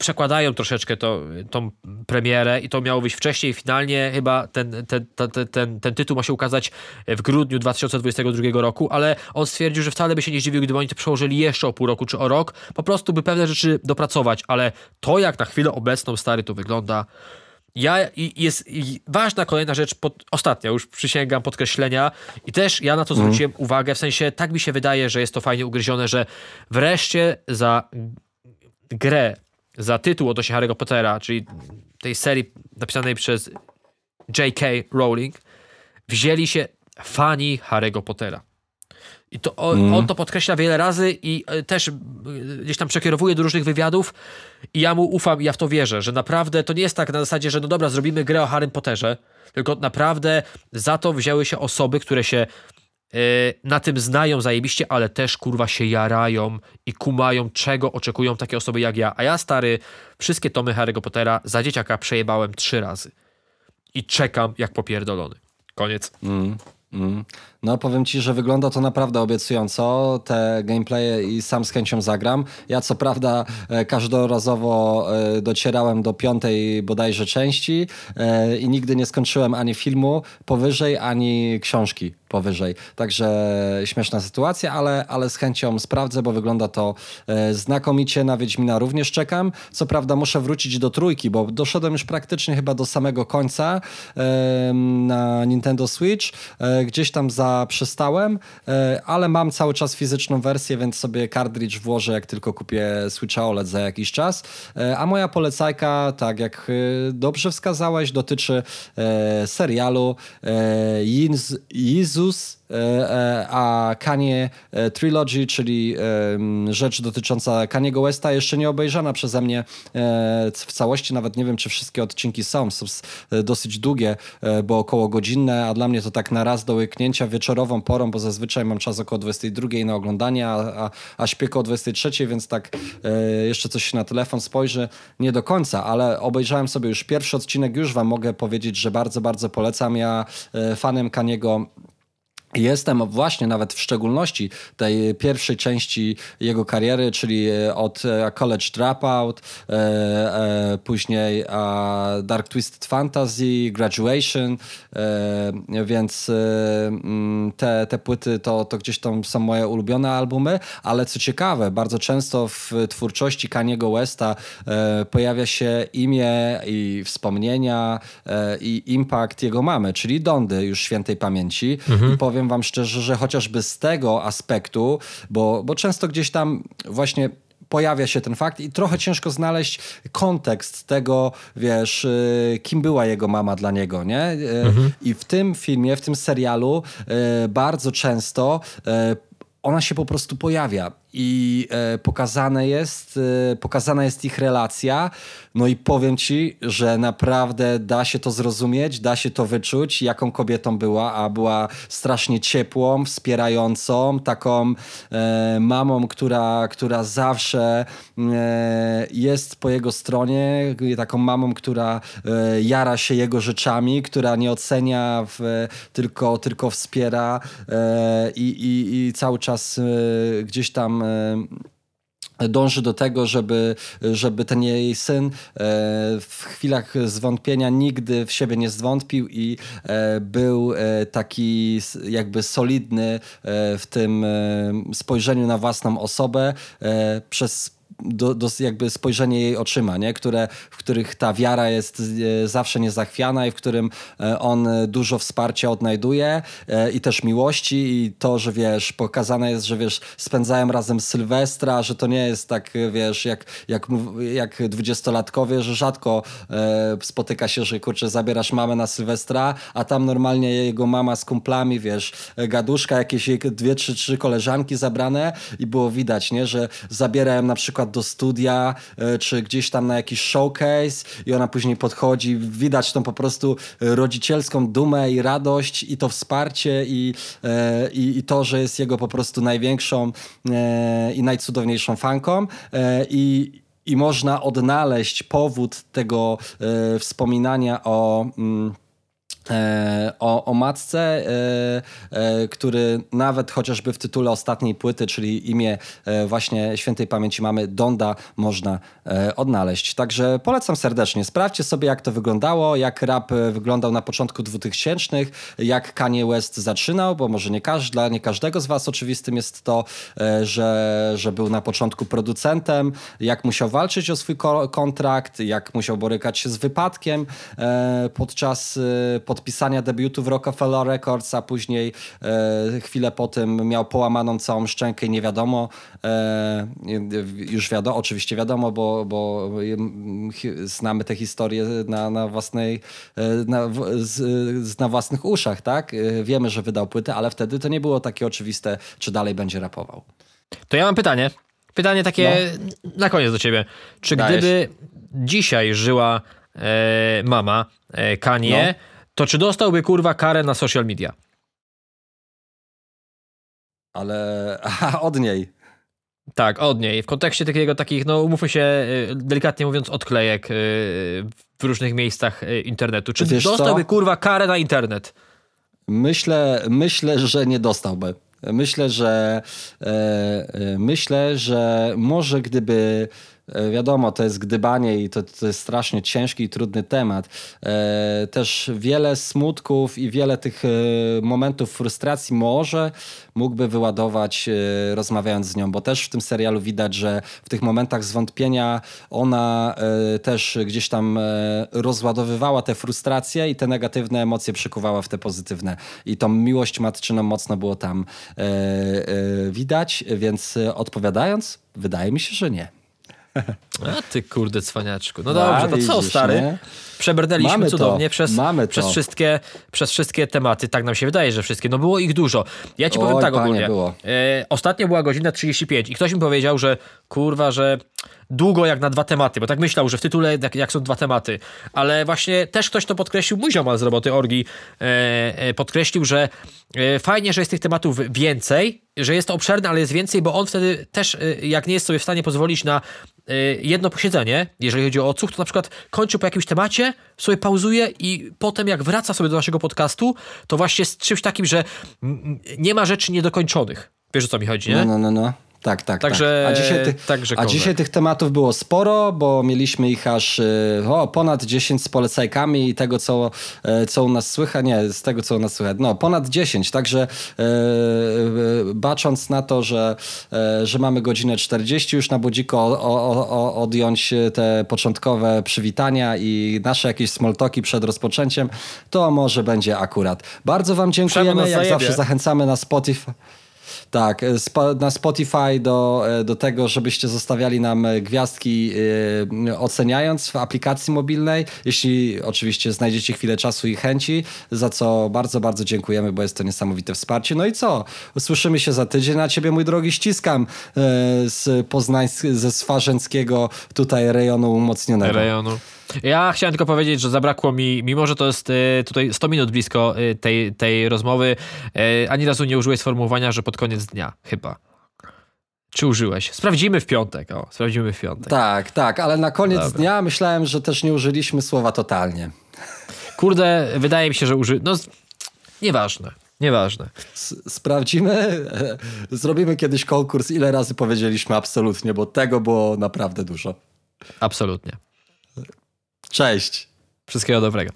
przekładają troszeczkę to, tą premierę i to miało być wcześniej. Finalnie chyba ten, ten, ten, ten, ten tytuł ma się ukazać w grudniu 2022 roku, ale on stwierdził, że wcale by się nie zdziwił, gdyby oni to przełożyli jeszcze o pół roku czy o rok. Po prostu by pewne rzeczy dopracować, ale to jak na chwilę obecną stary to wygląda ja jest ważna kolejna rzecz, pod, ostatnia, już przysięgam podkreślenia i też ja na to mhm. zwróciłem mm. uwagę, w sensie tak mi się wydaje, że jest to fajnie ugryzione, że wreszcie za grę za tytuł odnośnie Harry'ego Pottera, czyli tej serii napisanej przez J.K. Rowling, wzięli się fani Harry'ego Pottera. I to on, mm. on, to podkreśla wiele razy i e, też e, gdzieś tam przekierowuje do różnych wywiadów i ja mu ufam i ja w to wierzę, że naprawdę to nie jest tak na zasadzie, że no dobra, zrobimy grę o Harrym Potterze, tylko naprawdę za to wzięły się osoby, które się Y, na tym znają zajebiście, ale też kurwa się jarają i kumają, czego oczekują takie osoby jak ja. A ja, stary, wszystkie tomy Harry'ego Pottera za dzieciaka przejebałem trzy razy. I czekam jak popierdolony. Koniec. Mm, mm. No powiem ci, że wygląda to naprawdę obiecująco, te gameplaye i sam z chęcią zagram. Ja co prawda e, każdorazowo e, docierałem do piątej bodajże części e, i nigdy nie skończyłem ani filmu powyżej, ani książki powyżej. Także śmieszna sytuacja, ale, ale z chęcią sprawdzę, bo wygląda to znakomicie. Na Wiedźmina również czekam. Co prawda muszę wrócić do trójki, bo doszedłem już praktycznie chyba do samego końca na Nintendo Switch. Gdzieś tam za przestałem, e, ale mam cały czas fizyczną wersję, więc sobie cartridge włożę, jak tylko kupię Switcha OLED za jakiś czas. E, a moja polecajka, tak jak dobrze wskazałeś, dotyczy serialu Jezus a Kanye Trilogy, czyli rzecz dotycząca Kaniego Westa, jeszcze nie obejrzana przeze mnie w całości, nawet nie wiem, czy wszystkie odcinki są, są dosyć długie, bo około godzinne, a dla mnie to tak na raz do łyknięcia wieczorową porą, bo zazwyczaj mam czas około 22 na oglądanie, a, a, a śpię około 23, więc tak jeszcze coś na telefon spojrzy, nie do końca, ale obejrzałem sobie już pierwszy odcinek, już wam mogę powiedzieć, że bardzo, bardzo polecam. Ja fanem Kaniego Jestem właśnie nawet w szczególności tej pierwszej części jego kariery, czyli e, od e, College Dropout, e, później Dark Twisted Fantasy, Graduation, więc mm, te, te płyty to, to gdzieś tam są moje ulubione albumy, ale co ciekawe, bardzo często w twórczości Kaniego Westa pojawia się imię i wspomnienia i impact jego mamy, czyli Dondy już świętej pamięci mhm. i powiem powiem wam szczerze, że chociażby z tego aspektu, bo, bo często gdzieś tam właśnie pojawia się ten fakt i trochę ciężko znaleźć kontekst tego, wiesz, y, kim była jego mama dla niego, nie? Y, mhm. I w tym filmie, w tym serialu y, bardzo często ona się po prostu pojawia i e, pokazane jest, e, pokazana jest ich relacja. No i powiem ci, że naprawdę da się to zrozumieć, da się to wyczuć, jaką kobietą była, a była strasznie ciepłą, wspierającą, taką e, mamą, która, która zawsze e, jest po jego stronie, taką mamą, która e, jara się jego rzeczami, która nie ocenia, w, tylko, tylko wspiera e, i, i, i cały czas gdzieś tam dąży do tego, żeby, żeby ten jej syn e, w chwilach zwątpienia nigdy w siebie nie zwątpił i e, był e, taki jakby solidny w tym spojrzeniu na własną osobę przez do, do jakby spojrzenie jej oczyma, nie? Które, w których ta wiara jest e, zawsze niezachwiana i w którym e, on dużo wsparcia odnajduje e, i też miłości i to, że wiesz, pokazane jest, że wiesz, spędzają razem Sylwestra, że to nie jest tak, wiesz, jak, jak, jak dwudziestolatkowie, że rzadko spotyka się, że kurczę, zabierasz mamę na Sylwestra, a tam normalnie jego mama z kumplami, wiesz, gaduszka, jakieś dwie, trzy, trzy koleżanki zabrane i było widać, nie, że zabierają na przykład do studia, e, czy gdzieś tam na jakiś showcase i ona później podchodzi, widać tą po prostu rodzicielską dumę i radość i to wsparcie i, e, i, i to, że jest jego po prostu największą e, i najcudowniejszą fanką i i można odnaleźć powód tego wspominania o mm, o, o matce, e, e, który nawet chociażby w tytule ostatniej płyty, czyli imię właśnie świętej pamięci mamy Donda, można odnaleźć. Także polecam serdecznie. Sprawdźcie sobie, jak to wyglądało, jak rap wyglądał na początku 2000, jak Kanye West zaczynał, bo może nie każdy, dla nie każdego z Was oczywistym jest to, że, że był na początku producentem, jak musiał walczyć o swój kontrakt, jak musiał borykać się z wypadkiem podczas podpisania debiutu w Rockefeller Records, a później e, chwilę po tym miał połamaną całą szczękę i nie wiadomo, e, już wiadomo, oczywiście wiadomo, bo, bo znamy te historie na, na własnej, e, na, z, na własnych uszach, tak? E, wiemy, że wydał płytę, ale wtedy to nie było takie oczywiste, czy dalej będzie rapował. To ja mam pytanie. Pytanie takie no. na koniec do ciebie. Czy Dajesz. gdyby dzisiaj żyła e, mama e, Kanie, no to czy dostałby kurwa karę na social media? Ale aha, od niej. Tak, od niej. W kontekście takiego, takich, no umówmy się, y, delikatnie mówiąc, odklejek y, w różnych miejscach y, internetu. Czy Wiesz dostałby co? kurwa karę na internet? Myślę, myślę, że nie dostałby. Myślę, że e, e, myślę, że może gdyby wiadomo, to jest gdybanie i to, to jest strasznie ciężki i trudny temat. E, też wiele smutków i wiele tych e, momentów frustracji może mógłby wyładować e, rozmawiając z nią, bo też w tym serialu widać, że w tych momentach zwątpienia ona e, też gdzieś tam e, rozładowywała te frustracje i te negatywne emocje przekuwała w te pozytywne. I tą miłość matczyną mocno było tam e, e, widać, więc e, odpowiadając, wydaje mi się, że nie. A ty kurde cwaniaczku. No A, dobrze, to co stary? nie? Przebrnęliśmy Mamy to, cudownie przez, mamy przez, to. wszystkie, przez wszystkie tematy. Tak nam się wydaje, że wszystkie. No było ich dużo. Ja ci powiem Oj, tak panie, ogólnie. było. E, ostatnio była godzina 35 i ktoś mi powiedział, że kurwa, że długo jak na dwa tematy, bo tak myślał, że w tytule jak, jak są dwa tematy. Ale właśnie też ktoś to podkreślił, mój ziomal z roboty Orgi e, e, podkreślił, że e, fajnie, że jest tych tematów więcej, że jest to obszerne, ale jest więcej, bo on wtedy też, e, jak nie jest sobie w stanie pozwolić na e, jedno posiedzenie, jeżeli chodzi o odsłuch, to na przykład kończy po jakimś temacie, sobie pauzuje i potem jak wraca sobie do naszego podcastu, to właśnie z czymś takim, że nie ma rzeczy niedokończonych. Wiesz o co mi chodzi, nie? No, no, no, no. Tak, tak, Także- tak. A dzisiaj, ty, także a dzisiaj tych tematów było sporo, bo mieliśmy ich aż y, o, ponad 10 z polecajkami i tego, co, e, co u nas słychać. Nie, z tego, co u nas słychać. No, ponad 10. Także e, e, bacząc na to, że, e, że mamy godzinę 40 już na budziku o, o, o, odjąć te początkowe przywitania i nasze jakieś smoltoki przed rozpoczęciem, to może będzie akurat. Bardzo wam dziękujemy. Jak zajebie. zawsze zachęcamy na Spotify. Tak, e, na Spotify do, e, do tego, żebyście zostawiali nam e, gwiazdki oceniając w aplikacji mobilnej, jeśli oczywiście znajdziecie chwilę czasu i chęci, za co bardzo, bardzo dziękujemy, bo jest to niesamowite wsparcie. No i co? Słyszymy się za tydzień. Na ciebie, mój drogi, ściskam z Poznańsk- ze Swarzęckiego tutaj rejonu umocnionego. rejonu. Ja chciałem tylko powiedzieć, że zabrakło mi, mimo że to jest e, tutaj 100 minut blisko e, tej, tej rozmowy, e, ani razu nie użyłeś sformułowania, że pod koniec dnia, chyba. Czy użyłeś? Sprawdzimy w piątek. O, sprawdzimy w piątek. Tak, tak, ale na koniec Dobra. dnia myślałem, że też nie użyliśmy słowa totalnie. Kurde, wydaje mi się, że uży... No, nieważne. Nieważne. S- Sprawdzimy, e, zrobimy kiedyś konkurs, ile razy powiedzieliśmy absolutnie, bo tego było naprawdę dużo. Absolutnie. Cześć. Wszystkiego dobrego.